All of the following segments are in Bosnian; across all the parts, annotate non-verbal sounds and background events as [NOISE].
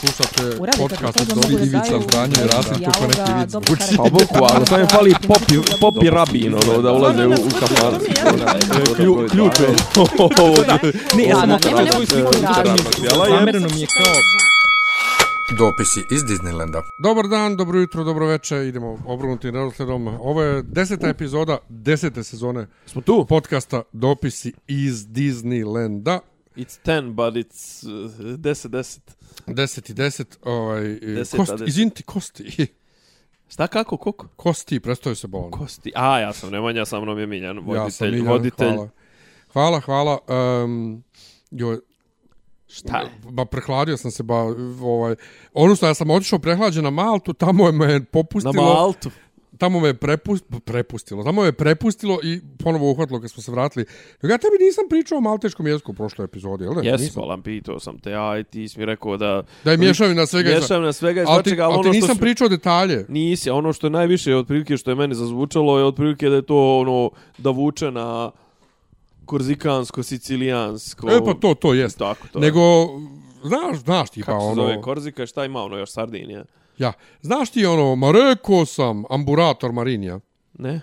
Slušate podcast od da Ivica Zdanje i Rasim kako neki vic karakter. Pa bukvalno, samo je fali popi, popi rabin, ono, da ulaze u, u kafan. Klju, ključ [LAUGHS] je. Ne, ja sam svoju sliku mi je kao... Dopisi iz Disneylanda. Dobar dan, dobro jutro, dobro večer. Idemo obrnutim redosledom. Ovo je deseta epizoda desete sezone Smo tu? podcasta Dopisi iz Disneylanda. It's 10, but it's uh, 10, 10. 10 i 10. Ovaj, Deseta, kosti, deset. izvinite, kosti. [LAUGHS] Šta, kako, koliko? Kosti, prestoje se bolan. Kosti. A, ja sam Nemanja, sa mnom je Miljan, voditelj. Ja sam Miljan, voditelj. hvala. Hvala, hvala. Um, joj, Šta je? Ba prehladio sam se ba ovaj odnosno ja sam otišao prehlađen na Maltu, tamo je me Na popustilo. Maltu. Tamo me prepust, prepustilo. Tamo me prepustilo i ponovo uhvatilo kad smo se vratili. Ja tebi nisam pričao o malteškom jeziku u prošloj epizodi, jel ne? Jes. Bolan, pitao sam te, i ti si mi rekao da... Da je mješavina svega i sva- Mješavina svega i Ali ti, svačega, ali ti ono što nisam su- pričao detalje. Nisi, a ono što je najviše otprilike što je meni zazvučalo je otprilike da je to ono da vuče na korzikansko, sicilijansko. E pa to, to jest. Tako to. Nego, znaš, znaš ti pa kako se ono... zove Korzika, šta ima ono još Sardinija? Ja, znaš ti ono, ma rekao sam, amburator Marinija. Ne?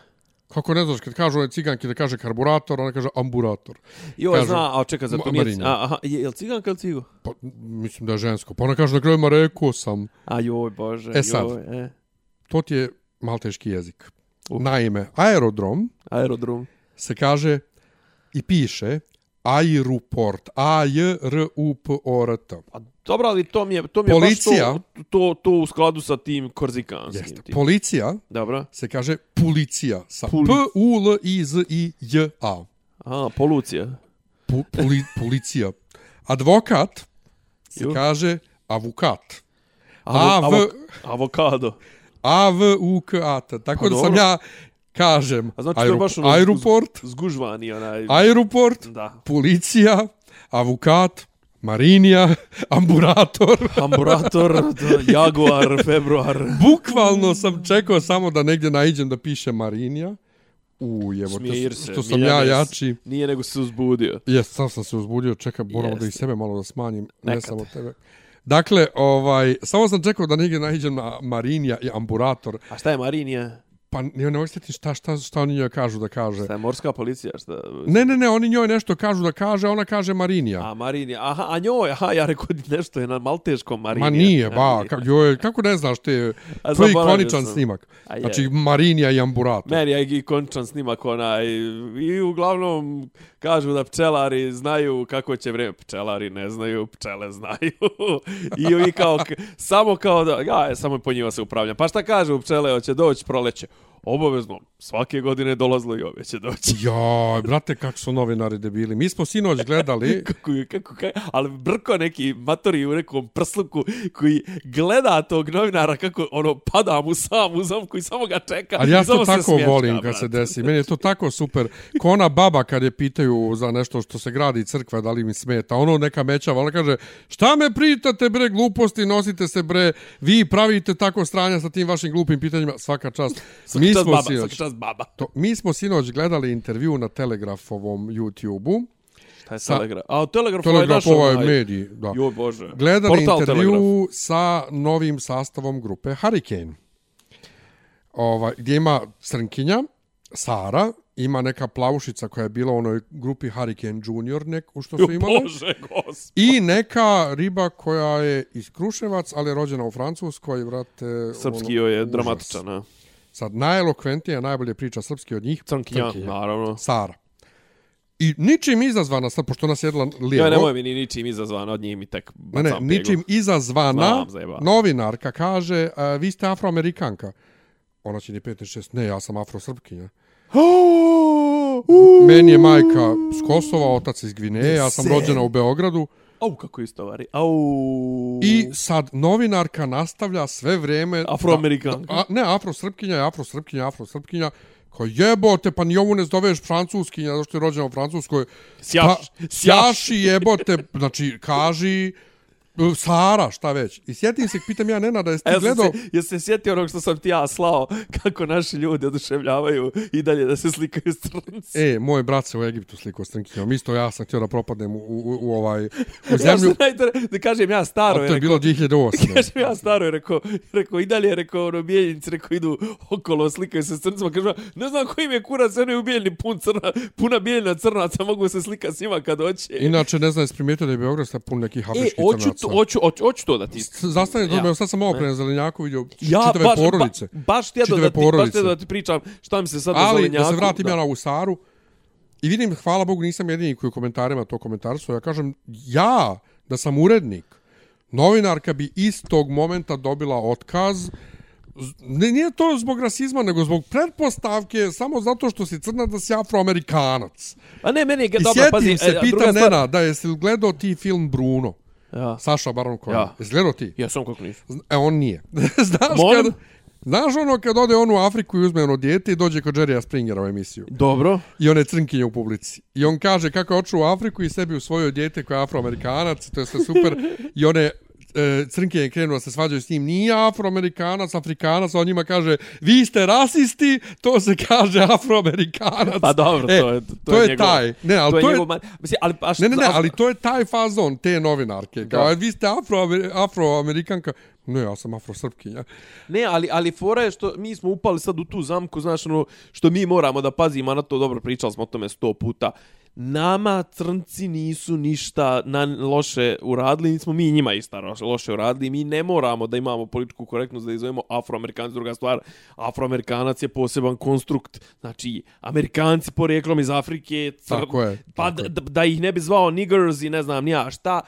Kako ne znaš, kad kažu ciganki da kaže karburator, ona kaže amburator. Jo, Kažu, zna, a čekaj, za to Ma- nije... A, aha, je, je li ciganka ili cigo? Pa, mislim da je žensko. Pa ona kaže na kraju, ma rekao sam. A joj, bože, E sad. joj, e. To ti je malteški jezik. U. Naime, aerodrom Aerodrom. se kaže i piše aeroport. A J R U P O R T. A dobro, ali to mi je, to mi je Policija. baš to, to, to u skladu sa tim korzikanskim. Jeste. Tim. Policija Dobro. se kaže policija sa Puli- P U L I Z I J A. Aha, polucija. Pu, poli, policija. Advokat se Jo. kaže avukat. Avo, A, V- avo, avokado. A V U K A T. Tako Pa da sam dobro. ja kažem A znači to je aero- baš ono aeroport, Zgužvani onaj... aeroport, Da. policija, avukat, marinija, [LAUGHS] amburator. [LAUGHS] Amburator, Jaguar, Februar. Bukvalno sam čekao samo da negdje naiđem da piše marinija. U, jevo, Smir što, se. što sam ja jači. Nije nego se uzbudio. Jes, sam sam se uzbudio, čekaj, moramo da i sebe malo da smanjim, ne Nekad. samo tebe. Dakle, ovaj, samo sam čekao da negdje naiđem na marinija i amburator. A šta je Marinija? Pa ne, ne osjeti šta, šta, šta oni njoj kažu da kaže. Šta je morska policija? Šta? Ne, ne, ne, oni njoj nešto kažu da kaže, ona kaže Marinija. A Marinija, aha, a njoj, aha, ja rekao nešto je na malteškom Marinija. Ma nije, ba, ka, joj, kako ne znaš te, A to je ikoničan sam. snimak. A je. Znači, Marinija i Amburator. Meni je i končan snimak onaj i uglavnom kažu da pčelari znaju kako će vreme. Pčelari ne znaju, pčele znaju. [LAUGHS] I, i kao, samo kao da, ja, samo po njima se upravljam. Pa šta kažu pčele, hoće doći proleće. Obavezno, svake godine dolazilo i ove će doći. [LAUGHS] Joj, brate, kako su novinari debili. Mi smo sinoć gledali, [LAUGHS] kako, kako, kako, ali brko neki matori u nekom prsluku koji gleda tog novinara kako ono pada mu sam u zamku i samo ga čeka. ali ja to tako smješka, volim kad brate. se desi. Meni je to tako super. Ko ona baba kad je pitaju za nešto što se gradi crkva, da li mi smeta. Ono neka mećava, ona kaže, šta me pritate bre gluposti, nosite se bre, vi pravite tako stranja sa tim vašim glupim pitanjima, svaka čast. Mi Smo baba, sinoć, čast baba. to, mi smo sinoć gledali intervju na Telegrafovom YouTube-u. Šta je Sa- Telegraf? A, Telegraf, Telegraf ovaj ovaj naš medij, da. Joj Bože. Gledali Portal intervju Telegraf. sa novim sastavom grupe Hurricane. Ovaj, gdje ima Crnkinja, Sara, ima neka plavušica koja je bila u onoj grupi Hurricane Junior neku što su imali. Bože, gospod. I neka riba koja je iz Kruševac, ali je rođena u Francuskoj, vrate... Srpski ono, joj je dramatičan? Sad, najelokventnija, najbolje priča srpski od njih. Crnkinja, Crnkinja. naravno. Sara. I ničim izazvana, sad, pošto nas jedla lijevo... Ja nemoj mi ni ničim izazvana od njih mi tek Ne, ne, ničim izazvana Znam, novinarka kaže, a, vi ste afroamerikanka. Ona će ni 15-6, ne, ja sam afrosrpkinja. [GASPS] Meni je majka s Kosova, otac iz Gvineje, ja sam rođena u Beogradu. Au, kako istovari. Au. I sad novinarka nastavlja sve vrijeme... Afroamerikanka. Da, a, ne, afrosrpkinja afrosrpkinja, afrosrpkinja. Kao jebote, pa ni ovu ne zoveš francuskinja, zašto je rođena u Francuskoj. Sjaš, Pa, sjaši jebote, znači, kaži Sara, šta već. I sjetim se, pitam ja Nena da jesi ti ja gledao... se, jesi se sjetio onog što sam ti ja slao, kako naši ljudi oduševljavaju i dalje da se slikaju s crnci. E, moj brat se u Egiptu sliko s crnkinjom. Isto ja sam htio da propadnem u, u, u ovaj, u [LAUGHS] Ja zemlju. sam najtore, da kažem ja staro, A je to je bilo 2008. [LAUGHS] Kažem ja staro je rekao, rekao i dalje je rekao ono bijeljnici, rekao idu okolo, slikaju se s crncima, kažem ne znam koji je kurac, oni u bijeljni pun crna, puna bijeljna crnaca, mogu se slika s njima kad hoće. Inače, ne znam, jesi primijetio da je Beograd pun nekih E, afričkih hoću, crnaca. To, hoću, hoću, hoću to da ti... Zastani, Ja. ja. sad sam malo pre Zelenjaku vidio Ja, čitave baš, porodice. Ba, baš Čitave da ti, baš da ti pričam šta mi se sad na Ali, zelenjaku. da se vratim ja na ovu Saru, i vidim, hvala Bogu, nisam jedini koji u komentarima to komentarsu, ja kažem, ja, da sam urednik, novinarka bi istog momenta dobila otkaz, ne, nije to zbog rasizma, nego zbog pretpostavke, samo zato što si crna da si afroamerikanac. A ne, meni je... I dobro, sjetim pazi, se, e, pitam druga stvar- Nena, da jesi gledao ti film Bruno? Ja, Saša Baron Cohen. Ja. Jesi gledao ti? ja sam kako nisam. E, on nije. [LAUGHS] Znaš Molim? kad... Znaš ono kad ode on u Afriku i uzme ono dijete i dođe kod Jerrya Springera u emisiju. Dobro. I one crnkinje u publici. I on kaže kako je očeo u Afriku i sebi u svoje dijete koja je afroamerikanac, to je sve super. [LAUGHS] I one e, crnkinje krenu da se svađaju s njim. Nije afroamerikanac, afrikanac, on njima kaže vi ste rasisti, to se kaže afroamerikanac. Pa dobro, E, to je... To, to je njegov- taj. Ne, ali to je, to je- njegov Mislim, ali, a Ne, ne, ne, a- ali to je taj fazon te novinarke. Kao, "E, vi ste afro, afroamerikanka. Ne, ja sam afrosrpkinja. Ne, ali, ali fora je što mi smo upali sad u tu zamku, znaš, ono, što mi moramo da pazimo, na to dobro pričali smo o tome sto puta. Nama crnci nisu ništa na loše uradili, nismo mi njima ista loše- uradili. Mi ne moramo da imamo političku korektnost da izovemo afroamerikanac. Druga stvar, afroamerikanac je poseban konstrukt. Znači, amerikanci porijeklom iz Afrike, cr... Tako je, pa tako je. da, da ih ne bi zvao niggers i ne znam nija šta,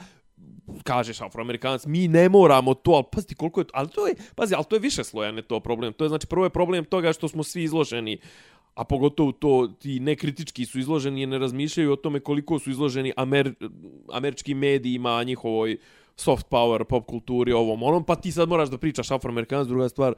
kažeš afroamerikanac, mi ne moramo to, ali pazi koliko je to, ali to je, pazi, ali to je više slojan je to problem. To je znači prvo je problem toga što smo svi izloženi a pogotovo to ti nekritički su izloženi i ne razmišljaju o tome koliko su izloženi Amer, američkim medijima, njihovoj soft power, pop kulturi, ovom, onom, pa ti sad moraš da pričaš afroamerikanac, druga stvar,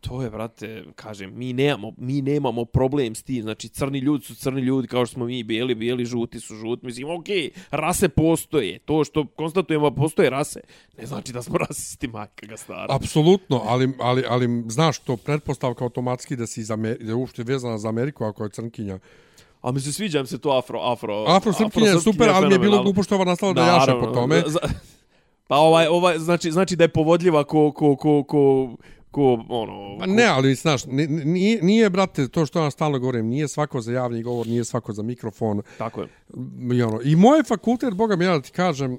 to je, brate, kažem, mi nemamo, mi nemamo problem s tim, znači crni ljudi su crni ljudi, kao što smo mi bijeli, bijeli, žuti su žuti, mislim, okej, rase postoje, to što konstatujemo postoje rase, ne znači da smo [LAUGHS] rasisti, majka ga stara. Apsolutno, ali, ali, ali znaš to pretpostavka automatski da si iz Amerike, da je uopšte vezana za Ameriku ako je crnkinja. A mi se sviđa se to afro, afro, Afrosrpkinja je super, ali mi je bilo glupo što ova nastala da jaše po tome. [LAUGHS] Pa ovaj, ovaj, znači, znači da je povodljiva ko, ko, ko, ko, ko, ono... Pa ne, ali znaš, ni- nije, nije, brate, to što ja stalno govorim, nije svako za javni govor, nije svako za mikrofon. Tako je. I, ono, i moj fakultet, boga mi ja da ti kažem, uh,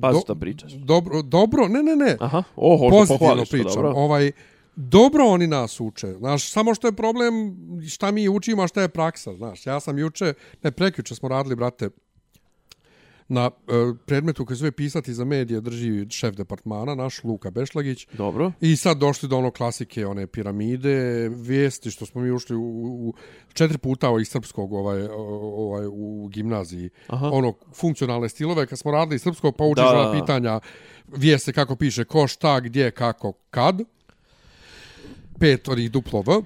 Pa šta pričaš? Dobro, dobro, ne, ne, ne. Aha, oho, pozitivno pričam. dobro. Ovaj, dobro oni nas uče. Znaš, samo što je problem šta mi učimo, a šta je praksa. Znaš, ja sam juče, ne prekjuče smo radili, brate, na e, predmetu koji zove pisati za medije drži šef departmana, naš Luka Bešlagić. Dobro. I sad došli do ono klasike, one piramide, vijesti što smo mi ušli u, u četiri puta iz srpskog ovaj, ovaj, u gimnaziji. Aha. Ono, funkcionalne stilove, kad smo radili srpskog, pa učiš da. pitanja, vijeste kako piše, ko, šta, gdje, kako, kad. Pet onih duplo V.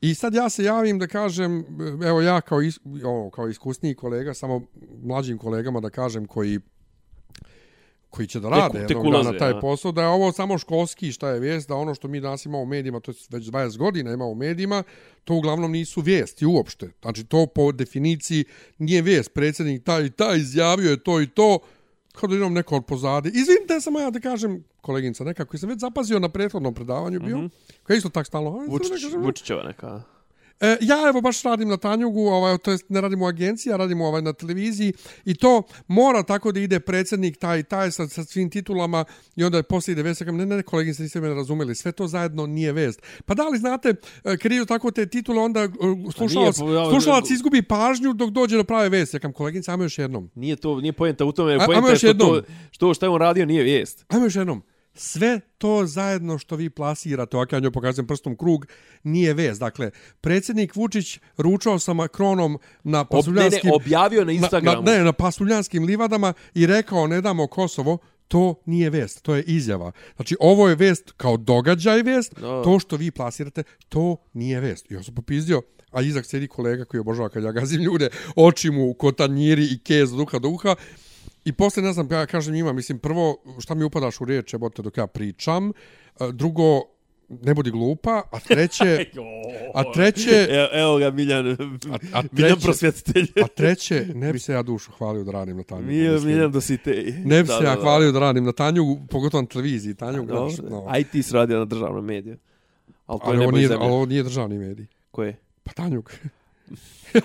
I sad ja se javim da kažem, evo ja kao, is, ovo, kao iskusniji kolega, samo mlađim kolegama da kažem koji koji će da rade tek jednog ulaze, dana taj posao, da je ovo samo školski šta je vijest, da ono što mi danas imamo u medijima, to je već 20 godina imamo u medijima, to uglavnom nisu vijesti uopšte. Znači to po definiciji nije vijest, predsjednik taj i taj izjavio je to i to, kao da imam neko od pozadi. Izvinite samo ja da kažem, koleginica neka koji sam već zapazio na prethodnom predavanju bio, mm -hmm. koja je isto tak stalno, "Aj, Vučić, Vučićeva neka. E, ja evo baš radim na Tanjugu, ovaj, to jest ne radim u agenciji, ja radim ovaj, na televiziji i to mora tako da ide predsjednik taj i taj sa, sa svim titulama i onda poslije ide vest, ne, ne, ne, kolegin, se niste me razumeli, sve to zajedno nije vest. Pa da li znate, e, kad idu tako te titule, onda e, slušalac, nije, pa ja- slušalac izgubi pažnju dok dođe do prave vesti. Ja kažem, kolegin, samo još jednom. Nije to, nije pojenta u tome, pojenta je što, jednom. to, što šta je on radio nije vijest. Ajmo još jednom. Sve to zajedno što vi plasirate, ovak ja njoj pokazujem prstom krug, nije vez. Dakle, predsjednik Vučić ručao sa Makronom na Ob, ne, pasuljanskim... ne, objavio na Instagramu. Na, na, ne, na pasuljanskim livadama i rekao ne damo Kosovo, to nije vest, to je izjava. Znači, ovo je vest kao događaj vest, Da. to što vi plasirate, to nije vest. I on se popizdio, a izak sedi kolega koji obožava kad ja gazim ljude, oči mu kotanjiri i kez od uha do uha. I posle, ne znam, ja kažem njima, mislim, prvo, šta mi upadaš u riječ, jebote, dok ja pričam. E, Drugo, ne budi glupa. A treće, [LAUGHS] a treće, Evo, evo ga Miljan, a, a Miljan treće, prosvjetitelj. a treće, ne bi se ja dušu hvalio da radim na tanju. Miljan, mislim. Miljan da si te... Ne bi se ja hvalio da radim na tanju, pogotovo na televiziji. Tanju, gledaš, no. A i ti si radio na državnom mediju. Ali to ali, je ovo nije, ali ovo nije državni medij. Koje? Pa Tanjuk.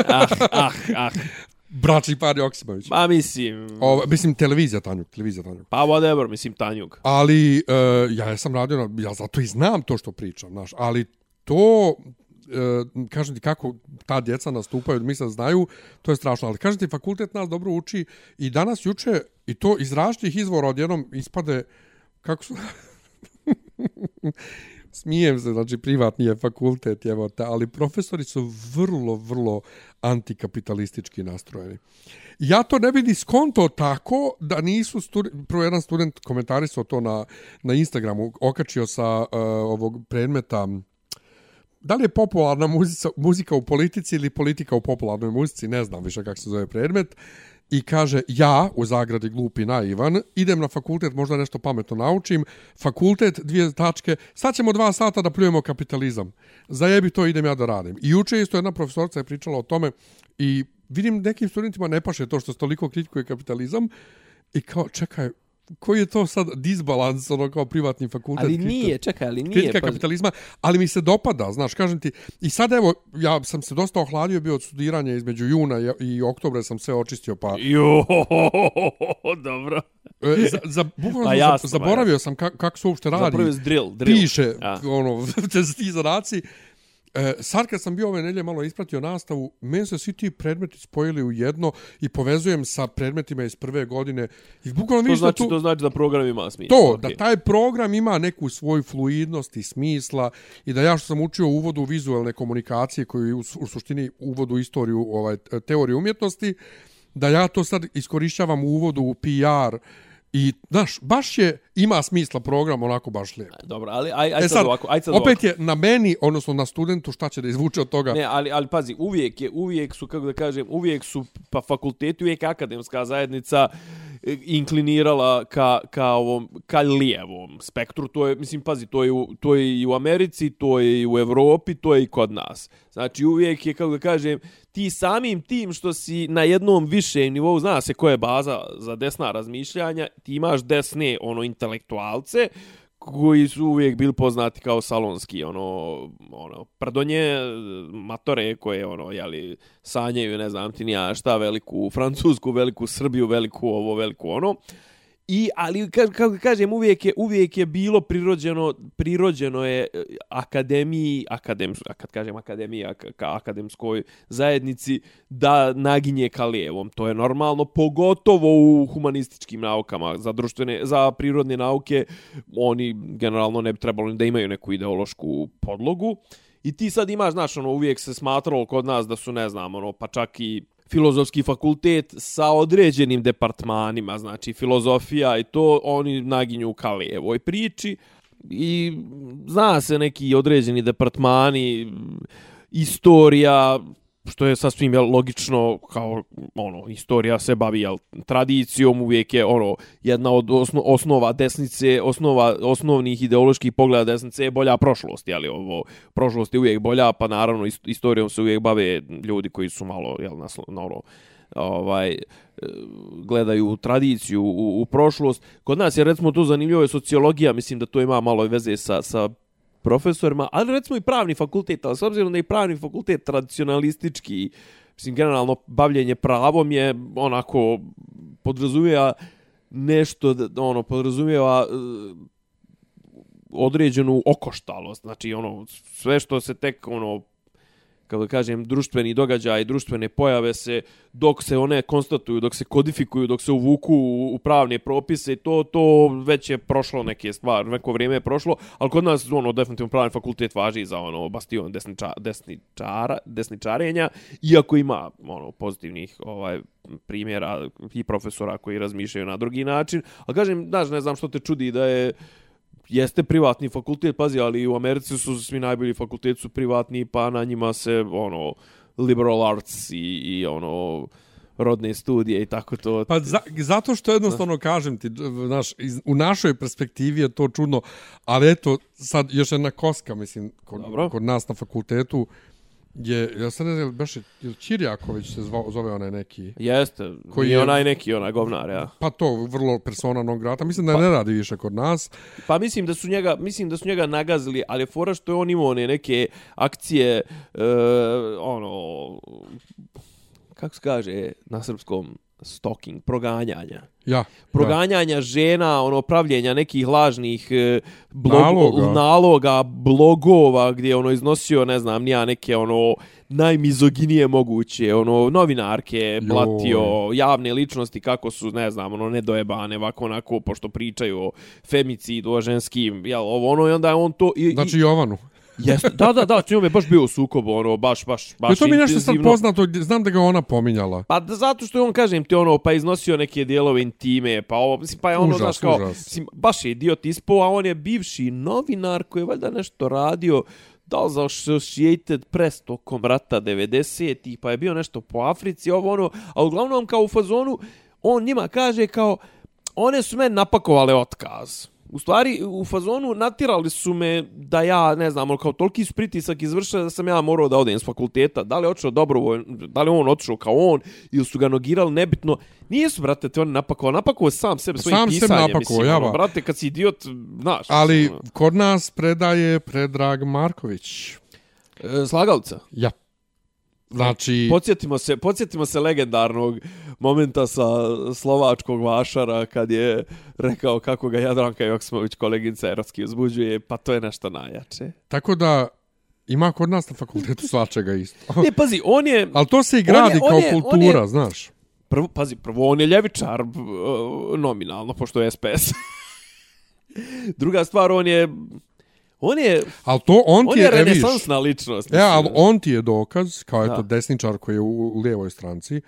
Ah, ah, ah. [LAUGHS] Bračni par Joksimović. Ma mislim... O, mislim, televizija Tanjuk, televizija Tanjuk. Pa whatever, mislim Tanjug. Ali uh, ja sam radio, na, ja zato i znam to što pričam, znaš, ali to, uh, kažem ti kako ta djeca nastupaju, mislim znaju, to je strašno, ali kažem ti, fakultet nas dobro uči i danas, juče, i to iz različitih izvora odjednom ispade, kako su... [LAUGHS] Smijem se, znači privatni je fakultet, evo te, ali profesori su vrlo, vrlo antikapitalistički nastrojeni. Ja to ne vidi skonto tako da nisu student, prvo jedan student komentarisao to na, na Instagramu, okačio sa uh, ovog predmeta da li je popularna muzika, muzika u politici ili politika u popularnoj muzici, ne znam više kako se zove predmet, i kaže ja, u zagradi glupi naivan, idem na fakultet, možda nešto pametno naučim, fakultet, dvije tačke, sad ćemo dva sata da pljujemo kapitalizam. Zajebi to, idem ja da radim. I juče isto jedna profesorica je pričala o tome i vidim nekim studentima ne paše to što se toliko kritikuje kapitalizam i kao, čekaj, koji je to sad disbalans, ono kao privatni fakultet? Ali kritika- nije, čekaj, ali nije. kritika pa- kapitalizma, ali mi se dopada, znaš, kažem ti, i sad evo, ja sam se dosta ohladio bio od studiranja između juna i, i oktobra sam sve očistio, pa Jo, [LAUGHS] dobro. e, za, za, bukvalno Pa sam jasno, za, zaboravio sam kako kak se uopšte radi. Zapravo je drill, drill. Piše, Ja. ono, [LAUGHS] te ti zadaci. E, sad kad sam bio ove nelje malo ispratio nastavu, meni se svi ti predmeti spojili u jedno i povezujem sa predmetima iz prve godine. I bukvalno To vidiš da znači, tu... to znači da program ima smisla. To, okej. da taj program ima neku svoju fluidnost i smisla i da ja što sam učio u uvodu vizualne komunikacije koji je u, u suštini uvod u istoriju ovaj, teorije umjetnosti, da ja to sad iskorišćavam u uvodu u PR i, znaš, baš je, ima smisla program onako baš lijepo. Dobro, ali aj, aj E sad, sad, ovako, aj sad opet ovako. je na meni, odnosno na studentu, šta će da izvuče od toga. Ne, ali, ali pazi, uvijek je, uvijek su, kako da kažem, uvijek su, pa fakulteti, uvijek akademska zajednica e, inklinirala ka, ka ovom, ka lijevom spektru. To je, mislim, pazi, to je, u, to je i u Americi, to je i u Evropi, to je i kod nas. Znači, uvijek je, kako da kažem, ti samim tim što si na jednom višem nivou, zna se koja je baza za desna razmišljanja, ti imaš desne, ono, intelektualce, koji su uvijek bili poznati kao salonski, ono, ono, prdonje, matore koje, ono, jeli, sanjaju, ne znam ti nija šta, veliku Francusku, veliku Srbiju, veliku ovo, veliku ono. I, ali, kako kažem, uvijek je, uvijek je bilo prirođeno, prirođeno je e, akademiji, akadem, kad kažem akademija, ka, akademskoj zajednici, da naginje ka lijevom. To je normalno, pogotovo u humanističkim naukama, za društvene, za prirodne nauke, oni generalno ne bi trebalo da imaju neku ideološku podlogu. I ti sad imaš, znaš, ono, uvijek se smatralo kod nas da su, ne znam, ono, pa čak i filozofski fakultet sa određenim departmanima, znači filozofija i to, oni naginju ka lijevoj priči i zna se neki određeni departmani, istorija, što je sasvim jel, logično kao ono istorija se bavi jel, tradicijom uvijek je ono jedna od osno, osnova desnice osnova osnovnih ideoloških pogleda desnice je bolja prošlost je ovo prošlost je uvijek bolja pa naravno ist- istorijom se uvijek bave ljudi koji su malo jel na, na ono ovaj e, gledaju tradiciju u, u prošlost. Kod nas je recimo to zanimljivo je sociologija, mislim da to ima malo veze sa, sa profesorima, ali recimo i pravni fakultet, ali s obzirom da je pravni fakultet tradicionalistički, mislim, generalno bavljenje pravom je onako podrazumijeva nešto, ono, podrazumijeva e, određenu okoštalost, znači ono, sve što se tek, ono, kako da kažem, društveni događaj, društvene pojave se, dok se one konstatuju, dok se kodifikuju, dok se uvuku u, pravne propise, to to već je prošlo neke stvari, neko vrijeme je prošlo, ali kod nas, ono, definitivno pravni fakultet važi za, ono, bastion desniča, desničara, desničarenja, iako ima, ono, pozitivnih, ovaj, primjera i profesora koji razmišljaju na drugi način, ali kažem, znaš, ne znam što te čudi da je jeste privatni fakultet, pazi, ali u Americi su svi najbolji fakulteti su privatni, pa na njima se, ono, liberal arts i, i ono, rodne studije i tako to. Pa za, zato što jednostavno kažem ti, znaš, iz, u našoj perspektivi je to čudno, ali eto, sad još jedna koska, mislim, kod, Dobro. kod nas na fakultetu, je, ja sad ne znam, baš je, je Čirjaković se zvao, zove onaj neki, Jeste, Koji je- onaj neki onaj govnar, ja. pa to, vrlo persona non grata, mislim da Pa- ne radi više kod nas, Pa mislim da su njega, mislim da su njega nagazili, ali je fora što je on imao one neke akcije e, ono kako se kaže na srpskom stalking, proganjanja. ja, Proganjanja žena, ono pravljenja nekih lažnih e, blog, Naloga. naloga, blogova gdje je ono iznosio, ne znam, nija neke ono najmizoginije moguće, ono novinarke, blatio, javne ličnosti kako su, ne znam, ono nedojebane, ovako onako, pošto pričaju o femicidu, o ženskim, jel, ovo ono, i onda je on to... I. Znači Jovanu. Jeste, da, da, da, s njom je baš bio u sukobu, ono, baš, baš, baš to mi je nešto sad intenzivno. poznato, znam da ga ona pominjala. Pa da, zato što je on, kažem ti, ono, pa iznosio neke dijelove intime, pa ovo, mislim, pa je ono, Užas, znaš, kao, užas. mislim, baš je idiot ispo, a on je bivši novinar koji je valjda nešto radio, da li za Associated Press tokom rata 90-ih, pa je bio nešto po Africi, ovo ono, a uglavnom kao u fazonu, on njima kaže kao, one su meni napakovale otkaz. U stvari, u fazonu natirali su me da ja, ne znam, ono, kao toliki su pritisak izvršili da sam ja morao da odem s fakulteta. Da li je otišao dobrovoljno, da li on otišao kao on, ili su ga nogirali, nebitno. Nisu, brate, te napakovali. Napakovao je sam sebe svojim Sam sebe pisanjem. napakovao, mislim, ja ono, brate, kad si idiot, znaš. Ali ono. kod nas predaje Predrag Marković. E, slagalica. Ja. Znači, Podsjetimo se, podsjetimo se legendarnog momenta sa slovačkog vašara kad je rekao kako ga Jadranka Joksmović kolegica erotski uzbuđuje, pa to je nešto najjače. tako da ima kod nas na fakultetu [LAUGHS] svačega isto. Ne, pazi, on je... Ali to se i gradi je- kao je- kultura, je- znaš. Prvo, pazi, prvo on je ljevičar uh, nominalno, pošto je SPS. [LAUGHS] Druga stvar, on je... On je... Ali to on On ti je je, e, renesansna ličnost. E, ali mislim. on ti je dokaz, kao eto Da. desničar koji je u, u lijevoj stranci,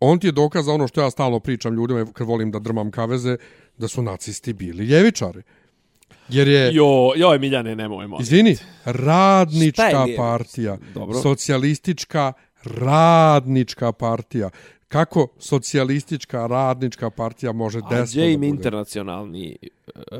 on ti je dokaz za ono što ja stalno pričam ljudima kad volim da drmam kaveze, da su nacisti bili ljevičari. Jer je, Jo, joj, Miljane, nemoj, molim. izvini, radnička partija, Dobro. socijalistička radnička partija. Kako socijalistička radnička partija može A desno da bude? internacionalni...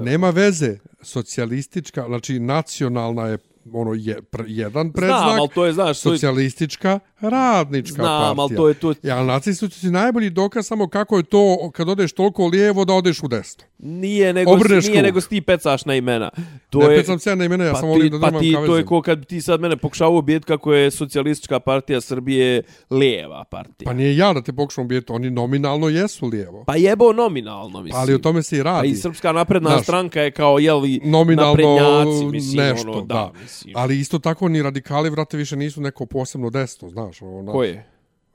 Nema veze. Socijalistička, znači nacionalna je ono je, pr, jedan predznak, Znam, ali to je, znaš, socijalistička radnička znam, partija. ali to je to... Ja, nacisti su ti najbolji dokaz samo kako je to kad odeš toliko lijevo da odeš u desno. Nije nego, Obrneš nije krug. nego ti pecaš na imena. To ne je, pecam se ja na imena, ja pa samo volim da ti, pa drmam ti, kaveze. to je ko kad ti sad mene pokušao ubijeti kako je socijalistička partija Srbije lijeva partija. Pa nije ja da te pokušam bijeti, oni nominalno jesu lijevo. Pa jebo nominalno, mislim. Ali o tome se i Pa radi. i Srpska napredna Znaš, stranka je kao, jel, nominalno naprednjaci, mislim, nešto, ono, da. da, mislim. Ali isto tako ni radikali, vrate, više nisu neko posebno desno, znaš. Ono, Ko je?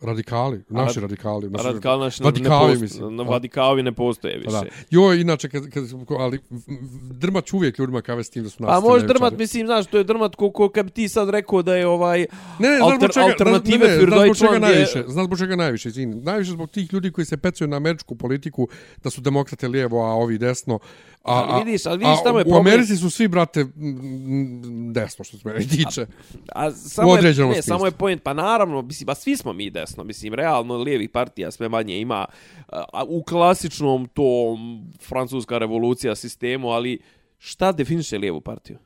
Radikali, naši rad- radikali. Naši, Radikal naš ne, Vadikavi, post, mislim. Na Da. Vadikavi ne postoje Pa više. Da. Jo, inače, kad, kad, ali drmać uvijek ljudima kave s tim da su A nastavni možeš drmat, mislim, znaš, to je drmat ko, ko kad bi ti sad rekao da je ovaj Ne, ne, alter, čega, alternative ne, ne, znaš zbog čega Deutschland je... najviše, znaš zbog čega najviše, izvini. Najviše zbog tih ljudi koji se pecaju na američku politiku, da su demokrate lijevo, a ovi desno. A, Ali vidiš, ali vidiš, a tamo je u problem- Americi su svi, brate, desno, što se mene tiče. A samo je, ne, samo je smislu. point, pa naravno, mislim, pa svi smo mi desno, mislim, realno lijevih partija sve manje ima a, u klasičnom tom francuska revolucija sistemu, ali šta definiše lijevu partiju?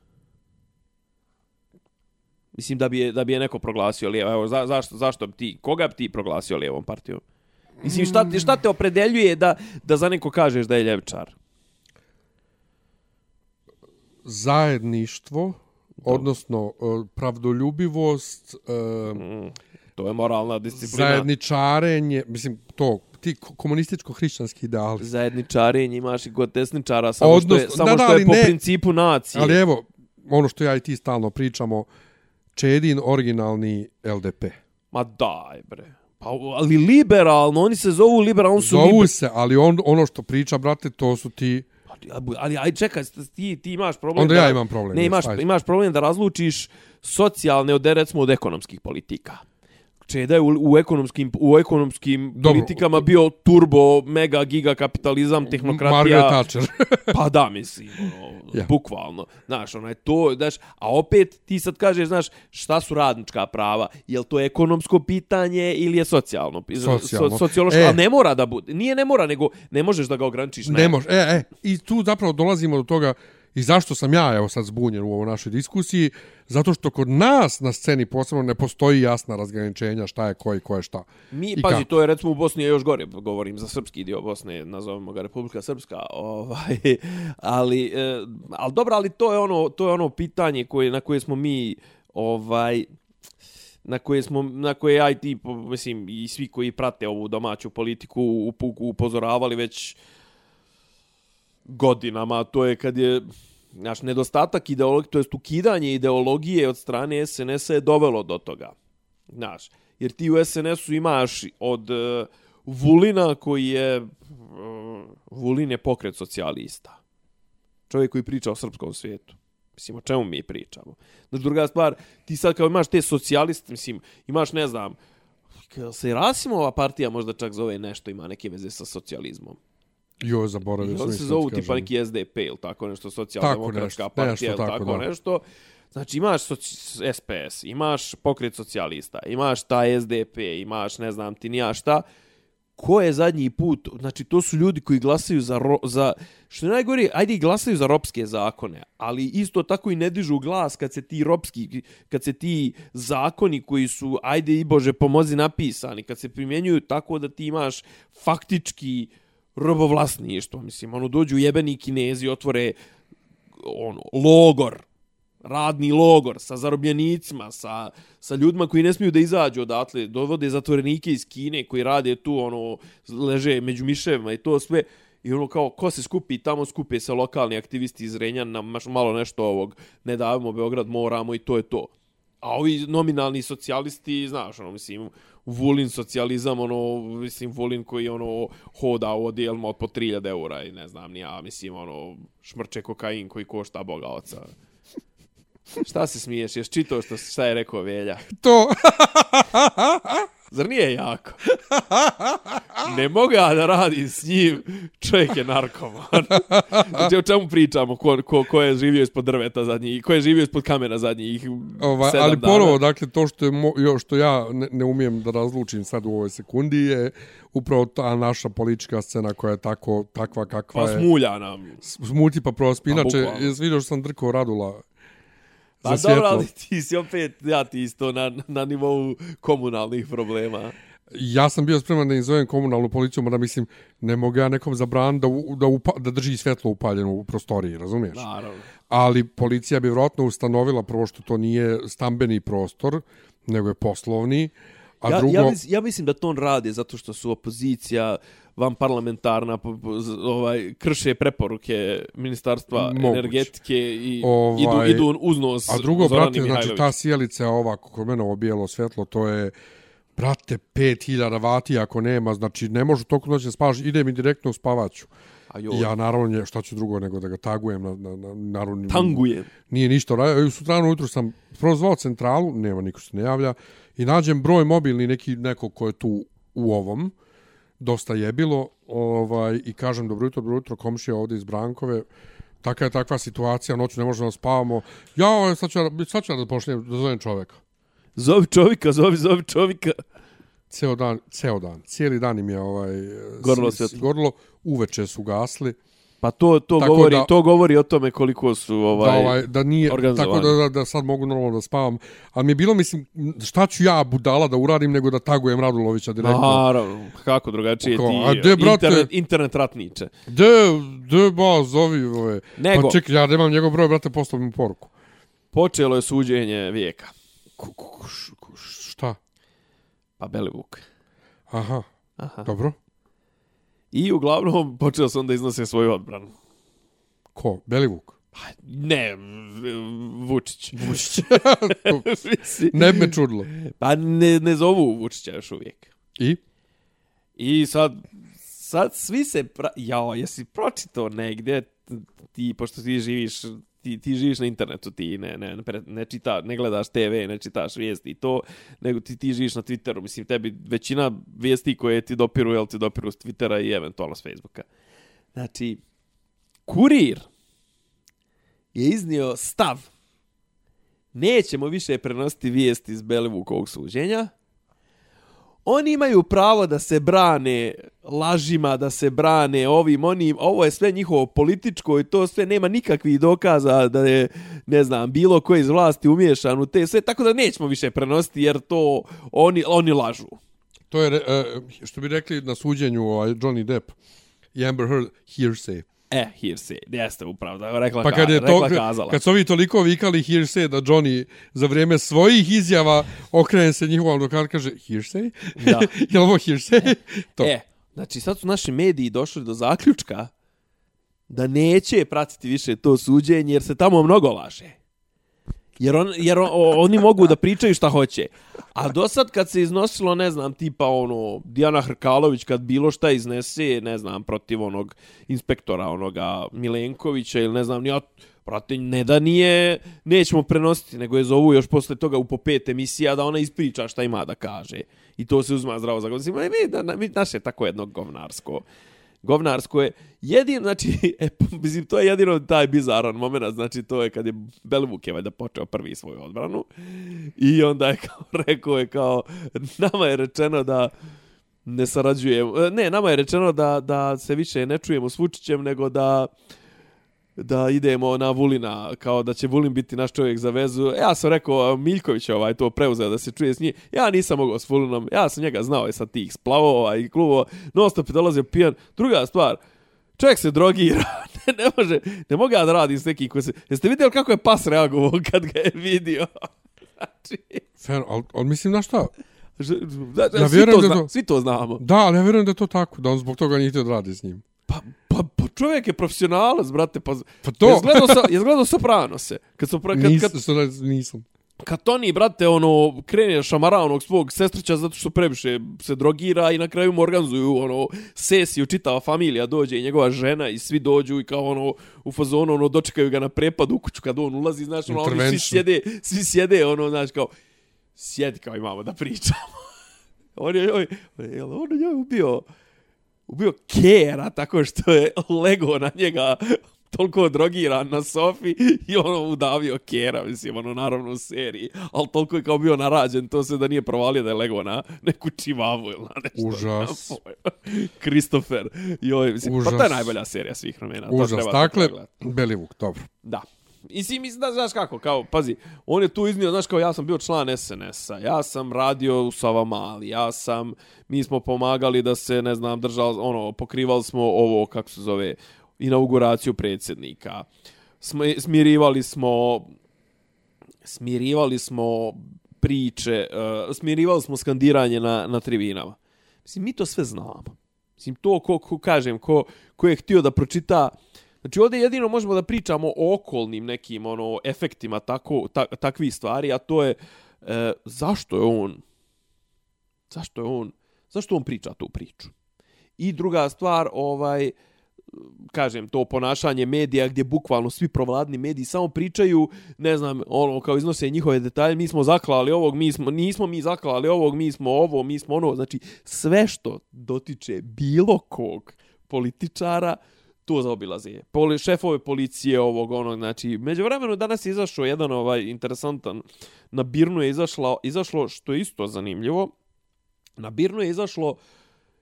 Mislim da bi je, da bi je neko proglasio lijevo. Evo, za, zašto, zašto bi ti, koga bi ti proglasio lijevom partijom? Mislim, šta, šta te opredeljuje da, da za neko kažeš da je ljevičar? Zajedništvo, odnosno e, pravdoljubivost, e, Mm, to je moralna disciplina. zajedničarenje, mislim, to, ti ko- komunističko-hrišćanski ideali. zajedničarenje imaš i kod desničara, samo što je, samo da, da, što je po ne- principu nacije. Ali evo, ono što ja i ti stalno pričamo, Čedin originalni LDP. Ma daj, bre. Pa, ali liberalno, oni se zovu liberalno, Zovu liber... se, ali on, ono što priča, brate, to su ti... Ali, ali aj čekaj, ti, ti imaš problem Onda da... ja imam problem, Ne, imaš, ajde. imaš problem da razlučiš socijalne od, recimo, od ekonomskih politika. Čeda je u, u ekonomskim, u ekonomskim Dobro. politikama bio turbo, mega, giga kapitalizam, tehnokratija. Margaret Thatcher. [LAUGHS] Pa da, mislim, ono, Ja. bukvalno. Znaš, ono je to, znaš, a opet ti sad kažeš, znaš, šta su radnička prava? Je to ekonomsko pitanje ili je socijalno? Socijalno. So, sociološko, E. e. a ne mora da bude. Nije ne mora, nego ne možeš da ga ograničiš. Ne može. E, e, i tu zapravo dolazimo do toga i zašto sam ja evo sad zbunjen u ovoj našoj diskusiji, zato što kod nas na sceni posebno ne postoji jasna razgraničenja šta je ko i ko je šta. Mi, I pazi, kako? to je recimo u Bosni još gore, govorim za srpski dio Bosne, nazovemo ga Republika Srpska, [LAUGHS] ovaj, ali, e, ali dobro, ali to je ono, to je ono pitanje koje, na koje smo mi, ovaj, na koje smo na koje ja i ti po- mislim i svi koji prate ovu domaću politiku up- upozoravali već godinama to je kad je naš nedostatak ideologije to jest ukidanje ideologije od strane SNS-a je dovelo do toga znaš jer ti u SNS-u imaš od uh, Vulina koji je uh, Vulin je pokret socijalista čovjek koji priča o srpskom svijetu Mislim, o čemu mi pričamo? Znači, druga stvar, ti sad kao imaš te socijaliste, mislim, imaš, ne znam, se Rasimova partija možda čak zove nešto, ima neke veze sa socijalizmom. Jo, zaboravio sam. Oni se zovu ti tipa neki SDP ili tako nešto, socijaldemokratska partija ili tako, tako, da. nešto. Znači imaš soci- SPS, imaš pokret socijalista, imaš taj SDP, imaš ne znam ti nija šta. Ko je zadnji put, znači to su ljudi koji glasaju za, ro, za što je najgore, ajde i glasaju za ropske zakone, ali isto tako i ne dižu glas kad se ti ropski, kad se ti zakoni koji su, ajde i Bože pomozi napisani, kad se primjenjuju tako da ti imaš faktički robovlasništvo, mislim, ono dođu jebeni kinezi, otvore ono, logor, radni logor sa zarobljenicima, sa, sa ljudima koji ne smiju da izađu odatle, dovode zatvorenike iz Kine koji rade tu, ono, leže među miševima i to sve, i ono kao, ko se skupi tamo, skupe se lokalni aktivisti iz Renjana, maš malo nešto ovog, ne davimo Beograd, moramo i to je to. A ovi nominalni socijalisti, znaš, ono, mislim, Vulin socijalizam, ono, mislim, Vulin koji, ono, hoda u odijelima od po 3000 eura i ne znam, ni ja, mislim, ono, šmrče kokain koji košta boga oca. Šta se smiješ? Jesi čitao što, šta je rekao Velja? To, [LAUGHS] Zar nije jako? Ne mogu ja da radim s njim, čovjek je narkoman. Znači, o čemu pričamo? Ko, ko, ko je živio ispod drveta zadnjih, ko je živio ispod kamena zadnjih sedam ali dana? ponovo, dakle, to što, je mo, jo, što ja ne, ne umijem da razlučim sad u ovoj sekundi je upravo ta naša politička scena koja je tako, takva kakva Pa je. smulja nam. Smuti pa prost. Pa, Inače, jesi vidio što sam drkao Radula Pa za dobro, ali ti si opet, ja ti isto na, na nivou komunalnih problema. Ja sam bio spreman da im zovem komunalnu policiju, mada mislim, ne mogu ja nekom zabran da, u- da, upa, da drži svjetlo upaljeno u prostoriji, razumiješ? Naravno. Ali policija bi vjerojatno ustanovila prvo što to nije stambeni prostor, nego je poslovni, a ja, drugo... ja, mis, ja mislim da to on radi zato što su opozicija van parlamentarna ovaj krše preporuke ministarstva Moguće. energetike i Ovaj, idu idu uz nos A drugo, Zorani brate, znači ta sjelica je ova, kako ovo bijelo svjetlo, to je, brate, 5000 vati ako nema, znači ne može toliko noći da spavaš, ide mi direktno u spavaću. A jo, Ja naravno, nje- šta ću drugo nego da ga tagujem, na, na, na, naravno, tangujem. nije ništa radio. Sutrano ujutru sam prozvao centralu, nema niko se ne javlja, i nađem broj mobilni neki, neko ko je tu u ovom, dosta je bilo, ovaj, i kažem dobro jutro, dobro jutro, komšija ovdje iz Brankove, Taka je takva situacija, noću ne možemo da spavamo. Ja, sad ću, sad ću da pošlijem, da zovem čoveka. Zovi čovjeka, zovi, zovi čovjeka. Ceo dan, ceo dan, cijeli dan im je ovaj, Gorlo svjetlo. Gorlo, uveče su gasli. Pa to to Tako govori, da- to govori o tome koliko su ovaj, da, ovaj, da nije, tako da, da, da sad mogu normalno da spavam. Ali mi je bilo, mislim, šta ću ja budala da uradim nego da tagujem Radulovića direktno. Naravno, kako drugačije Kao, ti a de, brate? internet, internet ratniče. De, de, ba, zovi ove. Nego- Pa čekaj, ja nemam njegov broj, brate, poslao mu poruku. Počelo je suđenje vijeka. Ku- ku- ku- š- ku- Šta? Pa Belivuk. Aha, Aha. dobro. I uglavnom počeo sam da iznose svoju odbranu. Ko? Belivuk? Ne, Vučić. Vučić. [LAUGHS] [LAUGHS] Ne bi me čudilo. pa ne, ne zovu Vučića još uvijek. I? I sad, sad svi se... Pra... Jao, jesi pročitao negdje, ti, pošto ti živiš ti, ti živiš na internetu, ti ne, ne, ne, ne, čita, ne gledaš TV, ne čitaš vijesti i to, nego ti, ti živiš na Twitteru. Mislim, tebi većina vijesti koje ti dopiru, jel ti dopiru s Twittera i eventualno s Facebooka. Znači, kurir je iznio stav. Nećemo više prenositi vijesti iz Belivukovog suđenja. Oni imaju pravo da se brane lažima, da se brane ovim, onim. Ovo je sve njihovo političko i to sve nema nikakvih dokaza da je, ne znam, bilo ko iz vlasti umješan u te sve. Tako da nećemo više prenositi jer to oni, oni lažu. To je, e, što bi rekli na suđenju ovaj, Johnny Depp i Amber Heard, hearsay. E, hearsay, jeste upravo, da rekla, Pa kad je rekla to, kazala. kad su ovi toliko vikali hearsay da Johnny za vrijeme svojih izjava okrene se njihovom advokat kaže hearsay? Da. [LAUGHS] je li ovo hearsay? [LAUGHS] to. E, znači sad su naši mediji došli do zaključka da neće pratiti više to suđenje jer se tamo mnogo laže. Jer, on, jer on, o- oni mogu da pričaju šta hoće. A do sad kad se iznosilo, ne znam, tipa ono, Dijana Hrkalović kad bilo šta iznese, ne znam, protiv onog inspektora, onoga Milenkovića ili ne znam, ja, brate, ne da nije, nećemo prenositi, nego je zovu još posle toga u po pet emisija da ona ispriča šta ima da kaže. I to se uzma zdravo za godinu. Mi, da, na- mi, naše tako jedno govnarsko govnarsko je Jedin, znači, [LAUGHS] e, mislim, to je jedino taj bizaran moment, znači, to je kad je Belivuk je valjda počeo prvi svoju odbranu i onda je kao, [LAUGHS] rekao je kao, nama je rečeno da ne sarađujemo, e, ne, nama je rečeno da, da se više ne čujemo s Vučićem, nego da da idemo na Vulina, kao da će Vulin biti naš čovjek za vezu. Ja sam rekao, Miljković je ovaj to preuzeo da se čuje s njim. Ja nisam mogao s Vulinom, ja sam njega znao i sa tih splavova i klubova. Non stop je dolazio pijan. Druga stvar, čovjek se drogira, [LAUGHS] ne, ne može, ne mogu ja da radim s nekim koji se... Jeste vidjeli kako je pas reagovao [LAUGHS] kad ga je vidio? [LAUGHS] znači, Fair, ali, ali mislim na šta? da, da, Ja svi, to da to- svi to znamo. Da, ali ja vjerujem da je to tako, da on zbog toga nije htio da radi s njim. Pa čovjek je profesionalac, brate, pa... Pa to! Jesi gledao, sa, jes gledao Sopranose? Kad, su, kad, kad, što ne- nisam. kad Toni, brate, ono, krene šamara onog svog sestrića zato što previše se drogira i na kraju mu organizuju, ono, sesiju, čitava familija dođe i njegova žena i svi dođu i kao, ono, u fazonu, ono, dočekaju ga na prepad u kuću kad on ulazi, znaš, ono, oni svi sjede, svi sjede, ono, znaš, kao, sjedi kao imamo da pričamo. [LAUGHS] on je, on je, jel, on je ubio, ubio Kera tako što je lego na njega toliko drogiran na sofi i ono udavio Kera, mislim, ono naravno u seriji, ali toliko je kao bio narađen, to se da nije provalio da je lego na neku čivavu ili na nešto. Užas. [LAUGHS] Kristofer. Joj, mislim, pa to je Užas. najbolja serija svih vremena. to Užas. treba Dakle. Belivuk, dobro. Da. Mislim, mislim da znaš kako, kao, pazi, on je tu iznio, znaš kao ja sam bio član SNS-a, ja sam radio u Savamali, ja sam, mi smo pomagali da se, ne znam, držal, ono, pokrivali smo ovo, kako se zove, inauguraciju predsjednika. Sm smirivali smo, smirivali smo priče, uh, smirivali smo skandiranje na, na tribinama. Mislim, mi to sve znamo. Mislim, to, ko, ko kažem, ko, ko je htio da pročita Znači ovdje jedino možemo da pričamo o okolnim nekim ono efektima tako ta, takvi stvari, a to je e, zašto je on zašto je on zašto on priča tu priču. I druga stvar, ovaj kažem, to ponašanje medija gdje bukvalno svi provladni mediji samo pričaju, ne znam, ono, kao iznose njihove detalje, mi smo zaklali ovog, mi smo, nismo mi zaklali ovog, mi smo ovo, mi smo ono, znači sve što dotiče bilo kog političara, tu zaobilaze. Poli, šefove policije ovog, onog, znači, među vremenu danas je izašao jedan ovaj interesantan, na Birnu je izašla, izašlo što je isto zanimljivo, na Birnu je izašlo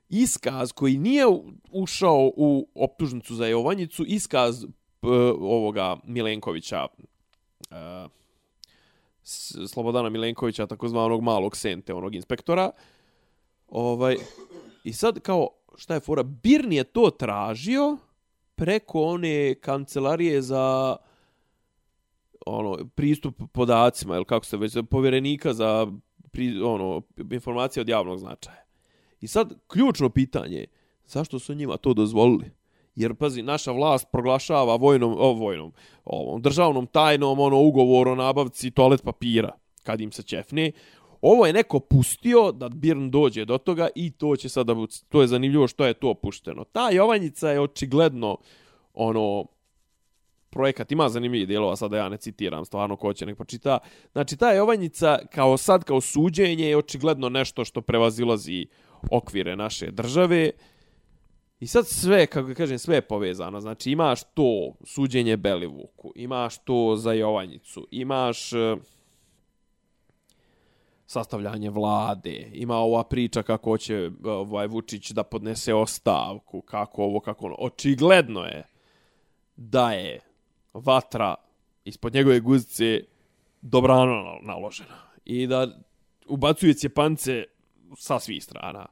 iskaz koji nije ušao u optužnicu za Jovanjicu, iskaz p, ovoga Milenkovića, e, Slobodana Milenkovića, takozvanog malog sente, onog inspektora. Ovaj, I sad kao, šta je fora? Birn je to tražio preko one kancelarije za ono pristup podacima ili kako se već povjerenika za pri, ono informacije od javnog značaja. I sad ključno pitanje zašto su njima to dozvolili? Jer pazi, naša vlast proglašava vojnom, o, vojnom, ovom državnom tajnom ono ugovor o nabavci toalet papira kad im se ćefne. Ovo je neko pustio da Birn dođe do toga i to će sada to je zanimljivo što je to pušteno. Ta Jovanjica je očigledno ono projekat, ima zanimljivih dijelova, sada ja ne citiram, stvarno ko će nek počita. Znači, ta Jovanjica kao sad, kao suđenje je očigledno nešto što prevazilazi okvire naše države. I sad sve, kako kažem, sve je povezano. Znači, imaš to suđenje Belivuku, imaš to za Jovanjicu, imaš... Uh, sastavljanje vlade, ima ova priča kako će ovaj Vučić da podnese ostavku, kako ovo, kako ono. Očigledno je da je vatra ispod njegove guzice dobrano naložena i da ubacuje cjepance sa svih strana.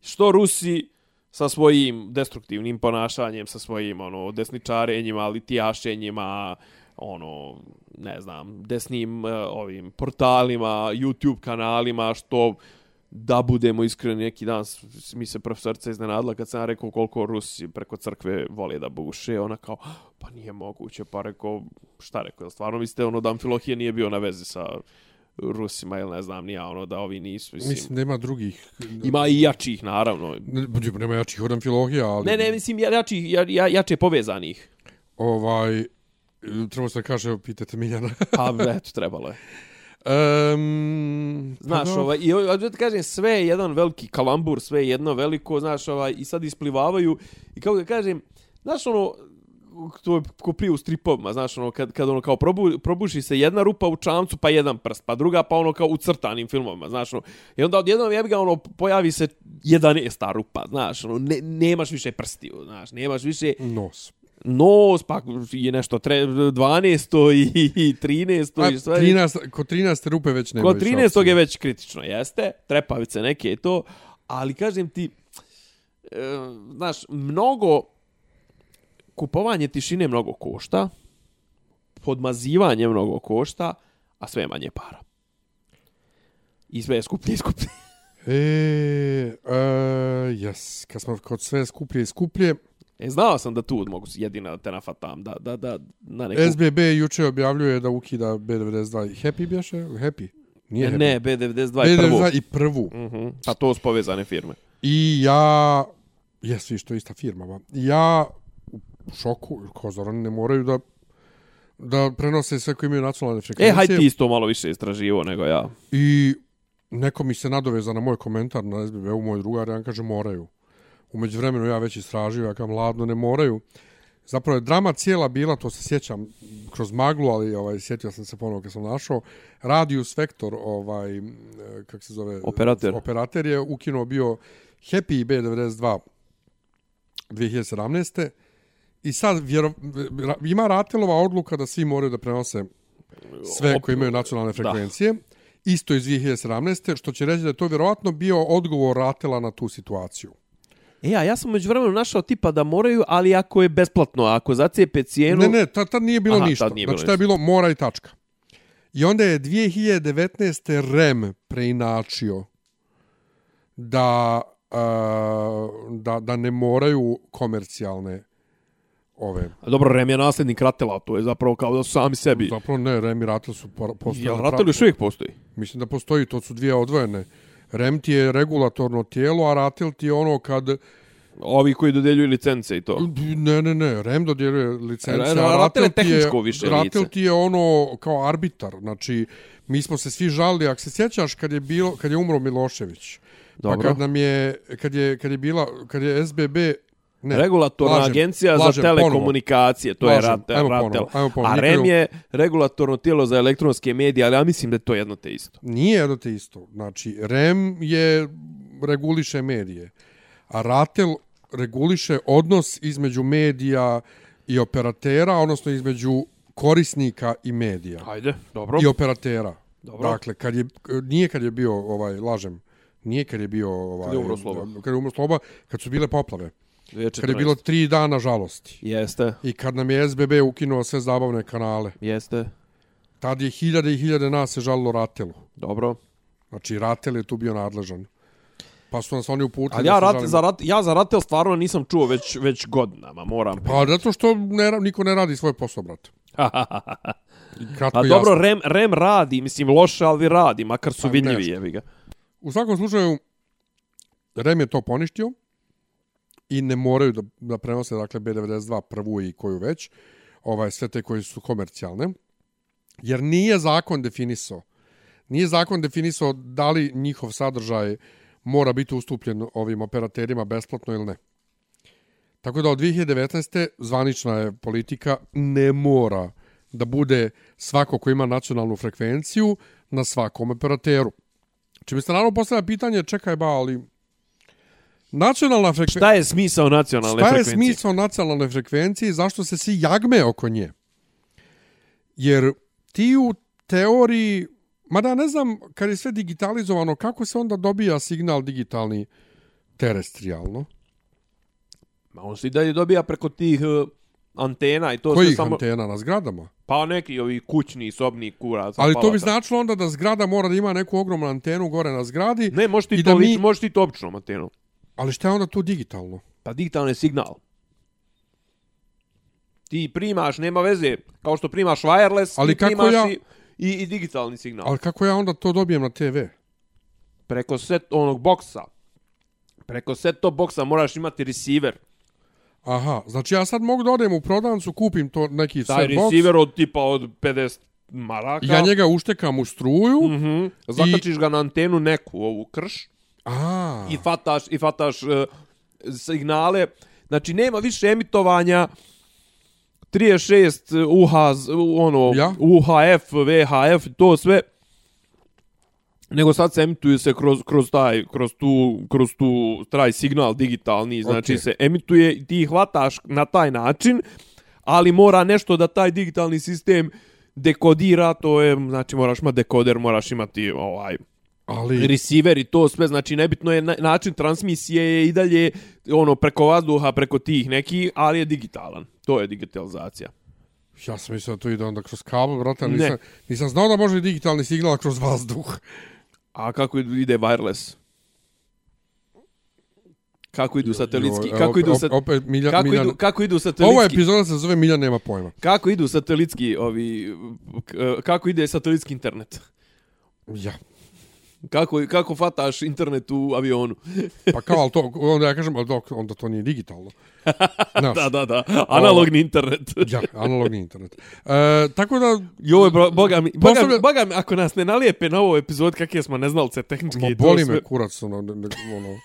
Što Rusi sa svojim destruktivnim ponašanjem, sa svojim ono desničarenjima, litijašenjima, ono ne znam, desnim uh, ovim portalima, YouTube kanalima, što da budemo iskreni neki dan, mi se profesorca iznenadila kad sam rekao koliko Rusi preko crkve vole da buše, ona kao, pa nije moguće, pa rekao, šta rekao, stvarno mislite ono da Amfilohije nije bio na vezi sa Rusima ili ne znam, nije ono da ovi nisu. Mislim, mislim da ima drugih. Ima i jačih, naravno. Ne, nema jačih od Amfilohija, ali... Ne, ne, mislim, jačih, ja, ja, jače povezanih. Ovaj, Treba se da kaže, pitate Miljana. [LAUGHS] pa, eto, trebalo je. Um, znaš, pa, ovaj, i da kažem, sve je jedan veliki kalambur, sve je jedno veliko, znaš, ovaj, i sad isplivavaju, i kako da kažem, znaš, ono, to je ko prije u stripovima, znaš, ono, kad, kad ono kao probu, probuši se jedna rupa u čamcu, pa jedan prst, pa druga, pa ono kao u crtanim filmovima, znaš, ono, i onda odjednom jebi ga, ono, pojavi se jedan esta rupa, znaš, ono, ne, nemaš više prstiju, znaš, nemaš više... Nos nos, pa je nešto tre, 12. i, i 13. i sve. 13, kod 13. rupe već nema. Kod 13. je već kritično, jeste. Trepavice neke i to. Ali kažem ti, e, znaš, mnogo kupovanje tišine mnogo košta, podmazivanje mnogo košta, a sve manje para. I sve je skuplje i skuplje. E, uh, yes. kad smo kod sve skuplje i skuplje, E, znao sam da tu mogu jedina da te nafatam, da, da, da, na neku... SBB juče objavljuje da ukida B92 i Happy bješe? Happy? Nije Happy. Ne, B92 i prvu. B92 i prvu. Uh -huh. A to su povezane firme. I ja... Jes, vi što ista firma, ba. Ja u šoku, kozor, oni ne moraju da da prenose sve koji imaju nacionalne frekvencije. E, hajde ti isto malo više istraživo nego ja. I neko mi se nadoveza na moj komentar na SBB, u moj drugar, ja kaže moraju umeđu vremenu ja već istražio, ja kao mladno ne moraju. Zapravo je drama cijela bila, to se sjećam kroz maglu, ali ovaj, sjetio sam se ponovo kad sam našao, Radius Vector, ovaj, kak se zove? Operator. Operator je ukinuo bio Happy B92 2017. I sad vjero, ima Ratelova odluka da svi moraju da prenose sve koji imaju nacionalne frekvencije. Da. Isto iz 2017. Što će reći da je to vjerovatno bio odgovor Ratela na tu situaciju. E, a ja sam među vremenu našao tipa da moraju, ali ako je besplatno, ako zacijepe cijenu... Ne, ne, tad, tad nije bilo Aha, ništa. Tad nije znači, tad je bilo mora i tačka. I onda je 2019. REM preinačio da, uh, da, da ne moraju komercijalne ove. A dobro, REM je nasljednik Ratela, to je zapravo kao da su sami sebi. Zapravo ne, REM i Ratel su postoji. Jel Ratel još uvijek postoji? Mislim da postoji, to su dvije odvojene. REM ti je regulatorno tijelo, a RATEL ti je ono kad... Ovi koji dodeljuju licence i to. Ne, ne, ne, REM dodeljuje licence, a RATEL je tehničko više lice. RATEL ti je ono kao arbitar, znači mi smo se svi žalili, ako se sjećaš kad je, bilo, kad je umro Milošević, Dobro. pa kad nam je, kad je, kad je bila, kad je SBB Ne, regulatorna lažem, agencija lažem, za telekomunikacije, to lažem, je Ratel. Ajmo Ratel. Ajmo ponovno, A REM je regulatorno tijelo za elektronske medije, ali ja mislim da je to jedno te isto. Nije jedno te isto. Znači, REM je reguliše medije, a Ratel reguliše odnos između medija i operatera, odnosno između korisnika i medija. Ajde, dobro. I operatera. Dobro. Dakle, kad je, nije kad je bio, ovaj, lažem, nije kad je bio... Ovaj, kad je umro sloba. Kad je umro sloba, kad su bile poplave. 2014. Kad je bilo tri dana žalosti. Jeste. I kad nam je SBB ukinuo sve zabavne kanale. Jeste. Tad je hiljade i hiljade nas se žalilo Ratelu. Dobro. Znači, Ratel je tu bio nadležan. Pa su nas oni uputili. Ali ja, rat, za rat, ja za Ratel stvarno nisam čuo već, već godinama, moram. Pa zato što ne, niko ne radi svoj posao, brate. [LAUGHS] Kratko A dobro, Rem, Rem radi, mislim, loše, ali radi, makar su pa, vidljivi, jevi ga. U svakom slučaju, Rem je to poništio i ne moraju da, da prenose dakle B92 prvu i koju već. ovaj sve te koje su komercijalne. Jer nije zakon definisao. Nije zakon definisao da li njihov sadržaj mora biti ustupljen ovim operaterima besplatno ili ne. Tako da od 2019. zvanična je politika ne mora da bude svako ko ima nacionalnu frekvenciju na svakom operateru. Če se naravno postavlja pitanje, čekaj ba, ali nacionalna frekvencija... Šta je smisao nacionalne Šta je frekvencije? smisao nacionalne frekvencije i zašto se svi jagme oko nje? Jer ti u teoriji, mada ne znam, kad je sve digitalizovano, kako se onda dobija signal digitalni terestrijalno? Ma on se i dalje dobija preko tih uh, antena i to Kojih samo... antena na zgradama? Pa neki ovi kućni, sobni kurac. Ali to bi značilo onda da zgrada mora da ima neku ogromnu antenu gore na zgradi, Ne, možeš ti, to, da mi... možeš ti to običnom antenom. Ali šta je onda tu digitalno? Pa digitalni signal. Ti primaš, nema veze, kao što primaš wireless, Ali ti kako primaš ja- i, i, i digitalni signal. Ali kako ja onda to dobijem na TV? Preko set onog boksa. Preko set top boksa moraš imati receiver. Aha, znači ja sad mogu da odem u prodavnicu, kupim to neki Taj set box, receiver od tipa od 50 maraka. ja njega uštekam u struju, Mm -hmm. Zakačiš ga na antenu neku, ovu krš. A, i fataš i fataš uh, signale. Znači nema više emitovanja 36 UH ono Ja. UHF, VHF, to sve nego sad se emituje se kroz, kroz taj kroz tu kroz tu taj signal digitalni znači Okej. se emituje i ti hvataš na taj način ali mora nešto da taj digitalni sistem dekodira to je znači moraš imati dekoder moraš imati ovaj ali... receiver i to sve, znači nebitno je na- način transmisije je i dalje ono preko vazduha, preko tih neki, ali je digitalan. To je digitalizacija. Ja sam mislio da to ide onda kroz kabel, brate, ali nisam, nisam znao da može digitalni signal kroz vazduh. A kako ide wireless? Kako idu satelitski? Joj, Kako opet- idu sat... opet Milja, Kako Miljan, idu, kako idu satelitski? Ova epizoda se zove Miljan nema pojma. Kako idu satelitski ovi kako ide satelitski internet? Ja. Kako kako fataš internet u avionu? Pa kao, ali to, onda ja kažem, ali dok, onda to nije digitalno. Znaš, [LAUGHS] Da, da, da. Analogni internet. Ja, analogni internet. [LAUGHS] E, tako da, Joj, bro, boga mi, boga, Postavlja- boga mi, ako nas ne nalijepe na ovo epizod, kakve smo neznalce tehnički ma, i boli sve. me kurac, ono, ne, ono,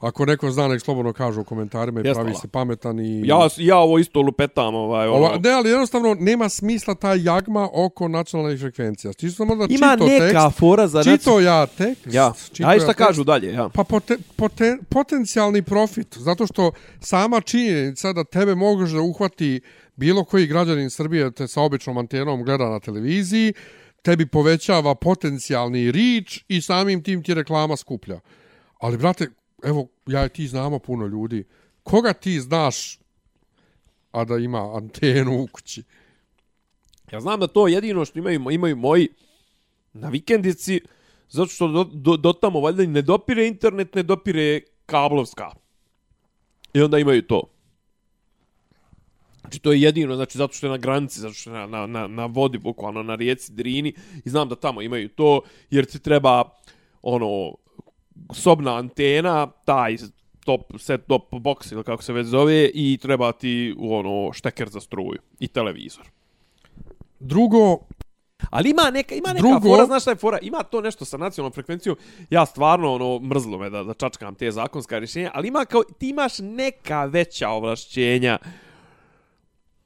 ako neko zna, nek slobodno kaže u komentarima i Jeste, pravi se pametan i... Ja, ja ovo isto lupetam, ovaj, ono. Ova, ne, ali jednostavno nema smisla ta jagma oko nacionalnih frekvencija. Čisto sam onda Ima čito neka tekst, fora za čito ja tekst, Ja, čito aj ja šta tekst. kažu dalje, ja. Pa pote, pote, potencijalni profit, zato što sama činjenica da tebe može da uhvati bilo koji građanin Srbije te sa običnom antenom gleda na televiziji, tebi povećava potencijalni rič i samim tim ti reklama skuplja. Ali, brate, evo, ja i ti znamo puno ljudi. Koga ti znaš, a da ima antenu u kući? Ja znam da to jedino što imaju, imaju moji na vikendici, zato što do, do, do tamo valjda ne dopire internet, ne dopire kablovska. I onda imaju to. Znači to je jedino, znači zato što je na granici, zato što je na, na, na, na vodi, bukvalno na rijeci Drini i znam da tamo imaju to, jer ti treba ono, sobna antena, taj top, set top box ili kako se već zove i treba ti ono šteker za struju i televizor. Drugo, Ali ima neka, ima neka Drugo- fora, znaš šta je fora? Ima to nešto sa nacionalnom frekvencijom. Ja stvarno, ono, mrzlo me da, da čačkam te zakonska rješenja, ali ima kao, ti imaš neka veća ovlašćenja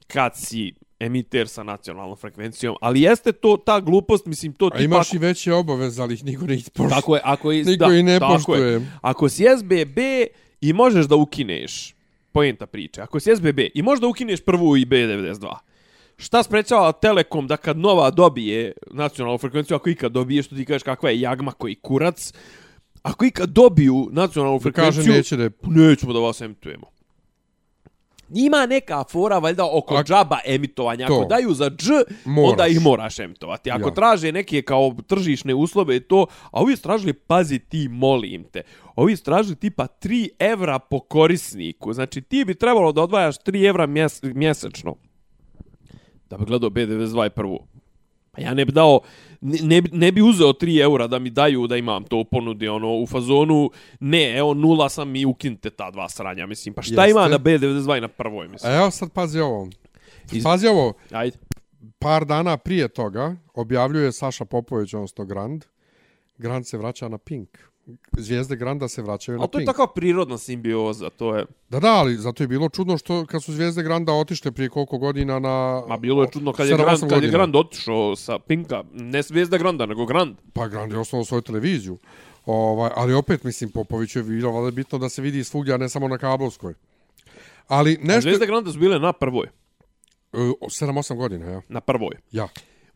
kad si emiter sa nacionalnom frekvencijom, ali jeste to ta glupost, mislim, to a tipa... imaš ako- i veće obaveze, ali ih niko ne ispoštuje. Tako je, ako je, Niko da, i ne tako je. poštuje. Ako si SBB i možeš da ukineš, poenta priče, ako si SBB i možeš da ukineš prvu i B92, šta sprečava Telekom da kad Nova dobije nacionalnu frekvenciju, ako ikad dobije, što ti kažeš kakva je jagma koji kurac, ako ikad dobiju nacionalnu Da kaže frekvenciju, neće da je nećemo da vas emitujemo. Ima neka fora valjda oko A- džaba emitovanja. Ako To. daju za dž, Moraš. onda ih moraš emitovati. Ako Ja. traže neke kao tržišne uslove i to, a ovi su tražili, pazi ti, molim te, ovi su tražili tipa 3 evra po korisniku. Znači ti bi trebalo da odvajaš 3 evra mjes mjesečno da bi gledao B92 prvu. Pa ja ne bi dao, ne, ne, bi- uzeo 3 eura da mi daju da imam to ponudi, ono, u fazonu, ne, evo, nula sam i ukinite ta dva sranja, mislim, pa šta Jeste. ima na B92 i na prvoj, mislim. A evo sad pazi ovo. Iz- Pazi ovo, Ajde. par dana prije toga objavljuje Saša Popović, odnosno Grand. Grand se vraća na Pink. Zvijezde Granda se vraćaju na Ali to je Pink. takva prirodna simbioza, to je... Da, da, ali zato je bilo čudno što kad su Zvijezde Granda otišle prije koliko godina na... Ma bilo je čudno kad je, 7-8 Grand, kad je. Grand otišao sa Pinka, ne Zvijezda Granda, nego Grand. Pa Grand je osnovao svoju televiziju. Ovaj, ali opet, mislim, Popović je bilo valjda bitno da se vidi svugdje, a ne samo na kablovskoj. Ali A nešto... Zvijezda Granda su bile na prvoj. E, 7-8 godina, ja. Na prvoj. Ja.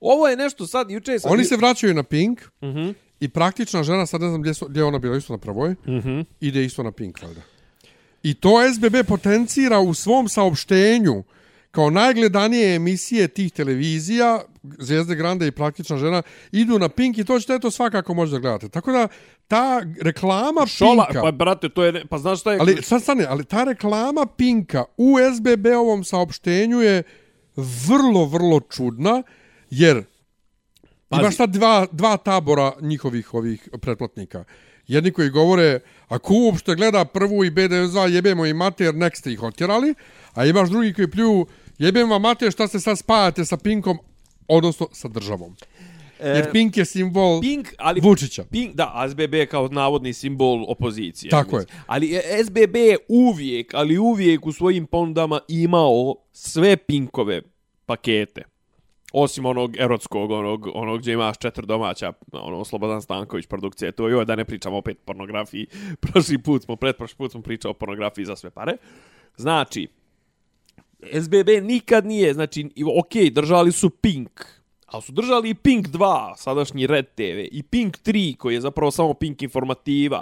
Ovo je nešto sad, juče sam... Oni se vraćaju na Pink Uh -huh. i praktična žena, sad ne znam gdje, su, gdje je ona bila isto na prvoj, Uh -huh. ide isto na Pink, valjda. I to SBB potencira u svom saopštenju kao najgledanije emisije tih televizija, Zvijezde Grande i Praktična žena, idu na Pink i to ćete eto svakako možda da gledate. Tako da ta reklama Šola, Pinka... pa brate, to je, pa znaš šta je... Ali sad stane, ali ta reklama Pinka u SBB-ovom saopštenju je vrlo, vrlo čudna, jer Pazi. imaš sad dva, dva tabora njihovih ovih pretplatnika. Jedni koji govore, ako uopšte gleda prvu i BDZ, jebemo i mater, nek ste ih otjerali, a imaš drugi koji pljuju, jebem vam mater, šta se sad spajate sa Pinkom, odnosno sa državom. Jer Pink je simbol E, Pink, ali... Vučića. Pink, da, SBB je kao navodni simbol opozicije. Tako mislim. Ali e, SBB je uvijek, ali uvijek u svojim ponudama imao sve Pinkove pakete. Osim onog erotskog, onog, onog gdje imaš četiri domaća, ono, Slobodan Stanković produkcije. To joj, da ne pričamo opet pornografiji. [LAUGHS] Prošli put smo, pretprošli put smo pričali o pornografiji za sve pare. Znači, SBB nikad nije, znači, ok, držali su Pink, ali su držali i Pink 2, sadašnji Red TV, i Pink 3, koji je zapravo samo Pink informativa,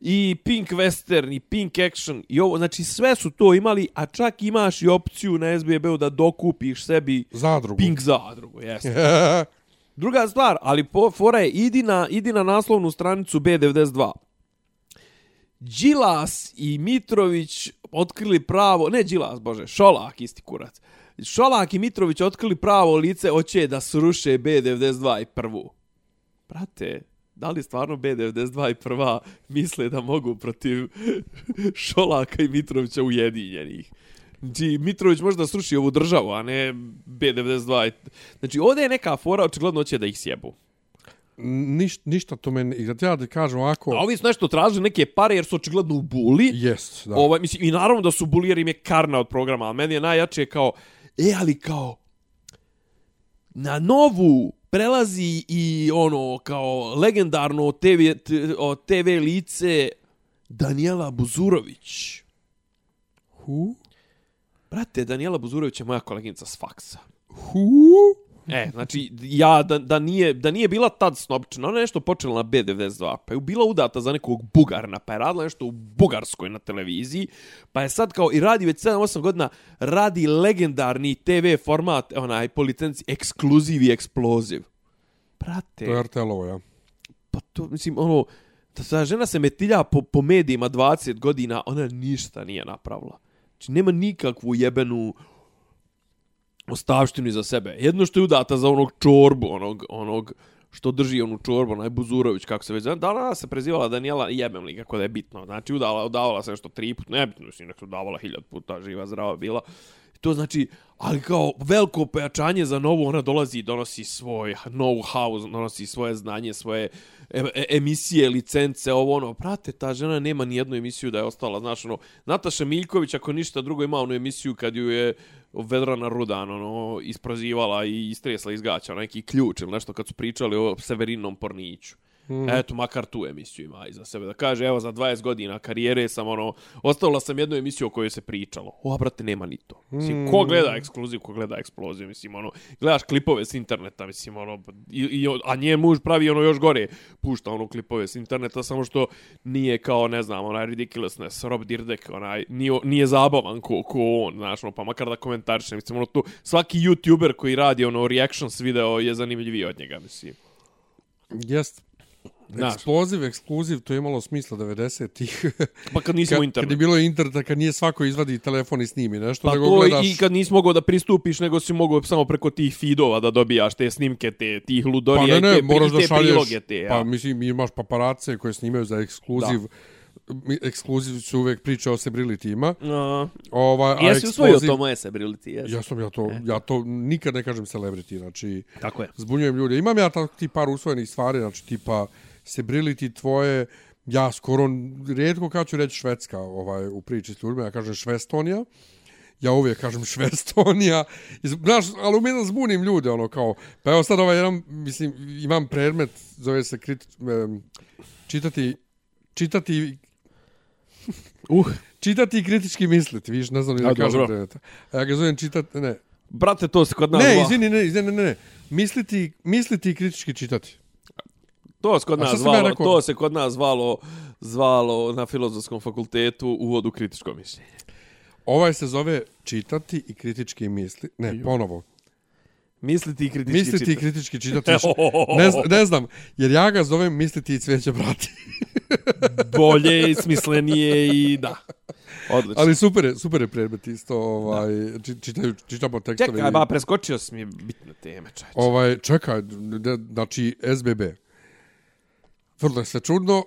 i Pink Western, i Pink Action, i ovo, znači sve su to imali, a čak imaš i opciju na SBB-u da dokupiš sebi Zadrugu. Pink zadrugu, jeste. [LAUGHS] Druga stvar, ali po, fora je, idi na, idi na naslovnu stranicu B92. Đilas i Mitrović otkrili pravo, ne Đilas, bože, Šolak, isti kurac. Šolak i Mitrović otkrili pravo lice, hoće da sruše B92 i prvu. Brate, da li stvarno B92 i prva misle da mogu protiv [LAUGHS] Šolaka i Mitrovića ujedinjenih? Znači, Mitrović može da sruši ovu državu, a ne B92. Znači, ovdje je neka fora, očigledno hoće da ih sjebu. Niš, ništa to meni, i da ja da kažem ovako, A ovi su nešto tražili neke pare jer su očigledno u buli. jest, da. Ovaj, mislim, I naravno da su buli jer im je karna od programa, ali meni je najjače kao, e, ali kao, na novu prelazi i ono, kao legendarno TV, TV lice Daniela Buzurović. Hu? Brate, Daniela Buzurović je moja koleginica s faksa. Hu? E, znači, ja, da, da, nije, da nije bila tad snobčina, ona je nešto počela na B92, pa je bila udata za nekog bugarna, pa je radila nešto u Bugarskoj na televiziji, pa je sad kao i radi već 7-8 godina, radi legendarni TV format, onaj, po licenci, ekskluziv i eksploziv. Brate, To je RTL-ovo, ja. pa to, mislim, ono, da ta žena se metilja po, po medijima 20 godina, ona ništa nije napravila. Znači, nema nikakvu jebenu ostavštinu za sebe. Jedno što je udata za onog čorbu, onog, onog što drži onu čorbu, onaj Buzurović, kako se već zove. Da, ona se prezivala Daniela, jebem li kako da je bitno. Znači, udala, udavala se nešto tri puta, nebitno, mislim, nek se udavala hiljad puta, živa, zdrava bila. To znači, ali kao veliko pojačanje za novu, ona dolazi i donosi svoj know-how, donosi svoje znanje, svoje e e emisije, licence, ovo ono. Prate, ta žena nema ni jednu emisiju da je ostala, znaš, ono, Nataša Miljković, ako ništa drugo, ima onu emisiju kad ju je Vedrana Rudan, ono, isprozivala i istresla iz gaća, neki ključ ili nešto kad su pričali o Severinom Porniću. Mm. Eto, makar tu emisiju ima iza sebe. Da kaže, evo, za 20 godina karijere sam, ono, ostavila sam jednu emisiju o kojoj se pričalo. O, brate, nema ni to. Mislim, ko gleda ekskluziv, ko gleda eksploziju, mislim, ono, gledaš klipove s interneta, mislim, ono, i, i, a njen muž pravi ono još gore, pušta ono klipove s interneta, samo što nije kao, ne znam, onaj ridiculousness, Rob Dirdek, onaj, nije, nije zabavan ko, ko on, znaš, ono, pa makar da komentariše, mislim, ono, tu, svaki youtuber koji radi, ono, reactions video je zanimljiviji od njega, mislim. Znaš. Eksploziv, ekskluziv, to je imalo smisla 90-ih. [LAUGHS] Pa kad nismo kad, internet. kad je bilo interneta, kad nije svako izvadi telefon i snimi nešto, Pa nego to gledaš... i kad nisi mogao da pristupiš, nego si mogao samo preko tih feedova da dobijaš te snimke, te, tih Pa ludorija ne, ne, i te, moraš i da te šalješ, priloge te. Ja. pa mislim imaš paparace koje snimaju za ekskluziv, ekskluziv su uvek priče o celebrityima. No. Ovaj, a Jesi usvojio to moje celebrity, jesi? Ja sam ja to, ja to nikad ne kažem celebrity, znači Tako je. zbunjujem ljude. Imam ja tako ti par usvojenih stvari, znači tipa celebrity tvoje, ja skoro rijetko kad ću reći švedska ovaj, u priči s ljudima, ja kažem švestonija, ja uvijek kažem [LAUGHS] švestonija, I znaš, ali umjetno zbunim ljude, ono kao, pa evo sad ovaj jedan, mislim, imam predmet, zove se kriti, em, čitati, čitati, Uh, [LAUGHS] čitati i kritički misliti, viš, ne znam ni da A, kažem predmeta. A ja ga zovem čitati, ne, brate, to se kod nas ne, izvini, ne, izvini, ne, ne, misliti, misliti i kritički čitati. To se kod nas ja zvalo, rekao? to se kod nas zvalo, zvalo na filozofskom fakultetu uvod u kritičko mišljenje. Ovaj se zove čitati i kritički misli. Ne, ponovo. Misliti i kritički Misliti i čitati. kritički čitati. [LAUGHS] ne, ne znam, jer ja ga zovem misliti i cvijeće brati. [LAUGHS] Bolje i smislenije i da. Odlično. Ali super je, super je predmet isto. Ovaj, či- čitaju, čitamo tekstove. Čekaj, i- ba, preskočio si mi bitne teme, čovječe. Ovaj, čekaj, de- znači SBB. Vrlo je sve čudno,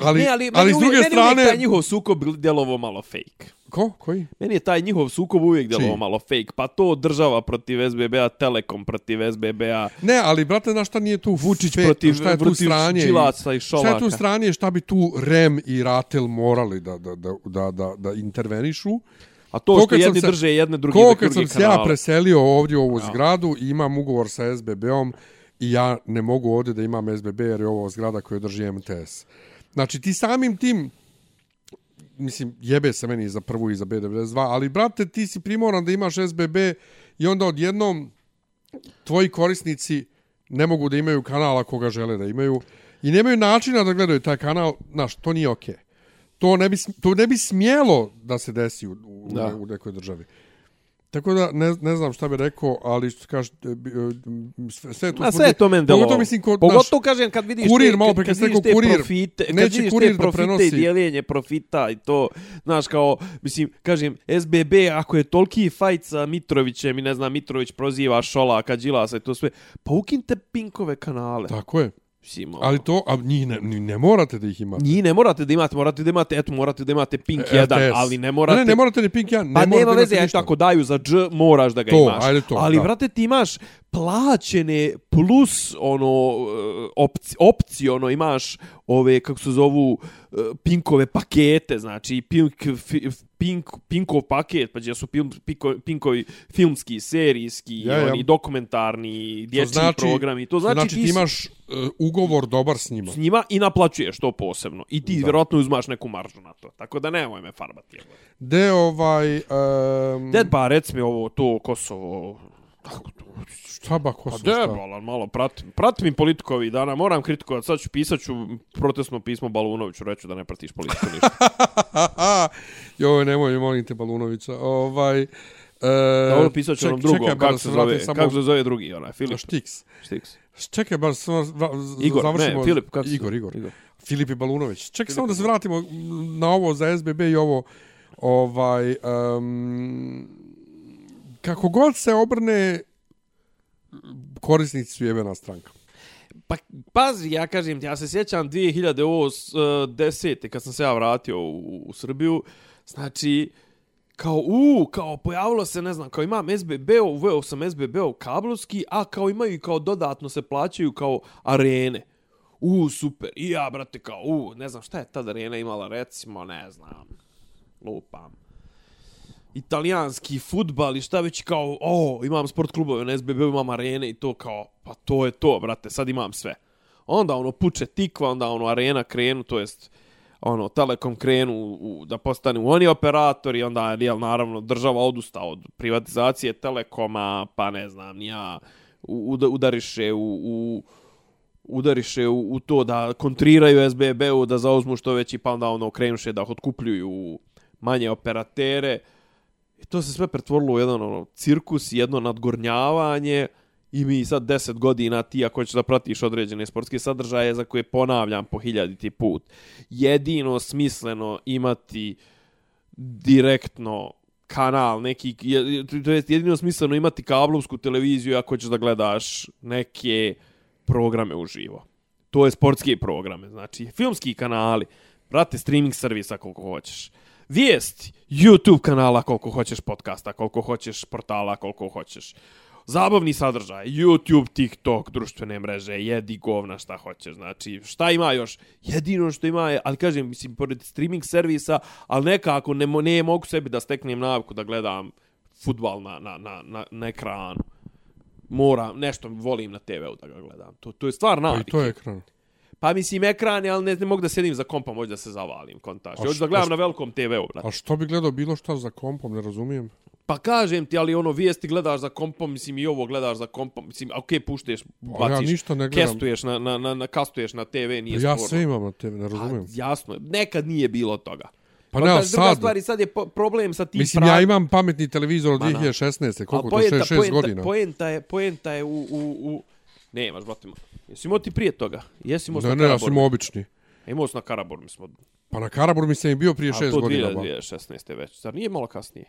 ali, ne, ali, ali, meni s druge meni uvijek strane... taj njihov sukob djelovo malo fake. Ko? Koji? Meni je taj njihov sukob uvijek djelovo malo fake. Pa to država protiv SBB-a, Telekom protiv SBB-a, Ne, ali brate, na šta nije tu Vučić fe- protiv, šta je tu protiv stranje i- Đilaca i Šta je Šolaka. tu stranje, šta bi tu REM i RATEL morali da, da, da, da, da, da intervenišu? A to što jedni se- drže jedne drugi drugi sam se ja preselio ovdje u ovu zgradu i imam ugovor sa SBB-om i ja ne mogu ovdje da imam SBB jer je ovo zgrada koju drži MTS. Znači ti samim tim mislim, jebe se meni za prvu i za B92, ali brate, ti si primoran da imaš SBB i onda odjednom tvoji korisnici ne mogu da imaju kanala koga žele da imaju i nemaju načina da gledaju taj kanal, znaš, to nije okej. To ne bi, to ne bi smjelo da se desi u, u, Da. u nekoj državi. Tako da ne, ne znam šta bi rekao, ali što kažeš, e, e, sve, sve to... Ma sve je to meni Pogotovo mislim kod, Pogotovo kažem kad vidiš kurir, te, malo pre kad kad si vidiš rekao te kurir, profite, kad neće vidiš kurir te da profite prenosi. i dijeljenje profita i to, znaš kao, mislim, kažem, SBB ako je toliki fajt sa Mitrovićem i ne znam, Mitrović proziva Šolaka, Đilasa i to sve, pa ukinite Pinkove kanale. Tako je. Mislim, ono. Ali to, a njih ne, ne morate da ih imate. Njih ne morate da imate, morate da imate, eto, morate da imate Pink 1, RTS. ali ne morate... Ne, ne, morate ni Pink 1, ne Pa morate nema da veze, eto, ništa. ako daju za dž, moraš da ga To, imaš. ajde to, Ali, da. brate, ti imaš plaćene plus, ono, e, opci, opciono imaš ove, kako se zovu, e, Pinkove pakete, znači, Pink, Pink, Pinkov paket, pa gdje su pil- Pinko, Pinkovi filmski, serijski, Ja, ja. oni dokumentarni, dječji znači- programi. To To znači, znači, ti ti imaš uh, ugovor dobar s njima. s njima i naplaćuješ to posebno. I ti Da. vjerojatno uzmaš neku maržu na to. Tako da nemoj me farbati. De ovaj... Um, Ded, pa rec mi ovo, to Kosovo, to? Šta ba, ko Pa de, šta? balan, malo pratim. Pratim mi politiku ovih dana, moram kritikovati. Sad ću pisat ću protestno pismo Balunoviću, reću da ne pratiš politiku ništa. [LAUGHS] [LAUGHS] Joj, nemoj, molim te, Balunovića. Ovaj... Da ono pisat ću onom drugom, kako se zove, samo- kako se zove drugi, onaj, Filip. Štiks. Štiks. Čekaj, bar samo Igor, završimo. ne, Filip, kako se Igor? Igor. Igor. Filip i Balunović. Čekaj samo da se vratimo na ovo za SBB i ovo ovaj um, kako god se obrne korisnici su jebena stranka. Pa, pazi, ja kažem ti, ja se sjećam 2010. kad sam se ja vratio u, u Srbiju, znači, kao, u, kao, pojavilo se, ne znam, kao imam SBB, uveo sam SBB u kablovski, a kao imaju i kao dodatno se plaćaju kao arene. U, super. I ja, brate, kao, u, ne znam šta je tad arena imala, recimo, ne znam, lupam. Italijanski futbal i šta već kao, o, imam sport klubove na SBB, imam arene i to kao, pa to je to, brate, sad imam sve. Onda ono puče tikva, onda ono arena krenu, to jest ono Telekom krenu u, da postanu oni operatori, onda jel, naravno država odusta od privatizacije Telekoma, pa ne znam, ja u- udariše u, u udariše u, u to da kontriraju SBB-u, da zauzmu što veći, pa onda ono krenuše da otkupljuju manje operatere. I to se sve pretvorilo u jedan ono, cirkus, jedno nadgornjavanje i mi sad 10 godina ti ako ćeš da pratiš određene sportske sadržaje za koje ponavljam po hiljaditi put. Jedino smisleno imati direktno kanal neki to jest jedino smisleno imati kablovsku televiziju ako ćeš da gledaš neke programe uživo. To je sportske programe, znači filmski kanali. Brate, streaming servisa koliko hoćeš. Vijesti, YouTube kanala koliko hoćeš, podcasta koliko hoćeš, portala koliko hoćeš. Zabavni sadržaj, YouTube, TikTok, društvene mreže, jedi govna šta hoćeš. Znači, šta ima još? Jedino što ima je, ali kažem, mislim, pored streaming servisa, ali nekako ne, ne mogu sebi da steknem naviku da gledam futbal na, na, na, na, na ekranu. Moram, nešto volim na TV-u da ga gledam. To, to je stvar Pa i navike. to je ekran. Pa mislim ekran je, ali ne, ne mogu da sedim za kompom, hoću da se zavalim, kontaš. Hoću da gledam na velikom TV-u, brate. A što bi gledao bilo šta za kompom, ne razumijem. Pa kažem ti, ali ono vijesti gledaš za kompom, mislim i ovo gledaš za kompom, mislim, a okej, pušteš, Pa ja baciš, ništa ne gledam. kestuješ na, na, na, na, kastuješ na TV, nije Ja sporno. sve imam na TV, ne Pa, razumijem. jasno, je. nekad nije bilo toga. Pa ne, druga sad. stvar, i sad je problem sa tim Mislim, ja imam pametni televizor od Ma, na. 2016. Koliko to? 6, 6 godina. Poenta je, poenta je u, u, u... Nemaš, brate. Jesi imao ti prije toga? Jesi imao Ne, na ne, ja Karaboru? sam obični. Imao sam na Karabor, mi smo... Pa na Karabor mislim i bio prije A 6 to godina. ba. 2016. već. Zar nije malo kasnije?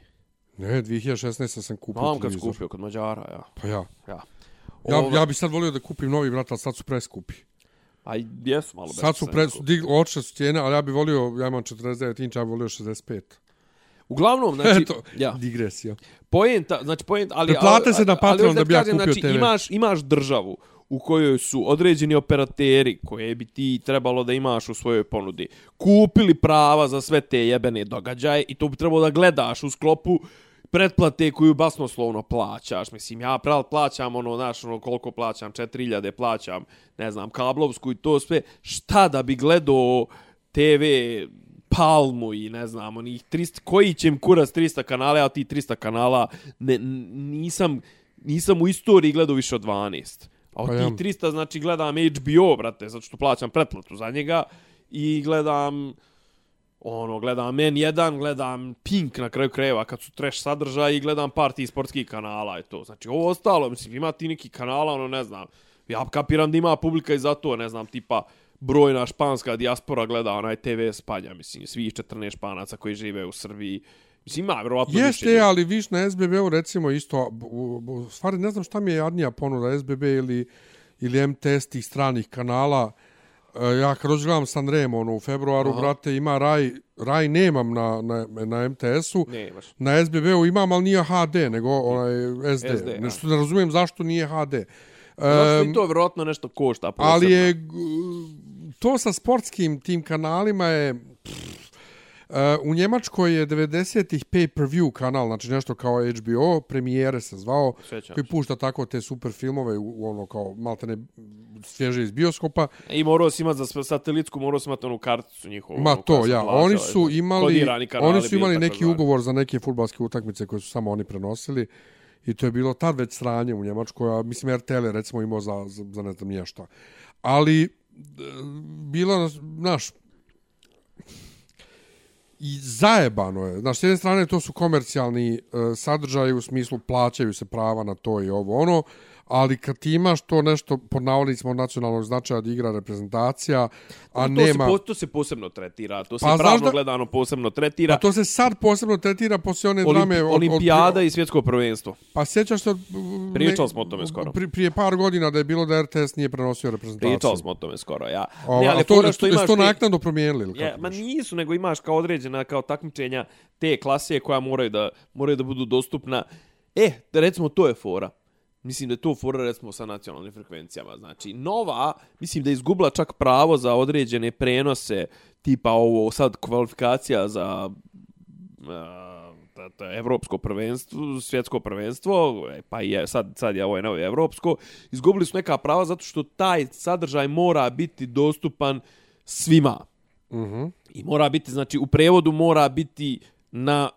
Ne, 2016. sam kupio Mam kad televizor. skupio kod Mađara, ja. Pa ja. Ja. Ja, Ova- ja bi sad volio da kupim novi brat, ali sad su preskupi. A jesu malo Sad su pre, dig, oče su cijene, ali ja bi volio, ja imam 49 inča, ja bi volio 65. Uglavnom, znači, [LAUGHS] Eto, ja. digresija. Poenta, znači poenta, ali Pretplate ali- se na ali Patreon hoću da bi ja kupio znači, TV. Imaš imaš državu u kojoj su određeni operateri koje bi ti trebalo da imaš u svojoj ponudi kupili prava za sve te jebene događaje i to bi trebalo da gledaš u sklopu pretplate koju basnoslovno plaćaš. Mislim, ja prav plaćam ono, znaš, ono, koliko plaćam, 4000 plaćam, ne znam, kablovsku i to sve. Šta da bi gledao TV Palmu i ne znam, onih 300, koji će im kurac 300 kanala, a ti 300 kanala ne, nisam, nisam u istoriji gledao više od 12. A od Pa tih ja. 300, znači, gledam HBO, brate, zato što plaćam pretplatu za njega i gledam ono, gledam N1, gledam Pink na kraju krajeva kad su trash sadržaj i gledam par tih sportskih kanala i to. Znači, ovo ostalo, mislim, ima ti neki kanala, ono, ne znam, ja kapiram da ima publika i za to, ne znam, tipa, brojna španska dijaspora gleda onaj TV Spanja, mislim, svih 14 španaca koji žive u Srbiji. Mislim, ima, vjerovatno Jeste, više. ali viš na SBB-u recimo isto, u, u, stvari ne znam šta mi je jadnija ponuda SBB ili, ili MTS tih stranih kanala. E, ja kad dođe gledam Sanremo ono, u februaru, Aha. brate, ima Raj, Raj nemam na, na, na MTS-u. Na SBB-u imam, ali nije HD, nego onaj SD. SD. Nešto ne razumijem zašto nije HD. Zašto Em, i to vjerovatno nešto košta posebno. ali je to sa sportskim tim kanalima je pff, Uh, u Njemačkoj je 90-ih pay-per-view kanal, znači nešto kao HBO, premijere se zvao, Sjećam koji pušta tako te super filmove, u, u ono kao maltene svježe iz bioskopa. I morao si imati za satelitsku, morao si imati onu karticu njihovu. Ma koja to, ja, plaća, oni su imali, oni su imali neki ugovor za neke futbalske utakmice koje su samo oni prenosili i to je bilo tad već sranje u Njemačkoj, a mislim RTL je recimo imao za, za, za ne znam nije šta. Ali, e, bilo, znaš, i zajebano je. Znaš, s jedne strane to su komercijalni uh, sadržaji u smislu plaćaju se prava na to i ovo ono, ali kad ti imaš to nešto pod navodnicima od nacionalnog značaja da igra reprezentacija, a to nema... Se, po- to se posebno tretira, to se Pa, pa, pravno da- gledano posebno tretira. A to se sad posebno tretira poslije one Olimpi, drame... Od, olimpijada od, i svjetsko prvenstvo. Pa sjećaš se... Pričali smo o tome skoro. Pri, prije par godina da je bilo da RTS nije prenosio reprezentaciju. Pričali smo o tome skoro, ja. Ova, ne, a ali to, fora što, što imaš to naknadno promijenili ili kako? ma nisu, nego imaš kao određena kao takmičenja te klase koja moraju da moraju da budu dostupna. E, recimo to je fora. Mislim da je to fora recimo sa nacionalnim frekvencijama. Znači, Nova, mislim da je izgubila čak pravo za određene prenose, tipa ovo sad kvalifikacija za a, ta, ta, evropsko prvenstvo, svjetsko prvenstvo, e, pa je, sad, sad je ovo je novo evropsko, izgubili su neka prava zato što taj sadržaj mora biti dostupan svima. Mhm. I mora biti, znači, u prevodu mora biti na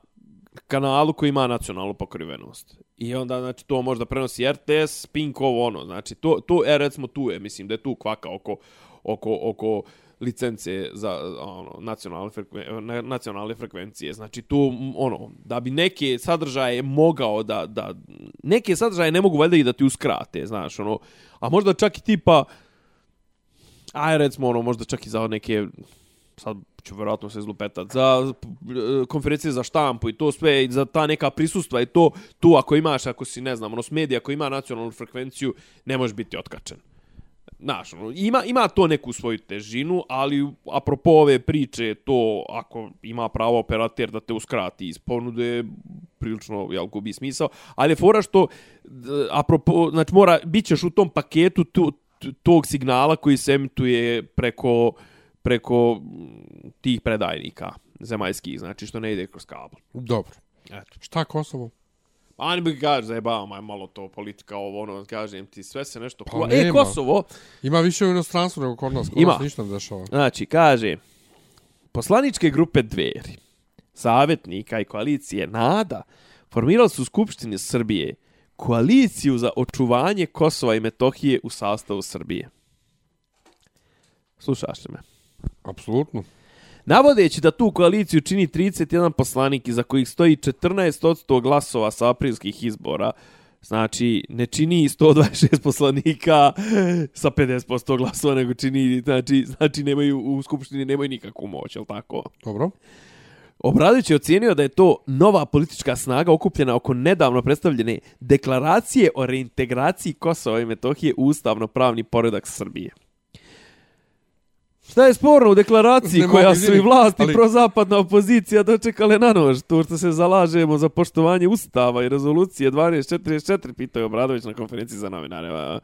kanalu koji ima nacionalnu pokrivenost. I onda, znači, to možda prenosi RTS, Pink, ovo ono. Znači, to, to e, recimo, tu je, mislim, da je tu kvaka oko, oko, oko licence za ono nacionalne frekven, nacionalne frekvencije. Znači tu ono da bi neke sadržaje mogao da da neke sadržaje ne mogu valjda i da ti uskrate, znaš, ono. A možda čak i tipa aj recimo ono možda čak i za neke sad će vjerojatno se izlupetat, za e, konferencije za štampu i to sve, i za ta neka prisustva i to, tu ako imaš, ako si, ne znam, ono, s medija koji ima nacionalnu frekvenciju, ne možeš biti otkačen. Znaš, ono, ima, ima to neku svoju težinu, ali apropo ove priče, to ako ima pravo operater da te uskrati iz ponude, prilično jel, gubi smisao. Ali je fora što, e, apropo, znači mora, bit ćeš u tom paketu tu, tog signala koji se emituje preko, preko tih predajnika zemaljskih, znači što ne ide kroz kabel. Dobro. Eto. Šta Kosovo? A ne bih kaže, zajebavamo, aj malo to politika, ovo, ono, kažem ti, sve se nešto Pa kuva. E. Kosovo, Ima više u inostranstvu nego kod nas. Kod Ima. nas ništa ne dešava. Znači, kaže, poslaničke grupe dveri, savjetnika i koalicije NADA formirali su u Skupštini Srbije koaliciju za očuvanje Kosova i Metohije u sastavu Srbije. Slušaš li me? Apsolutno. Navodeći da tu koaliciju čini 31 poslanik iza kojih stoji 14% glasova sa aprilskih izbora, znači ne čini 126 poslanika sa 50% glasova, nego čini, znači, znači nemaju, u Skupštini nemaju nikakvu moć, je tako? Dobro. Obradović je ocijenio da je to nova politička snaga okupljena oko nedavno predstavljene deklaracije o reintegraciji Kosova i Metohije u ustavno-pravni poredak Srbije. Šta je sporno u deklaraciji Ne koja su i vlast i ali- prozapadna opozicija dočekale na nož? To što se zalažemo za poštovanje ustava i rezolucije 1244, pitao je Obradović na konferenciji za novinare.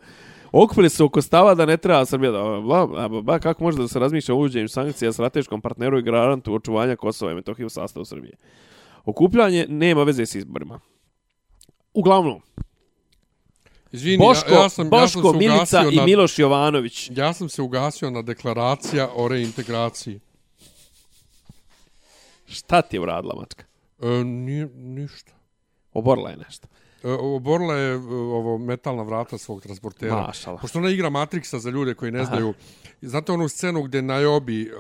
Okupili se oko stava da ne treba Srbija da... Bla, bla, bla, kako može da se razmišlja o uvođenju sankcija strateškom partneru i garantu očuvanja Kosova i Metohije u sastavu Srbije? Okupljanje nema veze s izborima. Uglavnom, Izvini, Boško, ja, ja sam, ja Boško sam se Milica ugasio i na, Miloš Jovanović. Ja sam se ugasio na deklaracija o reintegraciji. Šta ti je uradila, mačka? E, nije, ništa. Oborla je nešto. E, oborila je e, ovo metalna vrata svog transportera. Mašala. Pošto ona igra Matrixa za ljude koji ne znaju. Znate onu scenu gdje Najobi,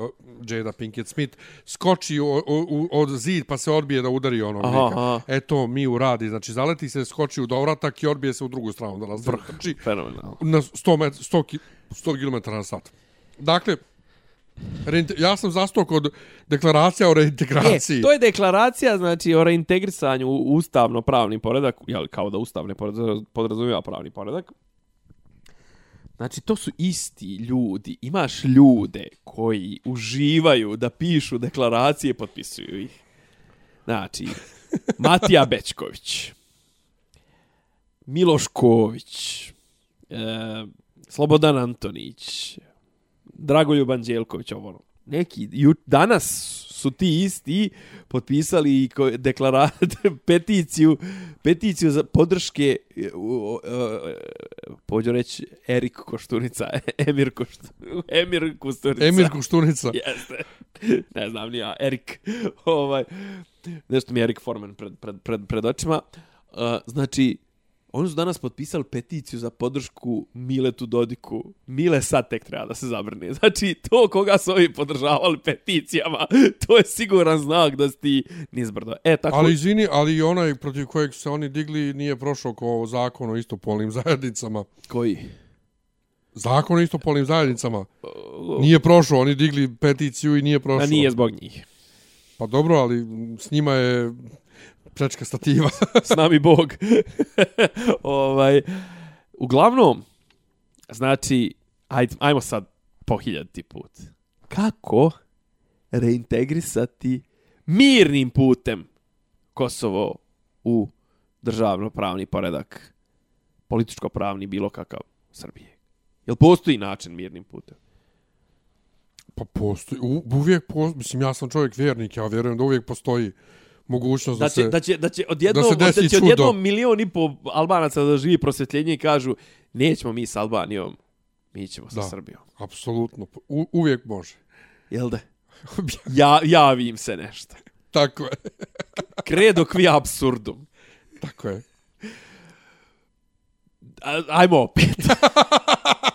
Jada Pinkett Smith, skoči o, u- od zid pa se odbije da udari onog Aha, lika. aha. Eto, mi uradi. Znači, zaleti se, skoči u dovratak i odbije se u drugu stranu da nas trči Fenomenalno. na 100, met, 100, ki, 100 km na sat. Dakle, ja sam zastao kod deklaracija o reintegraciji. E, to je deklaracija, znači, o reintegrisanju u ustavno pravni poredak, jel, kao da ustavni ne podrazumijeva pravni poredak. Znači, to su isti ljudi. Imaš ljude koji uživaju da pišu deklaracije potpisuju ih. Znači, [LAUGHS] Matija Bečković, Miloš Ković, e, Slobodan Antonić, Dragoljub Anđelković, ovo ono. Neki, ju, danas su ti isti potpisali ko, deklarat, [LAUGHS] peticiju, peticiju za podrške, e, u- e, pođu reći, Erik Koštunica, [LAUGHS] Emir Koštunica, Emir Koštunica. Emir Kuštunica. Jeste. [LAUGHS] Ne znam, ni ja, Erik. ovaj, nešto mi je Erik Forman pred, pred, pred, pred očima. Uh, znači, oni su danas potpisali peticiju za podršku Miletu Dodiku. Mile sad tek treba da se zabrne. [LAUGHS] Znači, to koga su ovi podržavali peticijama, [LAUGHS] to je siguran znak da si ti nizbrdo. E, tako... Ali izvini, ali i onaj protiv kojeg se oni digli nije prošao ko zakon o istopolnim [LAUGHS] zajednicama. Koji? Zakon o istopolnim zajednicama. Nije prošao, oni digli peticiju i nije prošao. A nije zbog njih. Pa dobro, ali s njima je prečka stativa. [LAUGHS] s nami Bog. [LAUGHS] ovaj, uglavnom, znači, ajde, ajmo sad po hiljaditi put. Kako reintegrisati mirnim putem Kosovo u državno-pravni poredak, političko-pravni, bilo kakav Srbije? Jel postoji način mirnim putem? Pa postoji, u, uvijek postoji, mislim, ja sam čovjek vjernik, ja vjerujem da uvijek postoji mogućnost da, Da će, se... da će, da će odjednom, da se da, će odjednom milion i pol Albanaca da živi prosvjetljenje i kažu nećemo mi s Albanijom, mi ćemo sa Da. Srbijom. Apsolutno, u, uvijek može. Jel da? [LAUGHS] Ja, javi im se nešto. Tako je, [LAUGHS] Credo qui absurdum. tako je. A- Ajmo opet. [LAUGHS]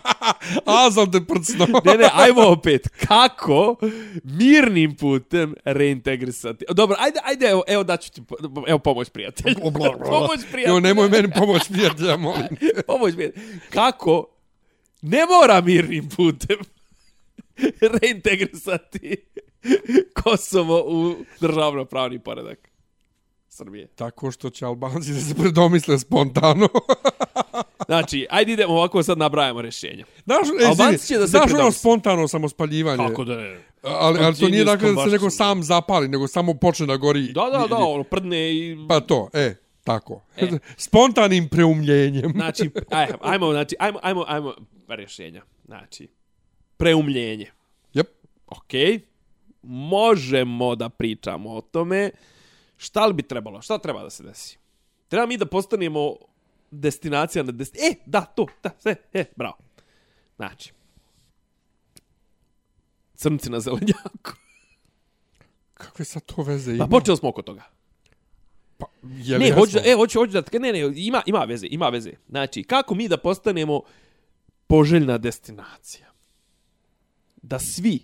[LAUGHS] A, sam te prcno. [LAUGHS] Ne, ne, ajmo opet. Kako mirnim putem reintegrisati? Dobro, ajde, ajde, evo, evo daću ti, po- evo pomoć prijatelj. [LAUGHS] pomoć prijatelj. Jo, nemoj meni pomoć, prijatelja, molim. pomoć prijatelj. Kako ne mora mirnim putem reintegrisati Kosovo u državno pravni poredak Srbije. Tako što će Albanci da se predomisle spontano. Znači, ajde idemo ovako sad nabrajamo rješenja. Znaš, e, Albanci će da se znaš ono spontano samospaljivanje? Kako da je? Ali, ali to nije dakle da se neko sam zapali, nego samo počne da gori. Da, da, da, ono, prdne i... Pa to, e, tako. E. [LAUGHS] Spontanim preumljenjem. Znači, [LAUGHS] aj, ajmo, znači, ajmo, ajmo, ajmo rješenja. Znači, preumljenje. Jep. Ok, možemo da pričamo o tome šta li bi trebalo, šta treba da se desi. Treba mi da postanemo destinacija na desti... E, da, to, da, sve, e, bravo. Znači, crnci na zelenjaku. [LAUGHS] Kakve sad to veze ima? Pa počeli smo oko toga. Pa, je Ne, hoću, e, hoću, hoću da, ne, ne, ima, ima veze, ima veze. Znači, kako mi da postanemo poželjna destinacija? Da svi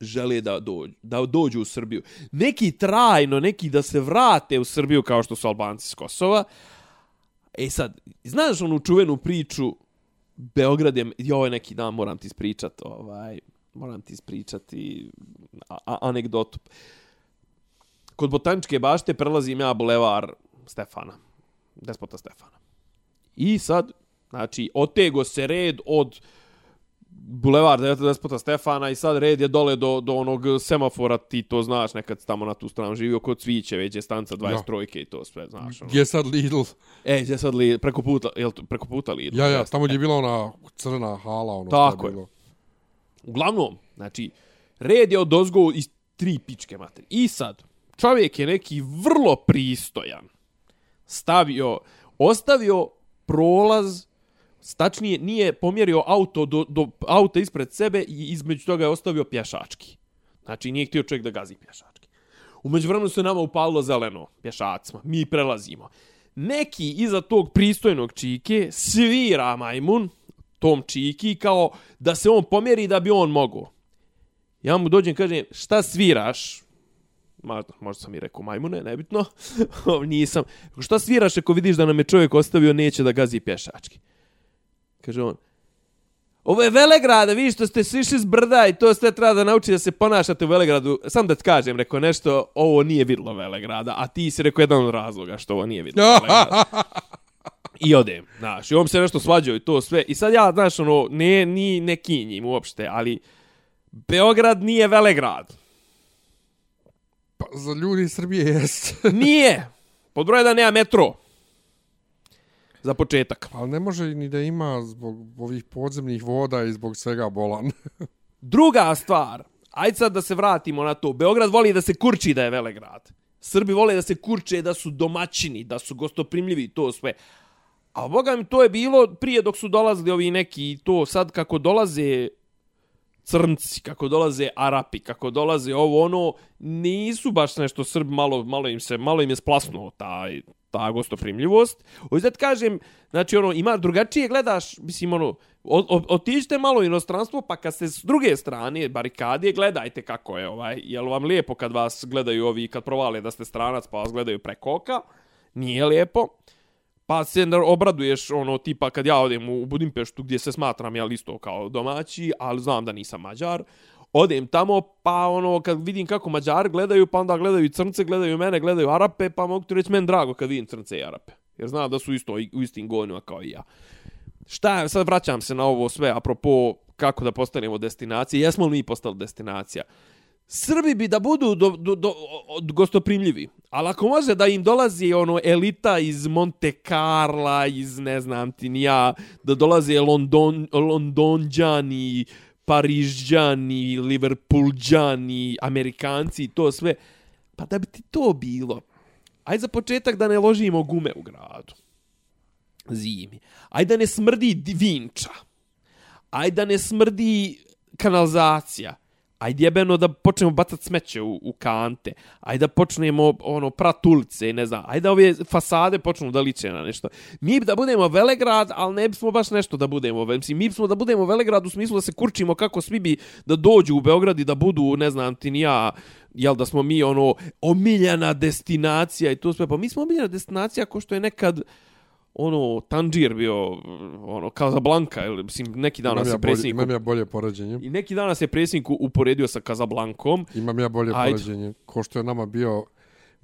žele da dođu, da dođu u Srbiju. Neki trajno, neki da se vrate u Srbiju kao što su Albanci s Kosova. E sad, znaš onu čuvenu priču Beograd je, i ovaj neki dan moram ti ispričat, ovaj, moram ti ispričati a, a, anegdotu. Kod botaničke bašte prelazim ja bulevar Stefana, despota Stefana. I sad, znači, otego se red od bulevar despota Stefana i sad red je dole do, do onog semafora, ti to znaš, nekad tamo na tu stranu živio kod Cviće, već je stanca 23 i to sve, znaš. Ono. Gdje je sad Lidl? E, gdje sad li, preko puta, jel, preko puta li? Ja, ja, tamo gdje je bila ona crna hala, ono Tako je bilo. Uglavnom, znači, red je od ozgo iz tri pičke materi. I sad, čovjek je neki vrlo pristojan. Stavio, ostavio prolaz, stačnije, nije pomjerio auto do, do auta ispred sebe i između toga je ostavio pješački. Znači, nije htio čovjek da gazi pješački. Umeđu vremenu se nama upalilo zeleno pješacima. Mi prelazimo. Neki iza tog pristojnog čike svira majmun tom čiki kao da se on pomjeri da bi on mogao. Ja mu dođem i kažem, šta sviraš? Ma, možda sam i rekao majmune, nebitno. [LAUGHS] Nisam. Šta sviraš ako vidiš da nam je čovjek ostavio neće da gazi pješački? Kaže on, Ovo je Velegrad, vi što ste sišli s brda i to sve treba da nauči da se ponašate u Velegradu. Sam da ti kažem, rekao nešto, ovo nije vidlo Velegrada, a ti si rekao jedan od razloga što ovo nije vidlo [LAUGHS] Velegrada. I odem, znaš, i on se nešto svađao i to sve. I sad ja, znaš, ono, ne, ni, ne kinjim uopšte, ali Beograd nije Velegrad. Pa za ljudi iz Srbije jest. Nije. Pod broj da nema metro. Za početak. Ali ne može ni da ima zbog ovih podzemnih voda i zbog svega bolan. [LAUGHS] Druga stvar, ajde sad da se vratimo na to. Beograd voli da se kurči da je Velegrad. Srbi vole da se kurče da su domaćini, da su gostoprimljivi to sve. A boga mi to je bilo prije dok su dolazili ovi neki i to sad kako dolaze crnci, kako dolaze Arapi, kako dolaze ovo ono, nisu baš nešto Srbi, malo, malo im se, malo im je splasnuo taj, ta gostoprimljivost. Ovo sad kažem, znači ono, ima drugačije gledaš, mislim ono, otiđite malo u inostranstvo, pa kad ste s druge strane barikadije, gledajte kako je ovaj, jel vam lijepo kad vas gledaju ovi, kad provale da ste stranac, pa vas gledaju preko oka, nije lijepo. Pa se obraduješ, ono, tipa kad ja odem u Budimpeštu gdje se smatram ja isto kao domaći, ali znam da nisam Mađar. Odem tamo, pa ono, kad vidim kako Mađari gledaju, pa onda gledaju crnce, gledaju mene, gledaju Arape, pa mogu ti reći meni drago kad vidim crnce i Arape. Jer znam da su isto u istim gonima kao i ja. Šta, sad vraćam se na ovo sve, apropo kako da postanemo destinacija. Jesmo li mi postali destinacija? Srbi bi da budu do, do, do, do, gostoprimljivi. Ali ako može da im dolazi ono elita iz Monte Carla, iz ne znam ti nija, da dolaze London, Londonđani, Parižđani, Liverpoolđani, Amerikanci i to sve, pa da bi ti to bilo. aj za početak da ne ložimo gume u gradu. Zimi. Aj da ne smrdi vinča. Aj da ne smrdi kanalizacija. Ajde jebeno da počnemo bacat smeće u, u kante. Ajde da počnemo ono prat ulice, ne znam. Ajde da ove fasade počnu da liče na nešto. Mi bi da budemo Velegrad, ali ne bismo baš nešto da budemo. Mislim, mi bismo da budemo Velegrad u smislu da se kurčimo kako svi bi da dođu u Beograd i da budu, ne znam, ti ni ja, jel da smo mi ono omiljena destinacija i to sve. Pa mi smo omiljena destinacija ko što je nekad ono Tanđir bio ono Casablanca ili mislim neki dan se ja predsjednik imam ja bolje poređenje. i neki danas je predsjednik uporedio sa Casablancom Imam ja bolje Ajde. poređenje. Ko što je nama bio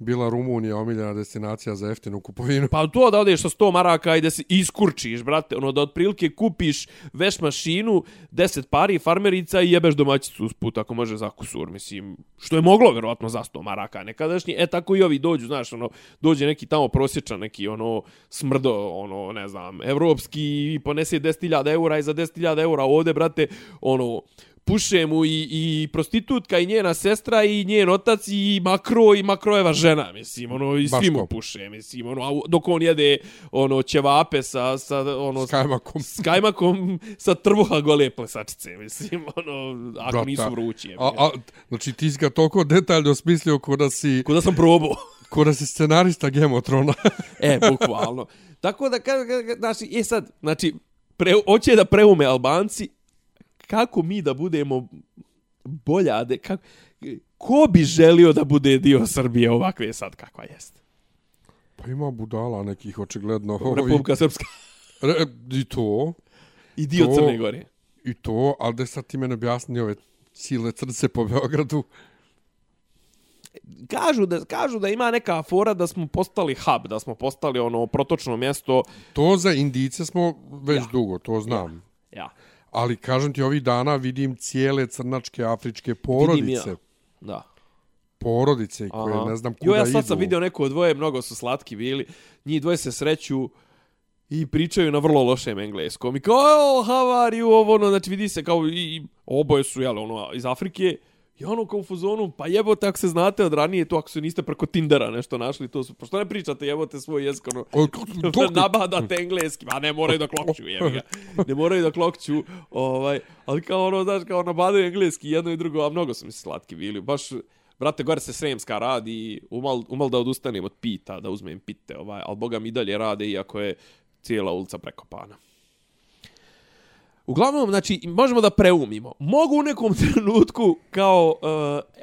bila Rumunija omiljena destinacija za jeftinu kupovinu. Pa to da odeš sa 100 maraka i da se iskurčiš, brate, ono da otprilike kupiš veš mašinu, 10 pari farmerica i jebeš domaćicu usput ako može za kusur, mislim, što je moglo verovatno za 100 maraka nekadašnji. E tako i ovi dođu, znaš, ono dođe neki tamo prosječan, neki ono smrdo, ono ne znam, evropski i ponese 10.000 € i za 10.000 € ovde, brate, ono puše mu i, i prostitutka i njena sestra i njen otac i makro i makrojeva žena, mislim, ono, i svi mu puše, mislim, ono, a dok on jede, ono, ćevape sa, sa ono, Skajmakom. s kajmakom sa trbuha gole plesačice, mislim, ono, ako Brata. nisu vrući. A, a, znači ti si ga toliko detaljno smislio ko da si, Ko da sam probao. ko da si scenarista Thrones. [LAUGHS] e, bukvalno. Tako da, znači, e sad, znači, pre, hoće da preume Albanci, kako mi da budemo bolja, de, kako, ko bi želio da bude dio Srbije ovakve sad kakva jeste? pa ima budala nekih očigledno. Ovi, Republika Srpska [LAUGHS] re, I to, i dio To- Crne Gore. i to, ali da sad ti mene objasni ove sile crce po Beogradu. Kažu da, kažu da ima neka fora da smo postali hub, da smo postali ono protočno mjesto. To za Indice smo već dugo, to znam. Ja, Ali kažem ti, ovih dana vidim cijele crnačke afričke porodice. ja. Da. Porodice koje Aha. ne znam kuda Jo, ja sad idu. sam vidio neko dvoje, mnogo su slatki bili. Njih dvoje se sreću i pričaju na vrlo lošem engleskom. I kao, oh, how are you, ovo, ono, znači vidi se kao, i, i oboje su, jel, ono, iz Afrike. I ono kao u fuzonu, pa jebote, ako se znate od ranije, to ako se niste preko Tindera nešto našli, to su, pošto ne pričate, jebote svoj jezik, ono, [LAUGHS] nabadate engleski, a ne moraju da klokću, jebi ga. Ne moraju da klokću, ovaj, ali kao ono, znaš, kao nabadaju engleski, jedno i drugo, a mnogo su mi se slatki bili, baš, brate, gore se Sremska radi, umal, umal da odustanem od pita, da uzmem pite, ovaj, ali boga mi dalje rade, iako je cijela ulica prekopana. Uglavnom, znači, možemo da preumimo. Mogu u nekom [LAUGHS] trenutku kao... Uh,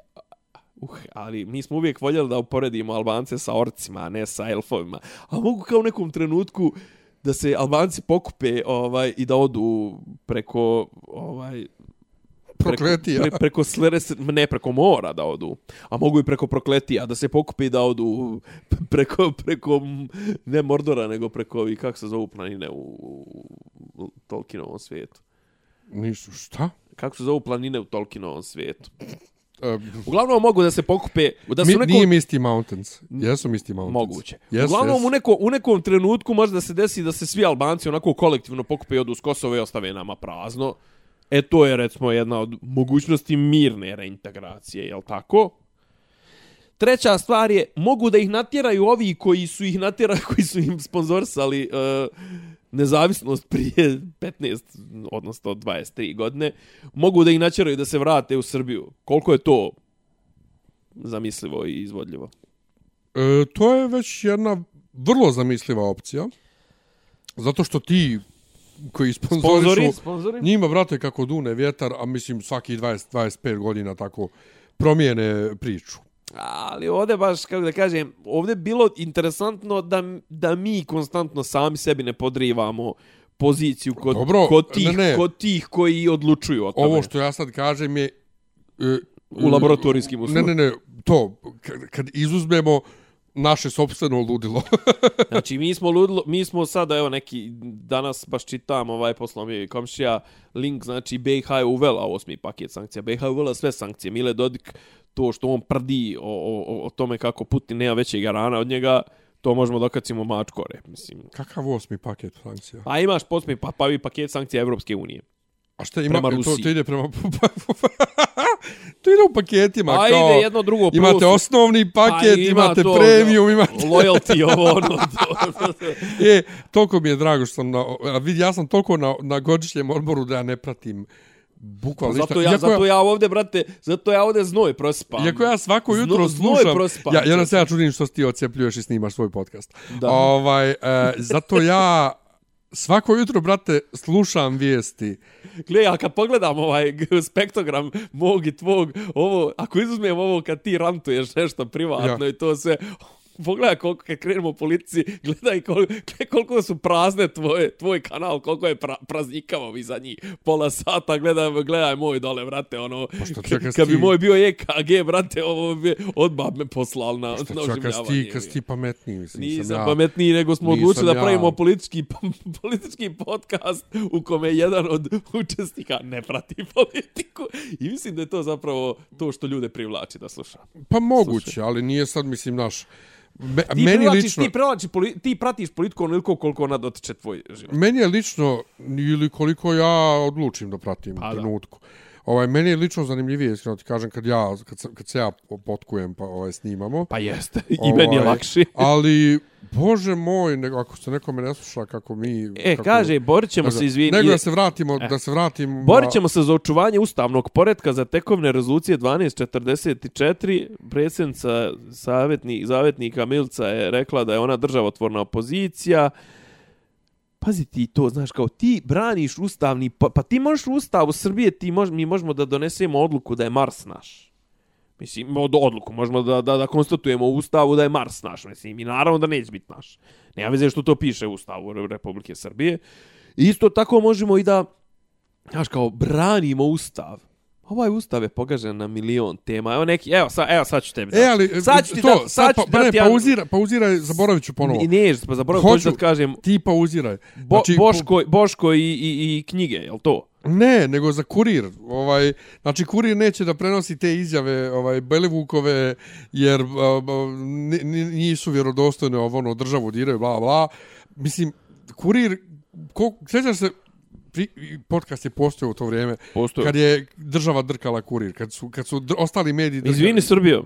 Uh, ali mi smo uvijek voljeli da uporedimo Albance sa orcima, a ne sa elfovima. A mogu kao u nekom trenutku da se Albanci pokupe ovaj i da odu preko ovaj Prokletija. Preko, pre, preko Sleres, ne preko mora da odu, a mogu i preko prokletija da se pokupe i da odu [LAUGHS] preko preko ne Mordora nego preko ovih kako se zovu planine u, u Tolkienovom svijetu. Nisu, šta? Kako se zovu planine u Tolkienovom svijetu? E, Uglavnom mogu da se pokupe da su mi, neko Nije Misty Mountains. Jesu Misty Mountains. moguće. Yes, Uglavnom yes. u neko u nekom trenutku može da se desi da se svi Albanci onako kolektivno pokupe i odu s Kosova i ostave nama prazno. E to je recimo jedna od mogućnosti mirne reintegracije, je l' tako? Treća stvar je, mogu da ih natjeraju ovi koji su ih natjerali, [LAUGHS] koji su im sponzorsali e, nezavisnost prije 15, odnosno 23 godine, mogu da ih natjeraju da se vrate u Srbiju. Koliko je to zamislivo i izvodljivo? E, to je već jedna vrlo zamisliva opcija. Zato što ti koji Sponzori, sponzorišu, sponzori. njima, brate, kako dune vjetar, a mislim svaki 20, 25 godina tako promijene priču. Ali ovdje baš, kako da kažem, ovdje je bilo interesantno da, da mi konstantno sami sebi ne podrivamo poziciju kod, Dobro, kod, tih, ne, ne. kod tih koji odlučuju o tome. Ovo što ja sad kažem je... E, U laboratorijskim Ne, uslovima. ne, ne, to, kad, kad izuzmemo naše sobstveno ludilo. [LAUGHS] Znači, mi smo, ludlo, mi smo sada, evo neki, danas baš čitam ovaj poslom je komšija link, znači BiH je uvela osmi paket sankcija. BiH je uvela sve sankcije. Mile Dodik, to što on prdi o, o, o tome kako Putin nema većeg rana od njega, to možemo dokacimo mačkore, mislim. Kakav osmi paket sankcija? Pa imaš posmi pa, pavi paket sankcija Evropske unije. A šta ima? Prema to, Rusiji. to ide prema... [LAUGHS] to ide u paketima. Pa kao, ide jedno drugo. prvo Imate osnovni paket, Pa ima imate to, premium, da, imate... Loyalty, [LAUGHS] ovo, ono. To, E, toliko mi je drago što sam na... A vidi, ja sam toliko na, na godišnjem odboru da ja ne pratim bukvalno ništa. zato ja, Iako zato ja ovdje, brate, zato ja ovdje znoj prosipam. Iako ja svako Zno- jutro znoj slušam... prosipam, Ja, ja čovječe. se ja čudim što ti ocijepljuješ i snimaš svoj podcast. Da. Ovaj, e, zato ja svako jutro, brate, slušam vijesti. Gle, ja kad pogledam ovaj spektrogram mog i tvog, ovo, ako izuzmem ovo kad ti rantuješ nešto privatno Ja. i to sve, pogledaj koliko, kad krenemo u politici, gledaj koliko, koliko su prazne tvoje, tvoj kanal, koliko je pra, praznikavo vi za njih. Pola sata, gledaj, gledaj moj dole, vrate, ono, Pa što kad, čekaj, kad bi moj bio EKG, vrate, ovo bi odmah me poslal na, na Što čak, kad oživljavanje. ti, kad si ti pametniji, mislim, Nisam sam ja. pametniji, nego smo odlučili da ja. pravimo politički, [LAUGHS] politički podcast u kome jedan od [LAUGHS] učesnika ne prati politiku. I mislim da je to zapravo to što ljude privlači da sluša. Pa moguće, ali nije sad, mislim, naš... Me, Ti meni privlačiš, lično... ti, privlačiš, poli, ti pratiš politiku onoliko koliko ona dotiče tvoj život. Meni je lično, ili koliko ja odlučim da pratim Pa u da. Ovaj, meni je lično zanimljivije, iskreno ti kažem, kad, ja, kad, se- kad se ja potkujem pa ovaj, snimamo. Pa jeste. I meni je Ovaj, lakše. [LAUGHS] Ali, bože moj, nego, ako se nekome ne sluša kako mi... E, kako, kaže, borit ćemo Nego- se izviniti. Nego da se vratimo, E. da se vratim... Borit ćemo se za očuvanje ustavnog poredka za tekovne rezolucije 1244. Predsjednica savjetnik, zavjetnika Milca je rekla da je ona državotvorna opozicija. Pazi ti to, znaš, kao ti braniš ustavni, pa, pa ti možeš ustav u Srbije, ti mož, mi možemo da donesemo odluku da je Mars naš. Mislim, od odluku, možemo da, da, da konstatujemo u ustavu da je Mars naš, mislim, i naravno da neće biti naš. Nema veze što to piše u ustavu Republike Srbije. Isto tako možemo i da, znaš, kao branimo ustav. Ovaj ustav je pogažen na milion tema. Evo neki, evo, sa, evo sad ću tebi E, ali, Sad ću ti to, dat- sad ću pa, pa, ne, pauzira, pauziraj, zaboravit ću ponovo. I ne, pa zaboravim, hoću da kažem, Ti pauziraj. Bo, Znači, Boško, Boško i, i, i knjige, je to? Ne, nego za kurir. Ovaj, znači, kurir neće da prenosi te izjave ovaj, Belivukove, jer ni- nisu vjerodostojne ovo, ono, državu diraju, bla, bla. Mislim, kurir, ko, sjećaš se, pri, podcast je postojao u to vrijeme, Postoji. kad je država drkala kurir, kad su, kad su dr, ostali mediji drkali. Izvini Srbijo.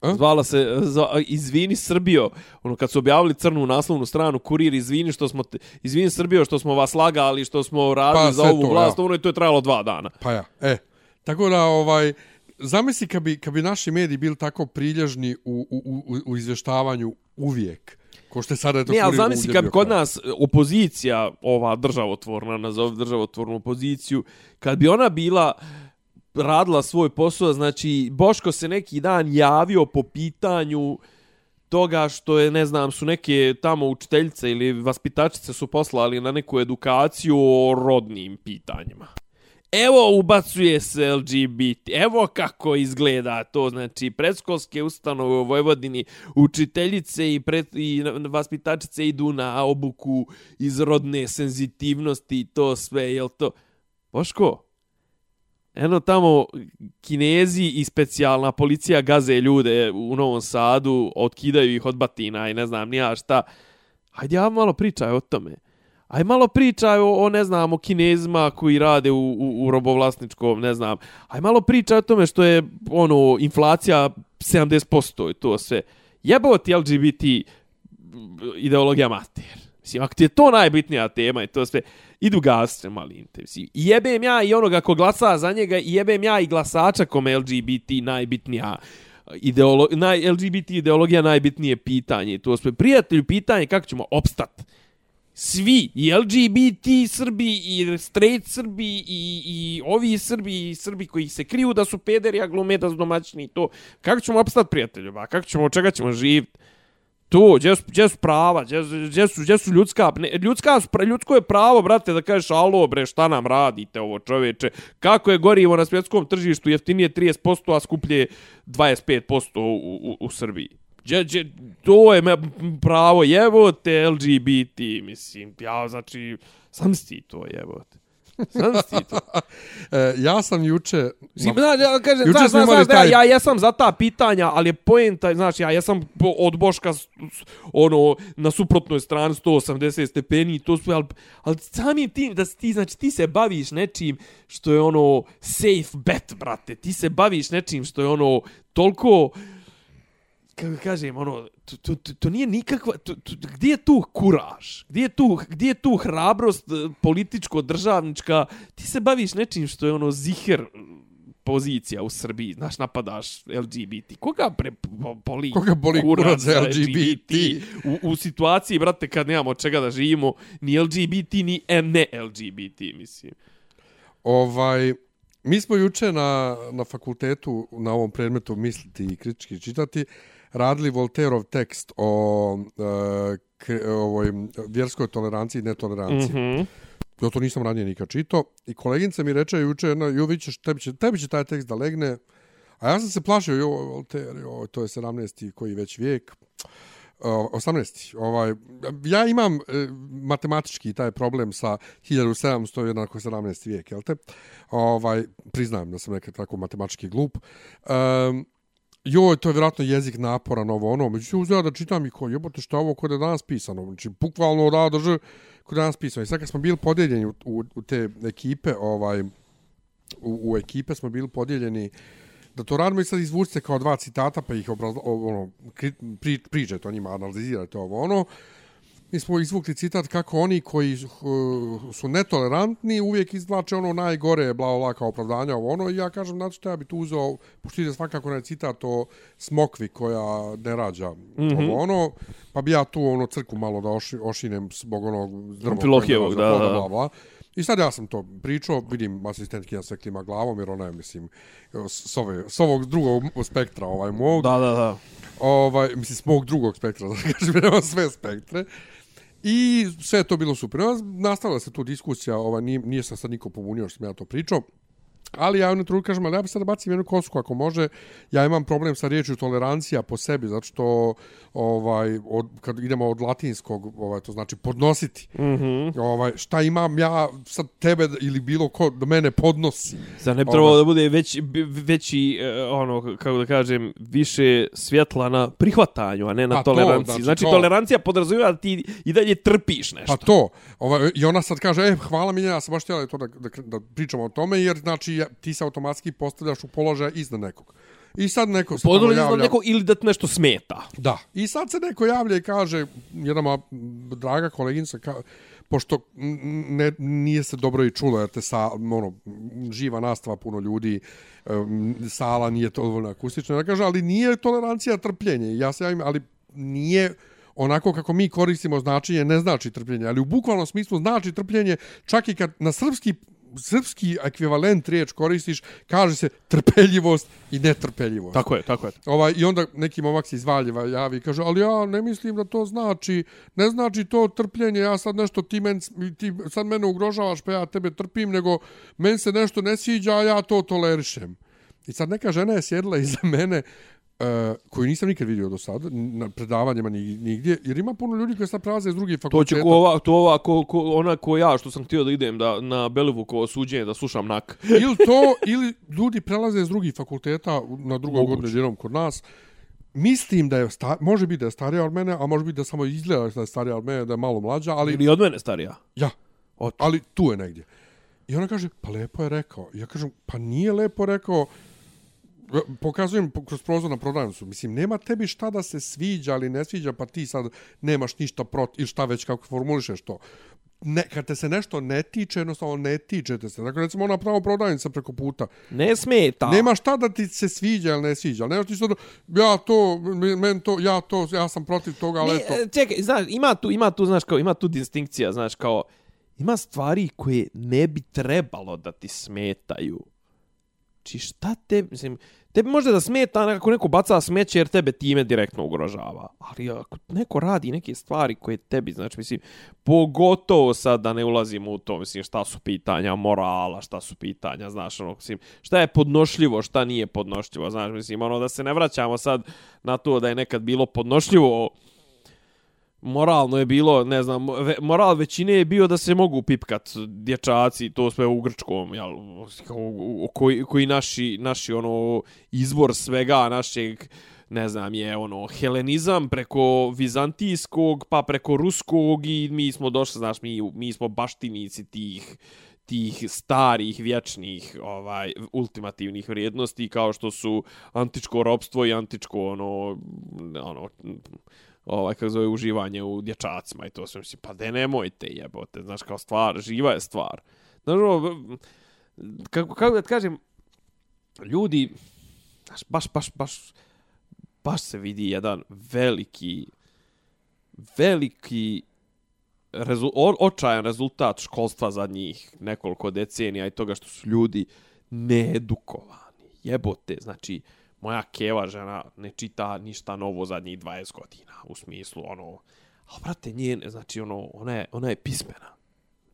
A? Zvala se, zva, izvini Srbijo, ono kad su objavili crnu naslovnu stranu, kurir, izvini što smo, te, izvini Srbijo što smo vas lagali, što smo radili Pa, za ovu to, vlast, ja. ono i to je trajalo dva dana. Pa ja, e. Tako da, ovaj, zamisli kad bi, kad bi naši mediji bili tako prilježni u, u, u, u izvještavanju uvijek. Ko što je sada eto Ne, ali kurir zamisli kad kod nas opozicija, ova državotvorna, nazove državotvornu opoziciju, kad bi ona bila radila svoj posao, znači Boško se neki dan javio po pitanju toga što je, ne znam, su neke tamo učiteljice ili vaspitačice su poslali na neku edukaciju o rodnim pitanjima. Evo ubacuje se LGBT, evo kako izgleda to, znači predškolske ustanove u Vojvodini, učiteljice i, pred, i vaspitačice idu na obuku iz rodne senzitivnosti i to sve, jel to? Boško, eno tamo kinezi i specijalna policija gaze ljude u Novom Sadu, otkidaju ih od batina i ne znam nija šta. Hajde ja malo pričaj o tome. Aj malo pričaj o, o, ne znam, o kinezima koji rade u, u, u robovlasničkom, ne znam. Aj malo pričaj o tome što je, ono, inflacija 70% i to sve. Jebao ti LGBT ideologija mater. Mislim, ako ti je to najbitnija tema i to sve, idu gastre malim te. Mislim, jebem ja i onoga ko glasa za njega, i jebem ja i glasača kome LGBT najbitnija ideolo naj, LGBT ideologija najbitnije pitanje. To sve prijatelju pitanje kako ćemo opstat. Svi, i LGBT Srbi, i straight Srbi, i, i ovi Srbi, i Srbi koji se kriju da su pederi, a glume da su domaćini i to. Kako ćemo opstat, prijatelju? Ba? Kako ćemo, od čega ćemo živjeti? To, gdje su, gdje su prava, gdje, gdje, su, gdje su ljudska, ne, ljudska, su ljudsko je pravo, brate, da kažeš, alo, bre, šta nam radite ovo, čoveče, kako je gorivo na svjetskom tržištu, jeftinije 30%, a skuplje 25% u, u, u Srbiji. Gdje, gdje, to je me pravo, jevo te LGBT, mislim, ja, znači, sam ti to, jevo te. Sam ti to. [LAUGHS] E, ja sam juče... Mislim, znaš, ja kažem, Juče znaš, znaš, znaš, taj- ja jesam za ta pitanja, ali je poenta, znaš, ja jesam od Boška, ono, na suprotnoj strani 180 stepeni, to sve, ali, ali samim tim, da si ti, znači, ti se baviš nečim što je ono safe bet, brate, ti se baviš nečim što je ono toliko, kako kažem, ono, to, to, to, to nije nikakva, to, to, gdje je tu kuraž? Gdje je tu, gdje je tu hrabrost eh, političko-državnička? Ti se baviš nečim što je ono ziher pozicija u Srbiji, znaš, napadaš LGBT. Koga pre boli, Koga boli kurac za LGBT? U, u situaciji, brate, kad nemamo čega da živimo, ni LGBT, ni ne LGBT, mislim. Ovaj, mi smo juče na, na fakultetu, na ovom predmetu misliti i kritički čitati, radili Volterov tekst o e, k, ovoj vjerskoj toleranciji i netoleranciji. Mm -hmm. Ja to nisam ranije nikad čito. I koleginica mi reče juče, jedna, ju vićeš, tebi će, tebi će taj tekst da legne. A ja sam se plašio, jo, Volter, jo, to je 17. koji već vijek. Uh, 18. Ovaj, ja imam uh, matematički taj problem sa 1700 jednako 17. vijek, jel te? Ovaj, priznajem da sam nekad tako matematički glup. Um, joj, to je vjerojatno jezik napora, novo ono. Međutim, uzela da čitam i ko, jebote, što je ovo kod je danas pisano? Znači, bukvalno da drže kod je danas pisano. I sad kad smo bili podijeljeni u, u, u te ekipe, ovaj, u, u ekipe smo bili podijeljeni da to radimo i sad izvučite kao dva citata pa ih obrazla, ono, pri, priđete o njima, analizirate ovo ono. Mi smo izvukli citat kako oni koji uh, su netolerantni uvijek izvlače ono najgore, bla, bla, kao opravdanja ovo ono. I ja kažem, znači što ja bi tu uzeo, pošto ide svakako na citat o smokvi koja ne rađa mm -hmm. ovo ono, pa bi ja tu ono crku malo da oši, ošinem zbog onog. Filohijevog, da, da. Bla, bla. I sad ja sam to pričao, vidim asistentkinja se klima glavom, jer ona je, mislim, s, ove, s ovog drugog spektra, ovaj mog. Da, da, da. Ovaj, mislim, s mog drugog spektra, [LAUGHS] da kažem, nema sve spektre. I sve je to bilo super. Nastavila se tu diskusija, ova, nije, nije sam sad niko pobunio što sam ja to pričao. Ali ja jednu trudu kažem, ali ja bi sad bacim jednu kosku ako može. Ja imam problem sa riječju tolerancija po sebi, zato što ovaj, od, kad idemo od latinskog, ovaj, to znači podnositi. Mm -hmm. ovaj, šta imam ja sad tebe ili bilo ko do mene podnosi. Zar ne bi trebalo ovaj. da bude već, veći, eh, ono, kako da kažem, više svjetla na prihvatanju, a ne na a toleranciji. To, znači, znači to. tolerancija podrazumijeva da ti i dalje trpiš nešto. Pa to. Ovaj, I ona sad kaže, e, hvala mi, ja sam baš htjela to da, da, da pričamo o tome, jer znači ti se automatski postavljaš u položaj iznad nekog. I sad neko se Podoli javlja... neko ili da nešto smeta. Da. I sad se neko javlja i kaže, jedna ma draga koleginica, ka, pošto ne, nije se dobro i čulo, jer te sa, ono, živa nastava, puno ljudi, sala nije to dovoljno akustično, da kaže, ali nije tolerancija trpljenje. Ja se javim, ali nije onako kako mi koristimo značenje, ne znači trpljenje, ali u bukvalnom smislu znači trpljenje, čak i kad na srpski srpski ekvivalent riječ koristiš, kaže se trpeljivost i netrpeljivost. Tako je, tako je. Ovaj, I onda neki momak se iz Valjeva javi i kaže, ali ja ne mislim da to znači, ne znači to trpljenje, ja sad nešto, ti, men, ti sad mene ugrožavaš pa ja tebe trpim, nego men se nešto ne sviđa, a ja to tolerišem. I sad neka žena je sjedila iza mene, uh, koju nisam nikad vidio do sada, na predavanjima nigdje, jer ima puno ljudi koji sad prelaze iz drugih fakulteta. To će ko ova, to ova, ko, ko, ona ko ja, što sam htio da idem da, na Belivu ko suđenje, da slušam nak. ili [LAUGHS] to, ili ljudi prelaze iz drugih fakulteta na drugom godinu kod nas. Mislim da je, star, može biti da je starija od mene, a može biti da samo izgleda da je starija od mene, da je malo mlađa, ali... Ili od mene starija? Ja, od... ali tu je negdje. I ona kaže, pa lepo je rekao. Ja kažem, pa nije lepo rekao, pokazujem kroz prozor na prodavnicu. Mislim, nema tebi šta da se sviđa ali ne sviđa, pa ti sad nemaš ništa protiv, ili šta već kako formulišeš to. Ne, kad te se nešto ne tiče, jednostavno ne tiče te se. Dakle, recimo ona pravo prodavnica preko puta. Ne smeta. Nema šta da ti se sviđa ili ne sviđa. Nema ti sad, ja to, men to, ja to, ja sam protiv toga, ali to. Čekaj, znaš, ima tu, ima tu, znaš, kao, ima tu distinkcija, znaš, kao, ima stvari koje ne bi trebalo da ti smetaju. Či šta te, mislim, Tebi može da smeta nekako neko baca smeće jer tebe time direktno ugrožava. Ali ako neko radi neke stvari koje tebi, znači, mislim, pogotovo sad da ne ulazimo u to, mislim, šta su pitanja morala, šta su pitanja, znaš, ono, mislim, šta je podnošljivo, šta nije podnošljivo, znaš, mislim, ono, da se ne vraćamo sad na to da je nekad bilo podnošljivo, moralno je bilo, ne znam, moral većine je bio da se mogu pipkat dječaci, to sve u grčkom, jel, koji, koji naši, naši ono, izvor svega našeg, ne znam, je ono, helenizam preko vizantijskog, pa preko ruskog i mi smo došli, znaš, mi, mi smo baštinici tih, tih starih, vječnih, ovaj, ultimativnih vrijednosti, kao što su antičko ropstvo i antičko, ono, ono, ovaj kako zove uživanje u dječacima i to sve mislim pa de nemojte jebote znaš kao stvar živa je stvar. Znaš kako kako da kažem ljudi znaš baš baš baš baš se vidi jedan veliki veliki rezu, o, očajan rezultat školstva za njih nekoliko decenija i toga što su ljudi needukovani. Jebote znači moja keva žena ne čita ništa novo zadnjih 20 godina, u smislu, ono, a brate, nje znači, ono, ona je, ona je pismena.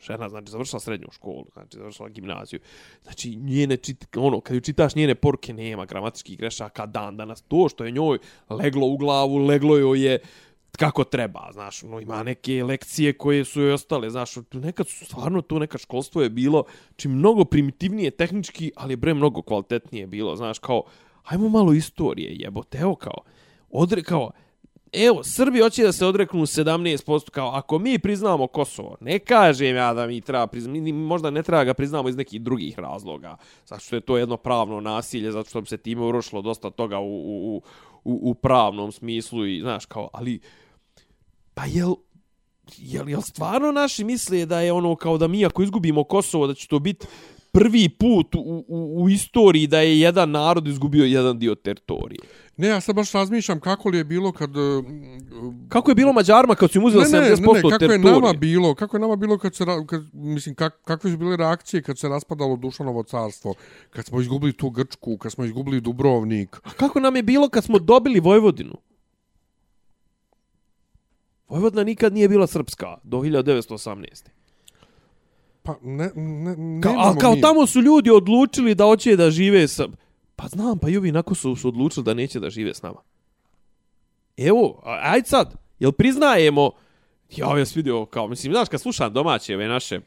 Žena, znači, završila srednju školu, znači, završila gimnaziju. Znači, njene, čit, ono, kad ju čitaš njene porke, nema gramatičkih grešaka dan danas. To što je njoj leglo u glavu, leglo joj je kako treba, znaš, no, ima neke lekcije koje su joj ostale, znaš, nekad su stvarno to neka školstvo je bilo, čim mnogo primitivnije tehnički, ali je bre mnogo kvalitetnije bilo, znaš, kao, hajmo malo istorije, jebote, evo kao, odre, kao, evo, Srbi hoće da se odreknu 17%, kao, ako mi priznamo Kosovo, ne kažem ja da mi treba priznamo, možda ne treba ga priznamo iz nekih drugih razloga, zato što je to jedno pravno nasilje, zato što bi se time urošlo dosta toga u, u, u, u pravnom smislu i, znaš, kao, ali, pa jel, jel, jel stvarno naši misle da je ono kao da mi ako izgubimo Kosovo da će to biti prvi put u, u, u istoriji da je jedan narod izgubio jedan dio teritorije. Ne, ja sad baš razmišljam kako li je bilo kad... Uh, kako je bilo Mađarima kad su im uzeli 70% teritorije? Ne, ne, kako teritorije? je nama bilo, kako je nama bilo kad se, kad, mislim, kak, kakve su bile reakcije kad se raspadalo Dušanovo carstvo, kad smo izgubili tu Grčku, kad smo izgubili Dubrovnik. A kako nam je bilo kad smo dobili Vojvodinu? Vojvodina nikad nije bila srpska do 1918. Pa ne, ne, ne Ka, a kao mi. tamo su ljudi odlučili da hoće da žive sa... Pa znam, pa i ovi nako su, su odlučili da neće da žive s nama. Evo, ajde sad, jel priznajemo... Ja, sam vidio, kao, mislim, znaš, kad slušam domaće, ove naše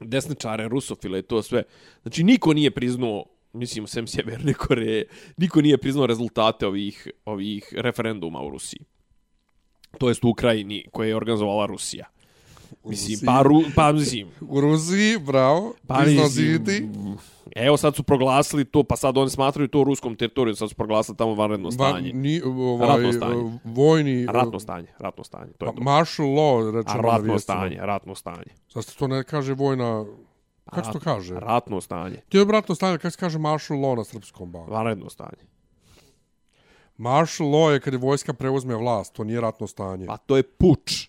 desničare, rusofile i to sve, znači, niko nije priznao, mislim, sem Sjeverne [LAUGHS] Koreje, niko nije priznao rezultate ovih, ovih referenduma u Rusiji to jest u Ukrajini koje je organizovala Rusija. Mislim, pa, ru, pa mislim... U Rusiji, bravo, pa, iznoziti. Evo sad su proglasili to, pa sad oni smatraju to ruskom teritorijom, sad su proglasili tamo vanredno stanje. Ni, ovaj, ratno stanje. Vojni... Ratno stanje, ratno stanje. To je pa, martial law, rečemo Ratno stanje, ratno stanje. Sad se to ne kaže vojna... Kako se to kaže? Ratno stanje. To je ratno stanje, kako se kaže martial law na srpskom ba? Vanredno stanje. Martial law je kad je vojska preuzme vlast, to nije ratno stanje. Pa to je puč.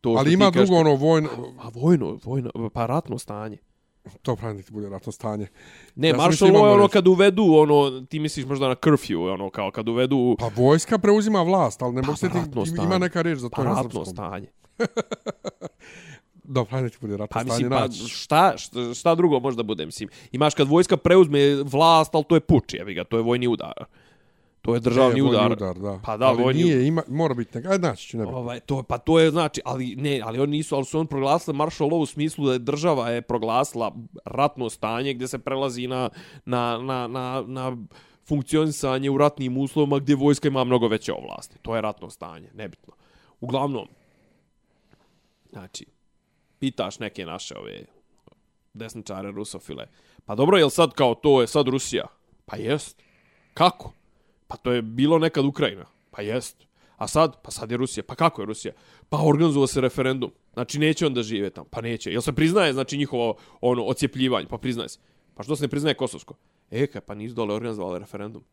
To Ali ima drugo ono vojno... A, vojno, vojno, pa ratno stanje. To pravi ti bude ratno stanje. Ne, ja martial law je ono kad uvedu, ono, ti misliš možda na curfew, ono, kao kad uvedu... Pa vojska preuzima vlast, ali ne pa, mogu se ti, ima neka reč za to pa, na srpskom. ratno stanje. [LAUGHS] Da, pravi ti bude ratno pa, stanje. Pa mislim, pa šta, šta, šta drugo možda bude, mislim. Imaš kad vojska preuzme vlast, ali to je puč, jebi ga, to je vojni udar. To je državni je, udar. udar da. Pa da, ali vojni nije, ima, mora biti neka. Ajde, znači ću ne ovaj, to, Pa to je, znači, ali ne, ali oni nisu, ali su on proglasili maršal law u smislu da je država je proglasila ratno stanje gdje se prelazi na, na, na, na, na funkcionisanje u ratnim uslovima gdje vojska ima mnogo veće ovlasti. To je ratno stanje, nebitno. Uglavnom, znači, pitaš neke naše ove desničare rusofile, pa dobro, jel sad kao to je sad Rusija? Pa jest. Kako? Pa to je bilo nekad Ukrajina. Pa jest. A sad? Pa sad je Rusija. Pa kako je Rusija? Pa organizovao se referendum. Znači neće on da žive tamo. Pa neće. Jel se priznaje znači njihovo ono ocijepljivanje? Pa priznaje se. Pa što se ne priznaje Kosovsko? E, kaj, pa nisu dole organizovali referendum.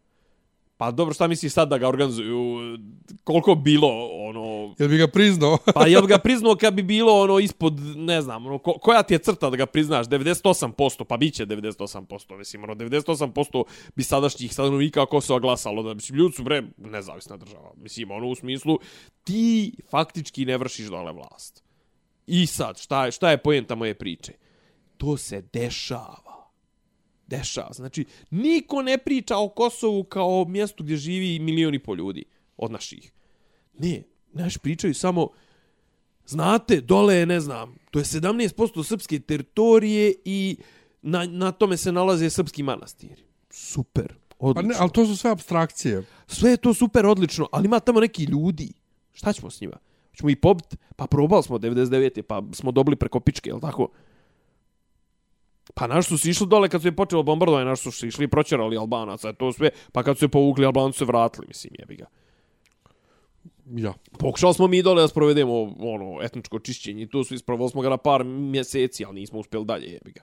Pa dobro, šta misliš sad da ga organizuju? Koliko bilo, ono... Jel bi ga priznao? pa jel bi ga [LAUGHS] priznao kad bi bilo, ono, ispod, ne znam, ono, ko, koja ti je crta da ga priznaš? 98%, pa bit će 98%, mislim, ono, 98% bi sadašnjih stanovnika Kosova glasalo, da, mislim, ljudi su, bre, nezavisna država. Mislim, ono, u smislu, ti faktički ne vršiš dole vlast. I sad, šta je, šta je pojenta moje priče? To se dešava dešava. Znači, niko ne priča o Kosovu kao o mjestu gdje živi milioni po ljudi od naših. Ne, naš pričaju samo, znate, dole je, ne znam, to je 17% srpske teritorije i na, na tome se nalaze srpski manastiri. Super, odlično. Pa ne, ali to su sve abstrakcije. Sve je to super, odlično, ali ima tamo neki ljudi. Šta ćemo s njima? Ćemo i pobiti? Pa probali smo 99. pa smo dobili preko pičke, je li tako? Pa naš su išli dole kad su je počelo bombardovanje, naš su išli i proćerali Albanaca, to sve, pa kad su je povukli Albanci se vratili, mislim, jebi ga. Ja. Pokušali smo mi dole da sprovedemo ono, etničko čišćenje, to su ispravili smo ga na par mjeseci, ali nismo uspjeli dalje, jebi ga.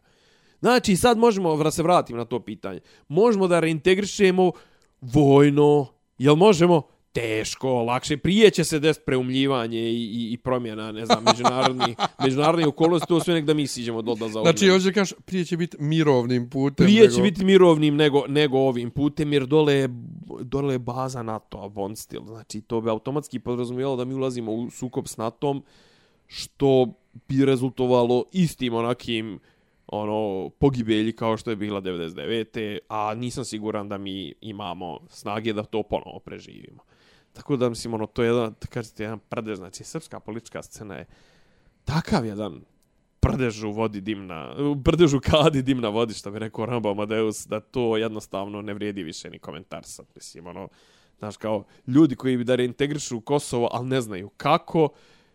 Znači, sad možemo, da se vratim na to pitanje, možemo da reintegrišemo vojno, jel možemo? Teško, lakše, prije će se desiti preumljivanje i, i, i promjena, ne znam, međunarodni, [LAUGHS] međunarodni okolnosti, to sve nek da mi siđemo do da za Znači, hoće kažeš, prije će biti mirovnim putem. Prije nego... će biti mirovnim nego, nego ovim putem, jer dole je, dole je baza NATO-a, Bond stil. Znači, to bi automatski podrazumijelo da mi ulazimo u sukob s NATO-om, što bi rezultovalo istim onakim ono pogibelji kao što je bila 99. a nisam siguran da mi imamo snage da to ponovo preživimo. Tako da mislim ono to je jedan kažete jedan prdež, znači srpska politička scena je takav jedan prdež u vodi dimna, prdež u kadi dimna vodi, što bi rekao Rambo Amadeus, da to jednostavno ne vrijedi više ni komentar sad, mislim, ono, znaš, kao ljudi koji bi da reintegrišu Kosovo, ali ne znaju kako,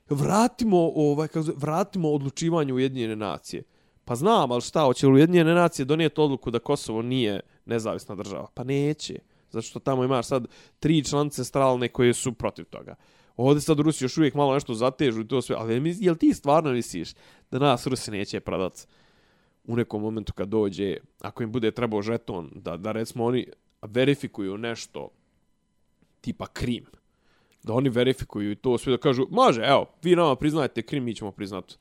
vratimo, ovaj, kako zove, vratimo odlučivanje Ujedinjene nacije. Pa znam, ali šta, hoće li Ujedinjene nacije donijeti odluku da Kosovo nije nezavisna država? Pa neće. Zato što tamo imaš sad tri članice stralne koje su protiv toga. Ovdje sad Rusi još uvijek malo nešto zatežu i to sve. Ali jel ti stvarno misliš da nas Rusi neće prodati u nekom momentu kad dođe, ako im bude trebao žeton, da, da recimo oni verifikuju nešto tipa Krim, da oni verifikuju i to sve da kažu, može, evo, vi nama priznajete Krim, mi ćemo priznati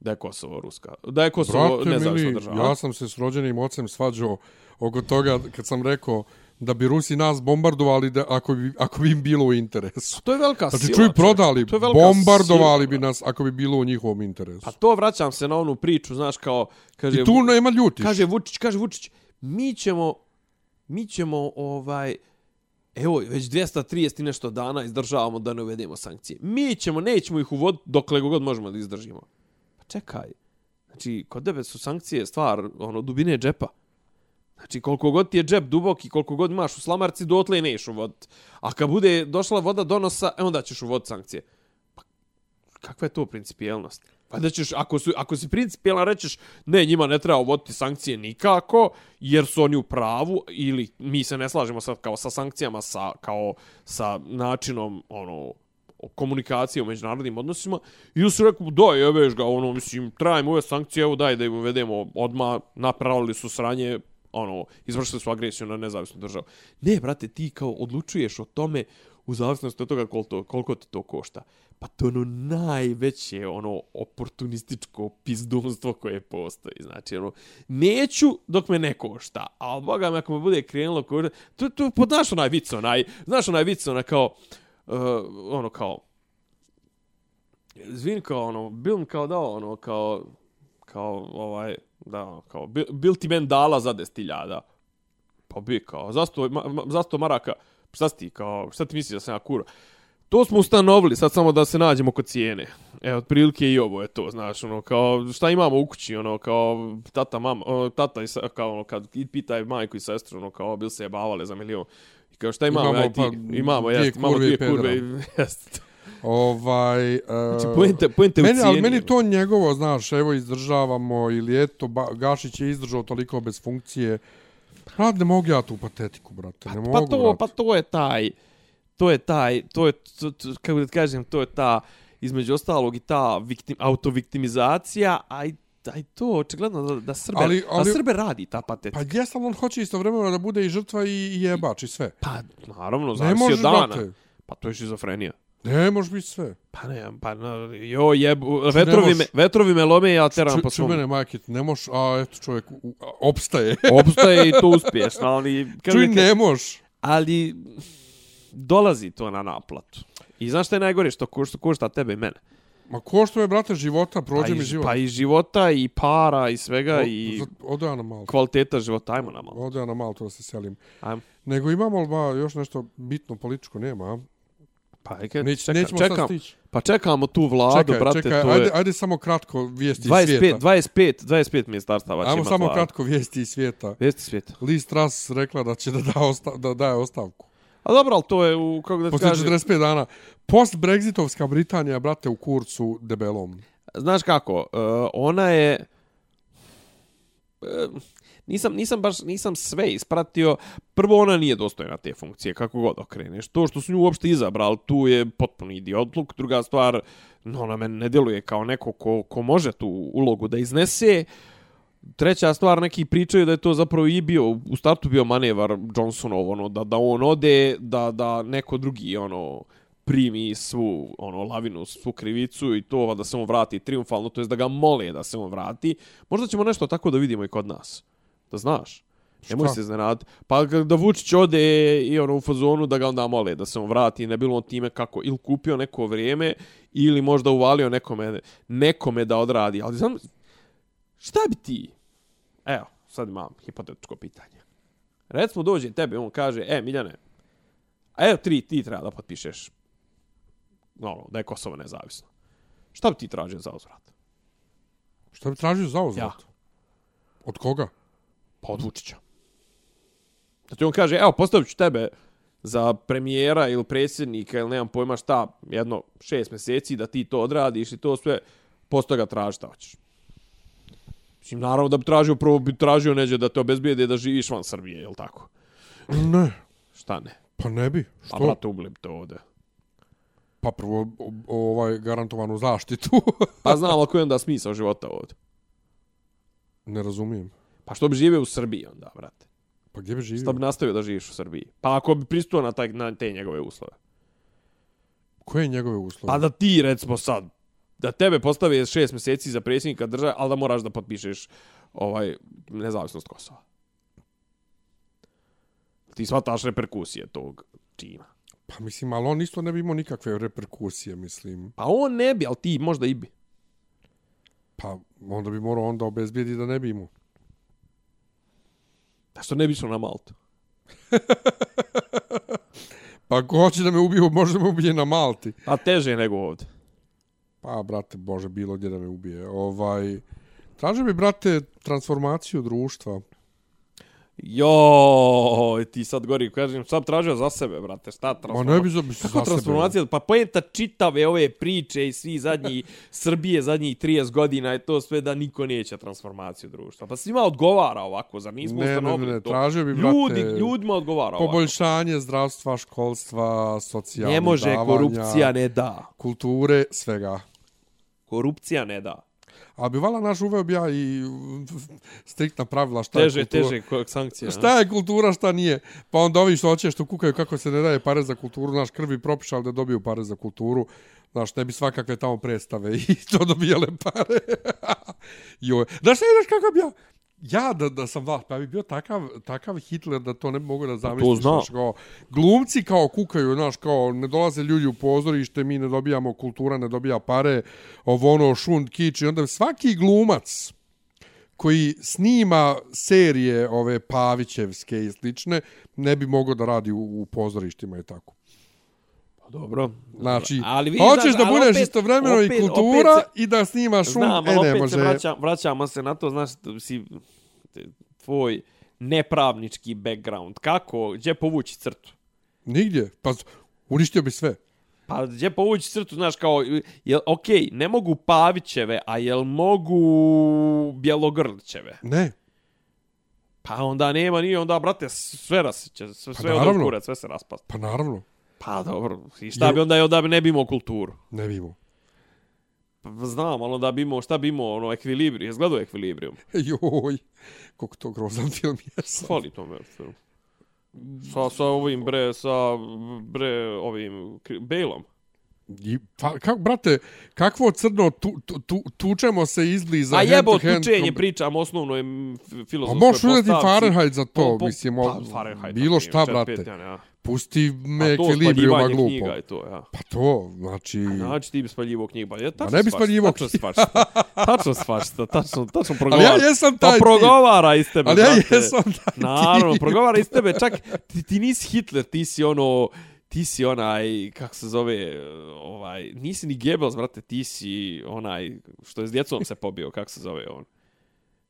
da je Kosovo ruska, da je Kosovo Brate, nezavisna mili, država. Ja sam se s rođenim ocem svađao oko toga kad sam rekao da bi Rusi nas bombardovali da ako bi, ako bi im bilo u interesu. To je velika Znači, sila. čuj, čovječe. prodali, To je velika bombardovali sila. bi nas ako bi bilo u njihovom interesu. Pa to vraćam se na onu priču, znaš, kao, kaže, I tu nema ljutiš. kaže Vučić, kaže Vučić, mi ćemo, mi ćemo, ovaj, evo, već 230 i nešto dana izdržavamo da ne uvedemo sankcije. Mi ćemo, nećemo ih uvoditi dokle god možemo da izdržimo. Pa čekaj, znači, kod tebe su sankcije stvar, ono, dubine džepa. Znači, koliko god ti je džep dubok i koliko god imaš u slamarci, dotle neš uvoditi. A kad bude došla voda do nosa, e onda ćeš uvoditi sankcije. Pa, kakva je to principijelnost? Pa da ćeš, ako, su, ako si principijelan, rećeš, ne, njima ne treba uvoditi sankcije nikako, jer su oni u pravu, ili mi se ne slažemo sad kao sa sankcijama, sa, kao sa načinom, ono, komunikacije u međunarodnim odnosima i su rekao da jebeš ga ono mislim trajimo ove sankcije evo daj da im uvedemo odma napravili su sranje ono izvršili su agresiju na nezavisnu državu. Ne brate ti kao odlučuješ o tome u zavisnosti od toga koliko, koliko te to košta. Pa to je ono najveće ono oportunističko pizdunstvo koje postoji znači ono neću dok me ne košta ali boga me ako me bude krenulo košta to to pa znaš onaj vic onaj znaš onaj vic onaj kao uh, ono kao Zvin kao ono, bil mi kao dao ono, kao, kao ovaj, da, ono, kao, bil, bil ti men dala za 10.000. Pa bi kao, zasto, ma, ma, zasto maraka, šta si ti, kao, šta ti misliš da sam ja kura? To smo ustanovili, sad samo da se nađemo kod cijene. E, otprilike i ovo je to, znaš, ono, kao, šta imamo u kući, ono, kao, tata, mama, ono, tata, i sa, kao, ono, kad i pitaj majku i sestru, ono, kao, bil se je bavale za milion. I kao, šta imamo, Imamo, aj, ti, pa, imamo, jest, imamo dvije kurve, i, [LAUGHS] jest. Ovaj, uh, Znači, pojente, pojente u meni, ali meni to njegovo, znaš, evo izdržavamo ili eto, ba, Gašić je izdržao toliko bez funkcije. Brad, ne mogu ja tu patetiku, brate, ne pa, mogu, pa to, brate. pa to je taj, to je taj, to je, to, to, kako da kažem, to je ta, između ostalog i ta viktim, autoviktimizacija, a i aj to, očigledno da, da, Srbe, Ali- ali- da Srbe radi ta patetika. Pa jes, ali on hoće istovremeno da bude i žrtva i, i jebač i sve. Pa, naravno, Ne zavisi od dana. brate. Pa to je šizofrenija. Ne može biti sve. Pa ne, pa na, jo jebu, vetrovi, me, vetrovi me lome, ja teram Ču, po svom. mene, majke, ne moš, a eto čovjek u, a, opstaje. [LAUGHS] Opstaje i to uspješno, ali... Čuj, ne moš. Ali dolazi to na naplatu. I znaš šta je najgore što košta, košta tebe i mene? Ma ko što je, brate, života, prođe pa mi i, život. Pa i života, i para, i svega, O- i Ode ja na malo. kvaliteta života. Ajmo na malo. Ode ja na malo, to da se selim. Ajmo. Nego imamo li ba, još nešto bitno političko, nema, a? Pa, ajde, Neć, čekam, nećemo sad čekam, stići. pa čekamo tu vladu, Čekaj, brate, čekaj, to ajde, je... ajde samo kratko vijesti iz 25, svijeta. 25, 25 ministarstava će Ajmo imat samo kratko vijesti iz svijeta. Vijesti svijeta. Liz Truss rekla da će da, da, osta, da daje ostavku. A dobro, ali to je u, kako da ti Poslije kažem, 45 dana. Post-Brexitovska Britanija, brate, u kurcu debelom. znaš kako, uh, ona je... Uh, nisam, nisam baš, nisam sve ispratio. Prvo, ona nije dostojna te funkcije, kako god okreneš. To što su nju uopšte izabrali, tu je potpuno idiotluk. Druga stvar, no, ona meni ne djeluje kao neko ko, ko može tu ulogu da iznese. treća stvar, neki pričaju da je to zapravo i bio, u startu bio manevar Johnsonov, ono, da, da on ode, da, da neko drugi, ono, primi svu ono lavinu, svu krivicu i to da se on vrati triumfalno, to jest da ga mole da se on vrati. Možda ćemo nešto tako da vidimo i kod nas. Da znaš. Nemoj se iznenad. Pa da Vučić ode i ono u fazonu da ga onda mole da se on vrati, ne bilo on time kako ili kupio neko vrijeme ili možda uvalio nekome, nekome da odradi. Ali znam, šta bi ti? Evo, sad imam hipotetičko pitanje. Recimo dođe tebe, on kaže, e, Miljane, a evo tri, ti treba da potpišeš ono, da je Kosovo nezavisno. Šta bi ti tražio za uzvrat? Šta bi tražio za uzvrat? Ja. Od koga? Pa od Vučića. Ti on kaže, evo, postavit ću tebe za premijera ili predsjednika ili nemam pojma šta, jedno šest mjeseci da ti to odradiš i to sve, posto ga traži šta hoćeš. Mislim, naravno da bi tražio, prvo bi tražio neđe da te obezbijede da živiš van Srbije, je tako? Ne. Šta ne? Pa ne bi. Što? Pa brate, ubili bi te ovde. Pa prvo o, o, ovaj garantovanu zaštitu. pa znam, ali koji je onda smisao života ovde? Ne razumijem. Pa što bi živio u Srbiji onda, brate? Pa gdje bi živio? Što bi nastavio da živiš u Srbiji? Pa ako bi pristuo na, taj, na te njegove uslove. Koje njegove uslove? Pa da ti, recimo sad, da tebe postave šest mjeseci za predsjednika države, ali da moraš da potpišeš ovaj, nezavisnost Kosova. Ti shvataš reperkusije tog čina. Pa mislim, ali on isto ne bi imao nikakve reperkusije, mislim. Pa on ne bi, ali ti možda i bi. Pa onda bi morao onda obezbijedi da ne bi imao. Da što ne bi išao na Maltu? [LAUGHS] pa ako hoće da me ubije, može da me ubije na Malti. Pa teže nego ovdje. Pa, brate, bože, bilo gdje da me ubije. Ovaj, traže mi, brate, transformaciju društva. Jo, ti sad gori, kažem, šta tražio za sebe, brate, šta transformacija? Ma ne bi za, za Kako transformacija? Sebe, pa pojenta čitave ove priče i svi zadnji Srbije zadnjih 30 godina je to sve da niko neće transformaciju društva. Pa svima odgovara ovako, zar nismo ne, ustanovili ne, ne, to? tražio bi, brate, Ljudi, ljudima odgovara ovako. Poboljšanje zdravstva, školstva, socijalnih Ne može, davanja, korupcija ne da. Kulture, svega. Korupcija ne da. A bi vala naš uveo bi ja i striktna pravila šta teže, je kultura. Teže, teže sankcija. Šta je kultura, šta nije. Pa onda ovi što hoće što kukaju kako se ne daje pare za kulturu, naš krvi propišao da dobiju pare za kulturu. Znaš, ne bi svakakve tamo predstave [LAUGHS] i to dobijale pare. [LAUGHS] Joj. Znaš, ne znaš kako bi ja ja da, da sam vlast, pa bi bio takav, takav Hitler da to ne mogu da zamisliš. To znaš, kao, glumci kao kukaju, znaš, kao ne dolaze ljudi u pozorište, mi ne dobijamo kultura, ne dobija pare, ovo ono, šund, kič, i onda svaki glumac koji snima serije ove Pavićevske i slične, ne bi mogao da radi u, u pozorištima i tako. Pa dobro. Znači, ali vi, hoćeš znaš, da budeš opet, istovremeno opet, i kultura opet se, i da snimaš šum, znam, e ne opet može. Se vraća, vraćamo se na to, znaš, si, tvoj nepravnički background. Kako, gdje povući crtu? Nigdje. Pa uništio bi sve. Pa gdje povući crtu, znaš, kao, jel, okej, okay, ne mogu Pavićeve, a jel mogu Bjelogrlićeve? Ne. Pa onda nema, nije, onda, brate, sve rasiće, sve, pa sve od sve se raspast. Pa naravno. Pa dobro, i šta bi onda, je onda bi ne bi imao kulturu? Ne bi imao. Pa, znam, ali onda bi imao, šta bi imao, ono, ekvilibrium, je zgledao ekvilibrium? [LAUGHS] Joj, koliko to grozan [LAUGHS] film je sad. Fali to me film. Sa, sa ovim, bre, sa, bre, ovim, Bejlom. I, pa, kako, brate, kakvo crno tu, tu, tu, tučemo se izbliza A jebo hand tučenje pričam, osnovno je filozofskoj postavci. A možeš uzeti Fahrenheit za to, po, po, mislim, pa, Fahrenheit, bilo šta, brate. Petan, ja. Pusti me ekvilibrijuma glupo. knjiga je to, ja. Pa to, znači... A znači ti bi spaljivo knjigu. Ja, tačno ne bi spaljivo knjigu. Tačno svašta. Tačno svašta. Tačno, tačno progovara. [LAUGHS] Ali ja jesam taj Pa progovara iz tebe. Ali ja jesam taj Naravno, progovara iz tebe. Čak ti, ti nisi Hitler, ti si ono ti si onaj, kako se zove, ovaj, nisi ni Goebbels, brate, ti si onaj, što je s djecom se pobio, kako se zove on.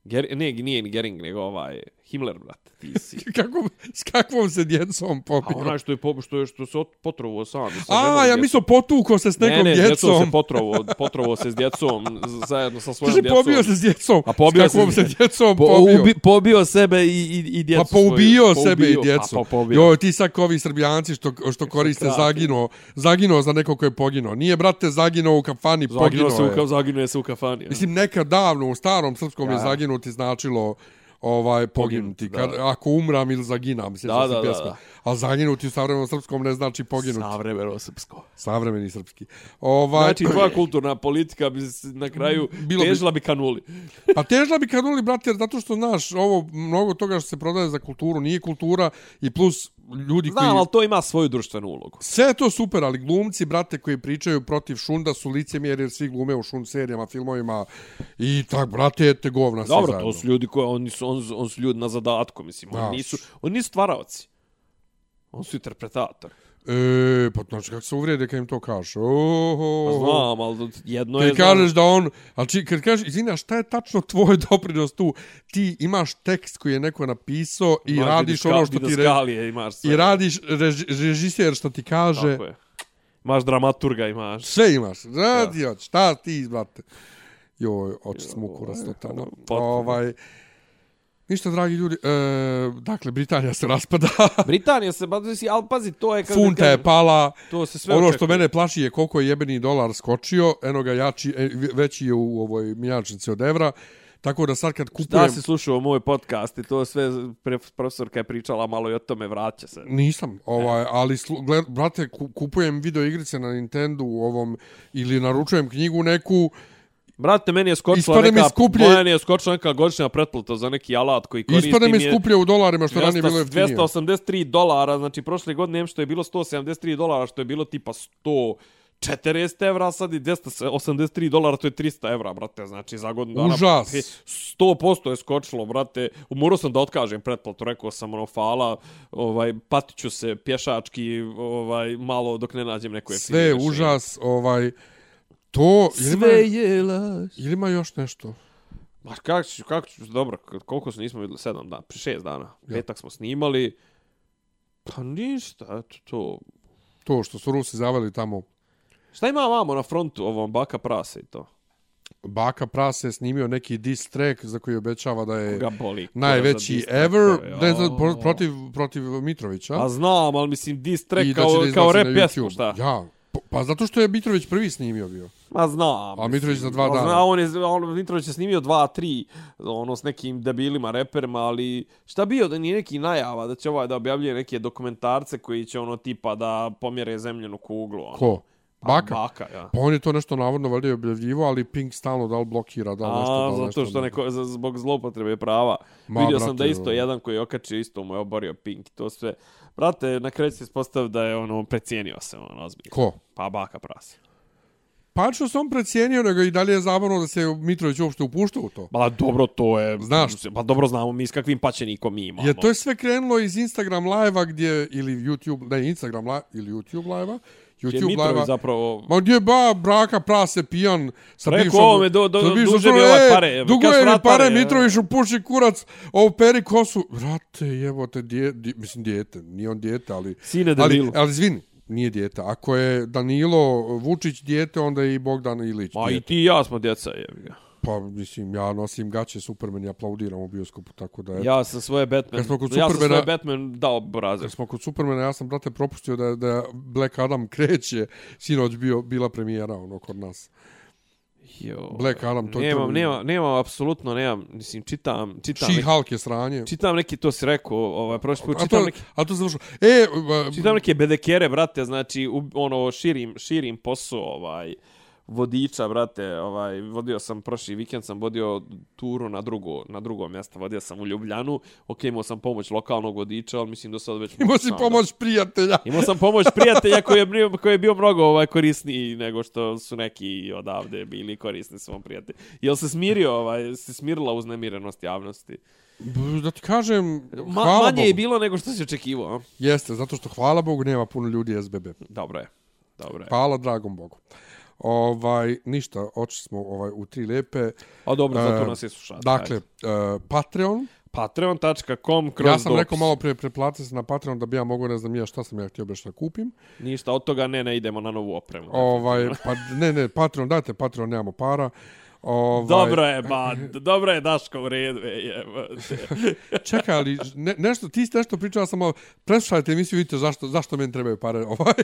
Ger, ne, nije ni Gering, nego ovaj, Himmler, brate, ti si. [LAUGHS] Kako, s kakvom se djecom A popio? onaj što je, po, što je, što se ot- potrovo sam. sa A, ja mislio potuko se s nekom ne, ne, djecom djecom. se potrovo, potrovo se s djecom, zajedno sa svojom djecom. pobio se s djecom. A pobio s kakvom se se djecom Po, pobio. ubi, pobio sebe i, i, i djecu Pa poubio svoju. sebe i Poubio, djecu. Pa, pa pobio. Joj, ti sad kao ovi srbijanci što, što koriste krati. zagino, zagino za neko ko je poginuo. Nije, brate, zaginuo u kafani, Zaginuo poginuo se, u, je. ka- zaginuo se u kafani. ja. Mislim, nekad davno u starom srpskom je Ja. Zaginuti značilo ovaj poginuti. Poginuti, Kad, ako umram ili zaginam, se Da, se da, da, pjesma. da. A zaginuti u savremenom srpskom ne znači poginuti. Savremeno srpsko. Savremeni srpski. Ovaj, Znači, tvoja kulturna politika bi na kraju Bilo bi- težila bi kanuli. [LAUGHS] Pa težla bi kanuli, brate, jer zato što, znaš, ovo, mnogo toga što se prodaje za kulturu nije kultura i plus ljudi Znam, koji... ali to ima svoju društvenu ulogu. Sve je to super, ali glumci, brate, koji pričaju protiv šunda su licemjeri jer svi glume u šund serijama, filmovima i tak, brate, te govna sve Dobro, zajedno. to su ljudi koji, oni su, on, on su ljudi na zadatku, mislim. Oni nisu, oni nisu stvaraoci. Oni su interpretatori. E, pa znači kako se uvrede kad im to kažeš. Oho. Pa znam, ali jedno je... Kad kažeš da on, ali či, kad kažeš, izvina, šta je tačno tvoj [LAUGHS] doprinos tu? Ti imaš tekst koji je neko napisao i Imaš radiš ono što ti re, imaš sve. i radiš rež, režiser što ti kaže. Tako je. Imaš dramaturga, imaš. Sve imaš. Radi, ja. šta ti, brate? Joj, oči smuku rastotano. potpuno. Ovaj, ništa, dragi ljudi. E, dakle, Britanija se raspada. [LAUGHS] Britanija se, ali pazi, to je... Funta je pala. To se sve ono što očekuje. mene plaši je koliko je jebeni dolar skočio. Eno ga jači, e, veći je u ovoj mjenjačnici od evra. Tako da sad kad kupujem... Da si slušao moj podcast i to sve, profesorka je pričala malo i o tome, vraća se. Nisam, ovaj, ali slu, gled, brate, ku- kupujem video igrice na Nintendo ovom ili naručujem knjigu neku Brate, meni je skočila Ispade mi neka, skuplje- meni je skočila neka godišnja pretplata za neki alat koji koristim. Ispade mi je skuplje u dolarima što ranije 200 bilo jeftinije. 283 dolara, znači prošle godine što je bilo 173 dolara, što je bilo tipa 140 evra, sad i 283 dolara, to je 300 evra, brate, znači za godinu dana. Užas. pe- 100% je skočilo, brate. Umorao sam da otkažem pretplatu, rekao sam ono, fala, ovaj, patiću se pješački, ovaj, malo dok ne nađem neko jeftinije Sve je rješenje. užas, ovaj, to, ili ima, Sve je laž. ili ima još nešto? Ma kako ću, kako ću, dobro, koliko se nismo vidjeli, sedam dana, pri šest dana. Petak smo snimali, pa ništa, eto to. To što su Rusi zaveli tamo. Šta ima vamo na frontu, ovom baka prase i to? Baka Prase je snimio neki diss track za koji obećava da je boli. najveći ever, ne znam, ja. pro- protiv, protiv Mitrovića. Pa znam, ali mislim, diss track I kao, da kao rap pjesmu, šta? Ja, pa- pa zato što je Mitrović prvi snimio bio. Ma znam. A Mitrović za dva dana. Zna, on je, on, Mitrović je snimio dva, tri, ono, s nekim debilima reperima, ali šta bio da nije neki najava da će ovaj da objavljuje neke dokumentarce koji će ono tipa da pomjere zemljenu kuglu. Ono. Ko? Baka? Baka, ja. Pa on je to nešto navodno valjda objavljivo, ali Pink stalno da li blokira, da li nešto, da A, li zato nešto. što neko, zbog zlopotrebe prava. Ma, Vidio sam da brate, isto ono. jedan koji je okačio isto mu je oborio Pink. To sve. Brate, na kraju se ispostavio da je ono precijenio se ono ozbiljno. Ko? Pa baka prase. Pa što se on precijenio, nego i dalje je zabavno da se Mitrović uopšte upušta u to. Pa dobro, to je... Znaš. Pa dobro znamo mi s kakvim paćenikom mi imamo. Je to je sve krenulo iz Instagram live-a gdje, ili YouTube, ne Instagram live, ili YouTube live-a, YouTube Mitrović live-a, zapravo... Ma gdje ba braka prase pijan sa bivšom... ovome, do- do- duže mi e, pare, evo, Dugo je mi pare, pare. Mitrović upuši kurac, peri kosu. Vrate, jebote, dje, dje, mislim dijete, nije on dijete, ali... Sine ali, debilu. ali izvini, nije dijete. Ako je Danilo Vučić dijete, onda je i Bogdan Ilić Ma i dijete. ti i ja smo djeca, jebi ga. Pa, mislim, ja nosim gaće Superman i aplaudiram u bioskopu, tako da... eto. Ja sam svoje Batman... Smo kod ja sam Supermana- svoje Batman dao brazer. Kad smo kod Supermana, ja sam, brate, propustio da, da Black Adam kreće. Sinoć bio, bila premijera, ono, kod nas. Jo. Black Adam, to je nemam, to- nemam, nemam, apsolutno nemam, mislim, čitam, čitam, She-Hulk je sranje. čitam neki, to si rekao, ovaj, prošli put, A čitam to, neki, a to završao. E, uh, čitam neke bedekere, brate, znači, u, ono, širim, širim posao, ovaj, vodiča, brate, ovaj, vodio sam, prošli vikend sam vodio turu na drugo, na drugo mjesto, vodio sam u Ljubljanu, ok, imao sam pomoć lokalnog vodiča, ali mislim do sad već... imao si pomoć prijatelja. Da, imao sam pomoć prijatelja koji je, koji je bio mnogo ovaj, korisniji nego što su neki odavde bili korisni svom prijatelju. Jel se smirio, ovaj, se smirila uznemirenost javnosti? Da ti kažem, Ma, hvala manje Bogu. je bilo nego što se očekivao. Jeste, zato što hvala Bogu nema puno ljudi SBB. Dobro je. Dobro je. Hvala dragom Bogu. Ovaj, ništa, oči smo ovaj, u tri lepe. A dobro, zato E, nas je slušati. Dakle, uh, Patreon, Patreon.com kroz Ja sam rekao malo prije preplatite se na Patreon da bi ja mogao ne znam ja šta sam ja htio baš da kupim. Ništa, od toga ne, ne idemo na novu opremu. Ovaj, pa ne, ne, Patreon, dajte Patreon, nemamo para. Ovaj, Dobro je, ba, dobro je Daško u redu, je. [LAUGHS] Čekaj, ali ne, nešto, ti ste nešto pričao, samo preslušajte emisiju, vidite zašto, zašto meni trebaju pare. [LAUGHS] Ovaj,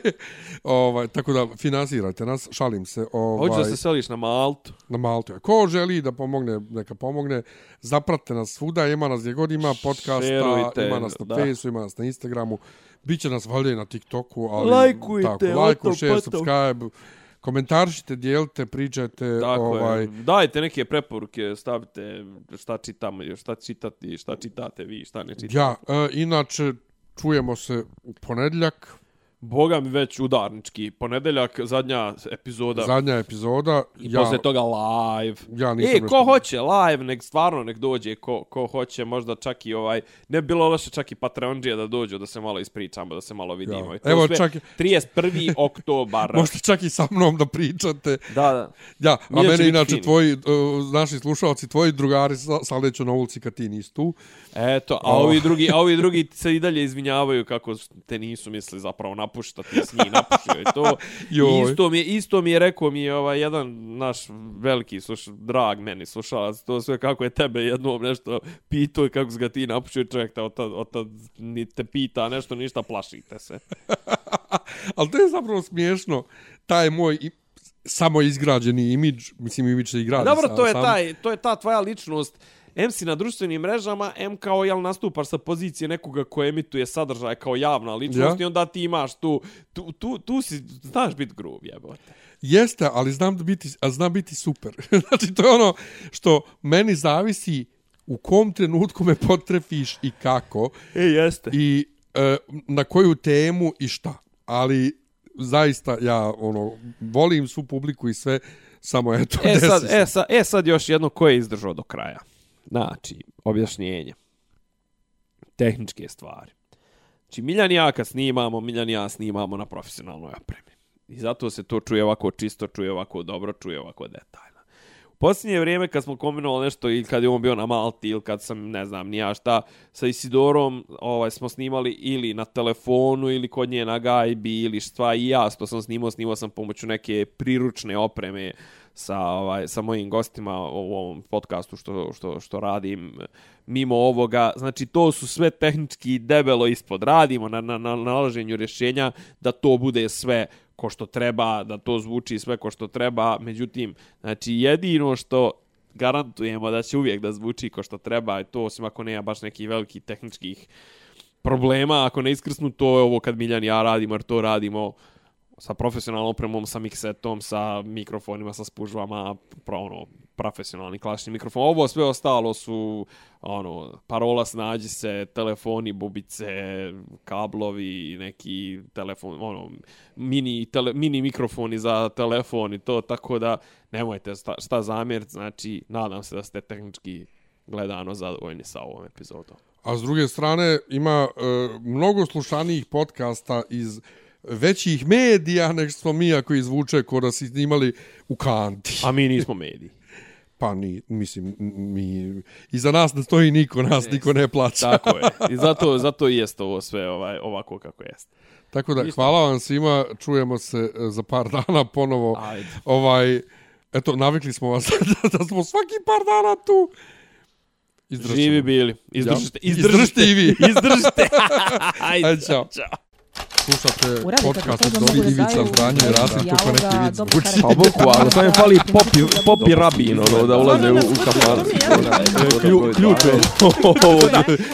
ovaj, tako da finansirajte nas, šalim se. Ovaj, Hoćeš da se seliš na Maltu? na Maltu. Ko želi da pomogne, neka pomogne. Zapratite nas svuda, ima nas gdje god ima podcasta, Šerujte, ima nas na. Facebooku, ima nas na Instagramu. Biće nas valjda i na TikToku, ali Lajkujte, tako, lajku, share, potom. subscribe, komentaršite, dijelite, pričajte, Tako ovaj, je. Dajte neke preporuke, stavite šta čitamo, šta čitati, šta čitate vi, šta ne čitate. Ja, e, inače, čujemo se u ponedljak, Boga mi već udarnički. Ponedeljak, zadnja epizoda. zadnja epizoda. I ja, posle toga live. ja nisam E, ko nešto- hoće live, nek stvarno nek dođe, ko, ko hoće, možda čak i ovaj, ne bi bilo loše čak i Patreonđije da dođu, da se malo ispričamo, da se malo vidimo. Ja. I to Evo, sve čak i- 31. [LAUGHS] oktobar. Možete čak i sa mnom da pričate. Da, da. Ja, a će mene inače fini. tvoji, uh, naši slušalci, tvoji drugari sa- saleću na ulici kad ti nisi tu. Eto, a ovi drugi, a ovi drugi se i dalje izvinjavaju kako te nisu mislili zapravo napuštati, jesi njih napuštio i to. I [LAUGHS] Joj. isto mi, je, isto mi je rekao mi je ovaj jedan naš veliki sluš, drag meni slušalac, to sve kako je tebe jednom nešto pitao i kako ga ti napuštio čovjek te od od tad ni te pita nešto, ništa, plašite se. [LAUGHS] Ali to je zapravo smiješno. Taj moj samo izgrađeni imidž, mislim imidž se igradi. Dobro, to je, sam. taj, to je ta tvoja ličnost. M si na društvenim mrežama, M kao jel nastupaš sa pozicije nekoga ko emituje sadržaj kao javna ličnost Ja. i onda ti imaš tu, tu, tu, tu si, znaš bit grub, jebote. Jeste, ali znam, da biti, a znam biti super. [LAUGHS] znači, to je ono što meni zavisi u kom trenutku me potrefiš i kako E, jeste. i e, na koju temu i šta. Ali zaista ja ono volim svu publiku i sve samo eto E [LAUGHS] sad, e, sad, e sad još jedno ko je izdržao do kraja. Znači, objašnjenje. Tehničke stvari. Znači, Miljan i ja kad snimamo, Miljan i ja snimamo na profesionalnoj opremi. I zato se to čuje ovako čisto, čuje ovako dobro, čuje ovako detaljno. U posljednje vrijeme kad smo kombinovali nešto ili kad je on bio na Malti ili kad sam ne znam ni ja šta sa Isidorom ovaj smo snimali ili na telefonu ili kod nje na gajbi ili šta i ja što sam snimao snimao sam pomoću neke priručne opreme sa ovaj sa mojim gostima u ovom podcastu što što što radim mimo ovoga. Znači to su sve tehnički debelo ispod. Radimo na na, na nalaženju rješenja da to bude sve ko što treba, da to zvuči sve ko što treba, međutim, znači jedino što garantujemo da će uvijek da zvuči ko što treba, i to osim ako nema baš nekih velikih tehničkih problema, ako ne iskrsnu, to je ovo kad Miljan i ja radimo, jer to radimo sa profesionalnom opremom, sa miksetom, sa mikrofonima, sa spužvama, pro, ono, profesionalni klasični mikrofon. Ovo sve ostalo su ono parola snađi se, telefoni, bubice, kablovi, neki telefon, ono mini tele, mini mikrofoni za telefon i to tako da nemojte šta, šta zamjeriti, znači nadam se da ste tehnički gledano zadovoljni sa ovom epizodom. A s druge strane ima e, mnogo slušanijih podcasta iz većih medija što smo mi ako izvuče ko da si snimali u kanti. A mi nismo mediji. [LAUGHS] Pa ni, mislim, mi, iza nas ne stoji niko, nas niko ne plaća. Tako je. [LAUGHS] I zato, zato i jeste ovo sve ovaj, ovako kako jeste. Tako da, Isto. hvala vam svima, čujemo se e, za par [LAUGHS] dana ponovo. Ajde. Ovaj, eto, navikli smo vas da, da smo svaki par dana tu. Izdržat Živi bili. Izdržite. Ja. Izdržite i vi. Izdržite. Ajde, Ajde, čao. čao. Slušate podcast to, od Dobri mogu da Ivica daju Zdanje i Rasim, kao neki vid zvuči. Pa bukvalno, samo mi fali popi, popi rabin, ono, da ulaze u, u kafanu. Klju, ključ [LAUGHS] je.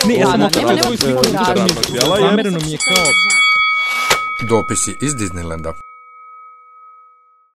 Ne, ja sam Da, okrenut nema- nema tvoj svoj svoj rad. zamereno mi je kao... Dopisi iz Disneylanda.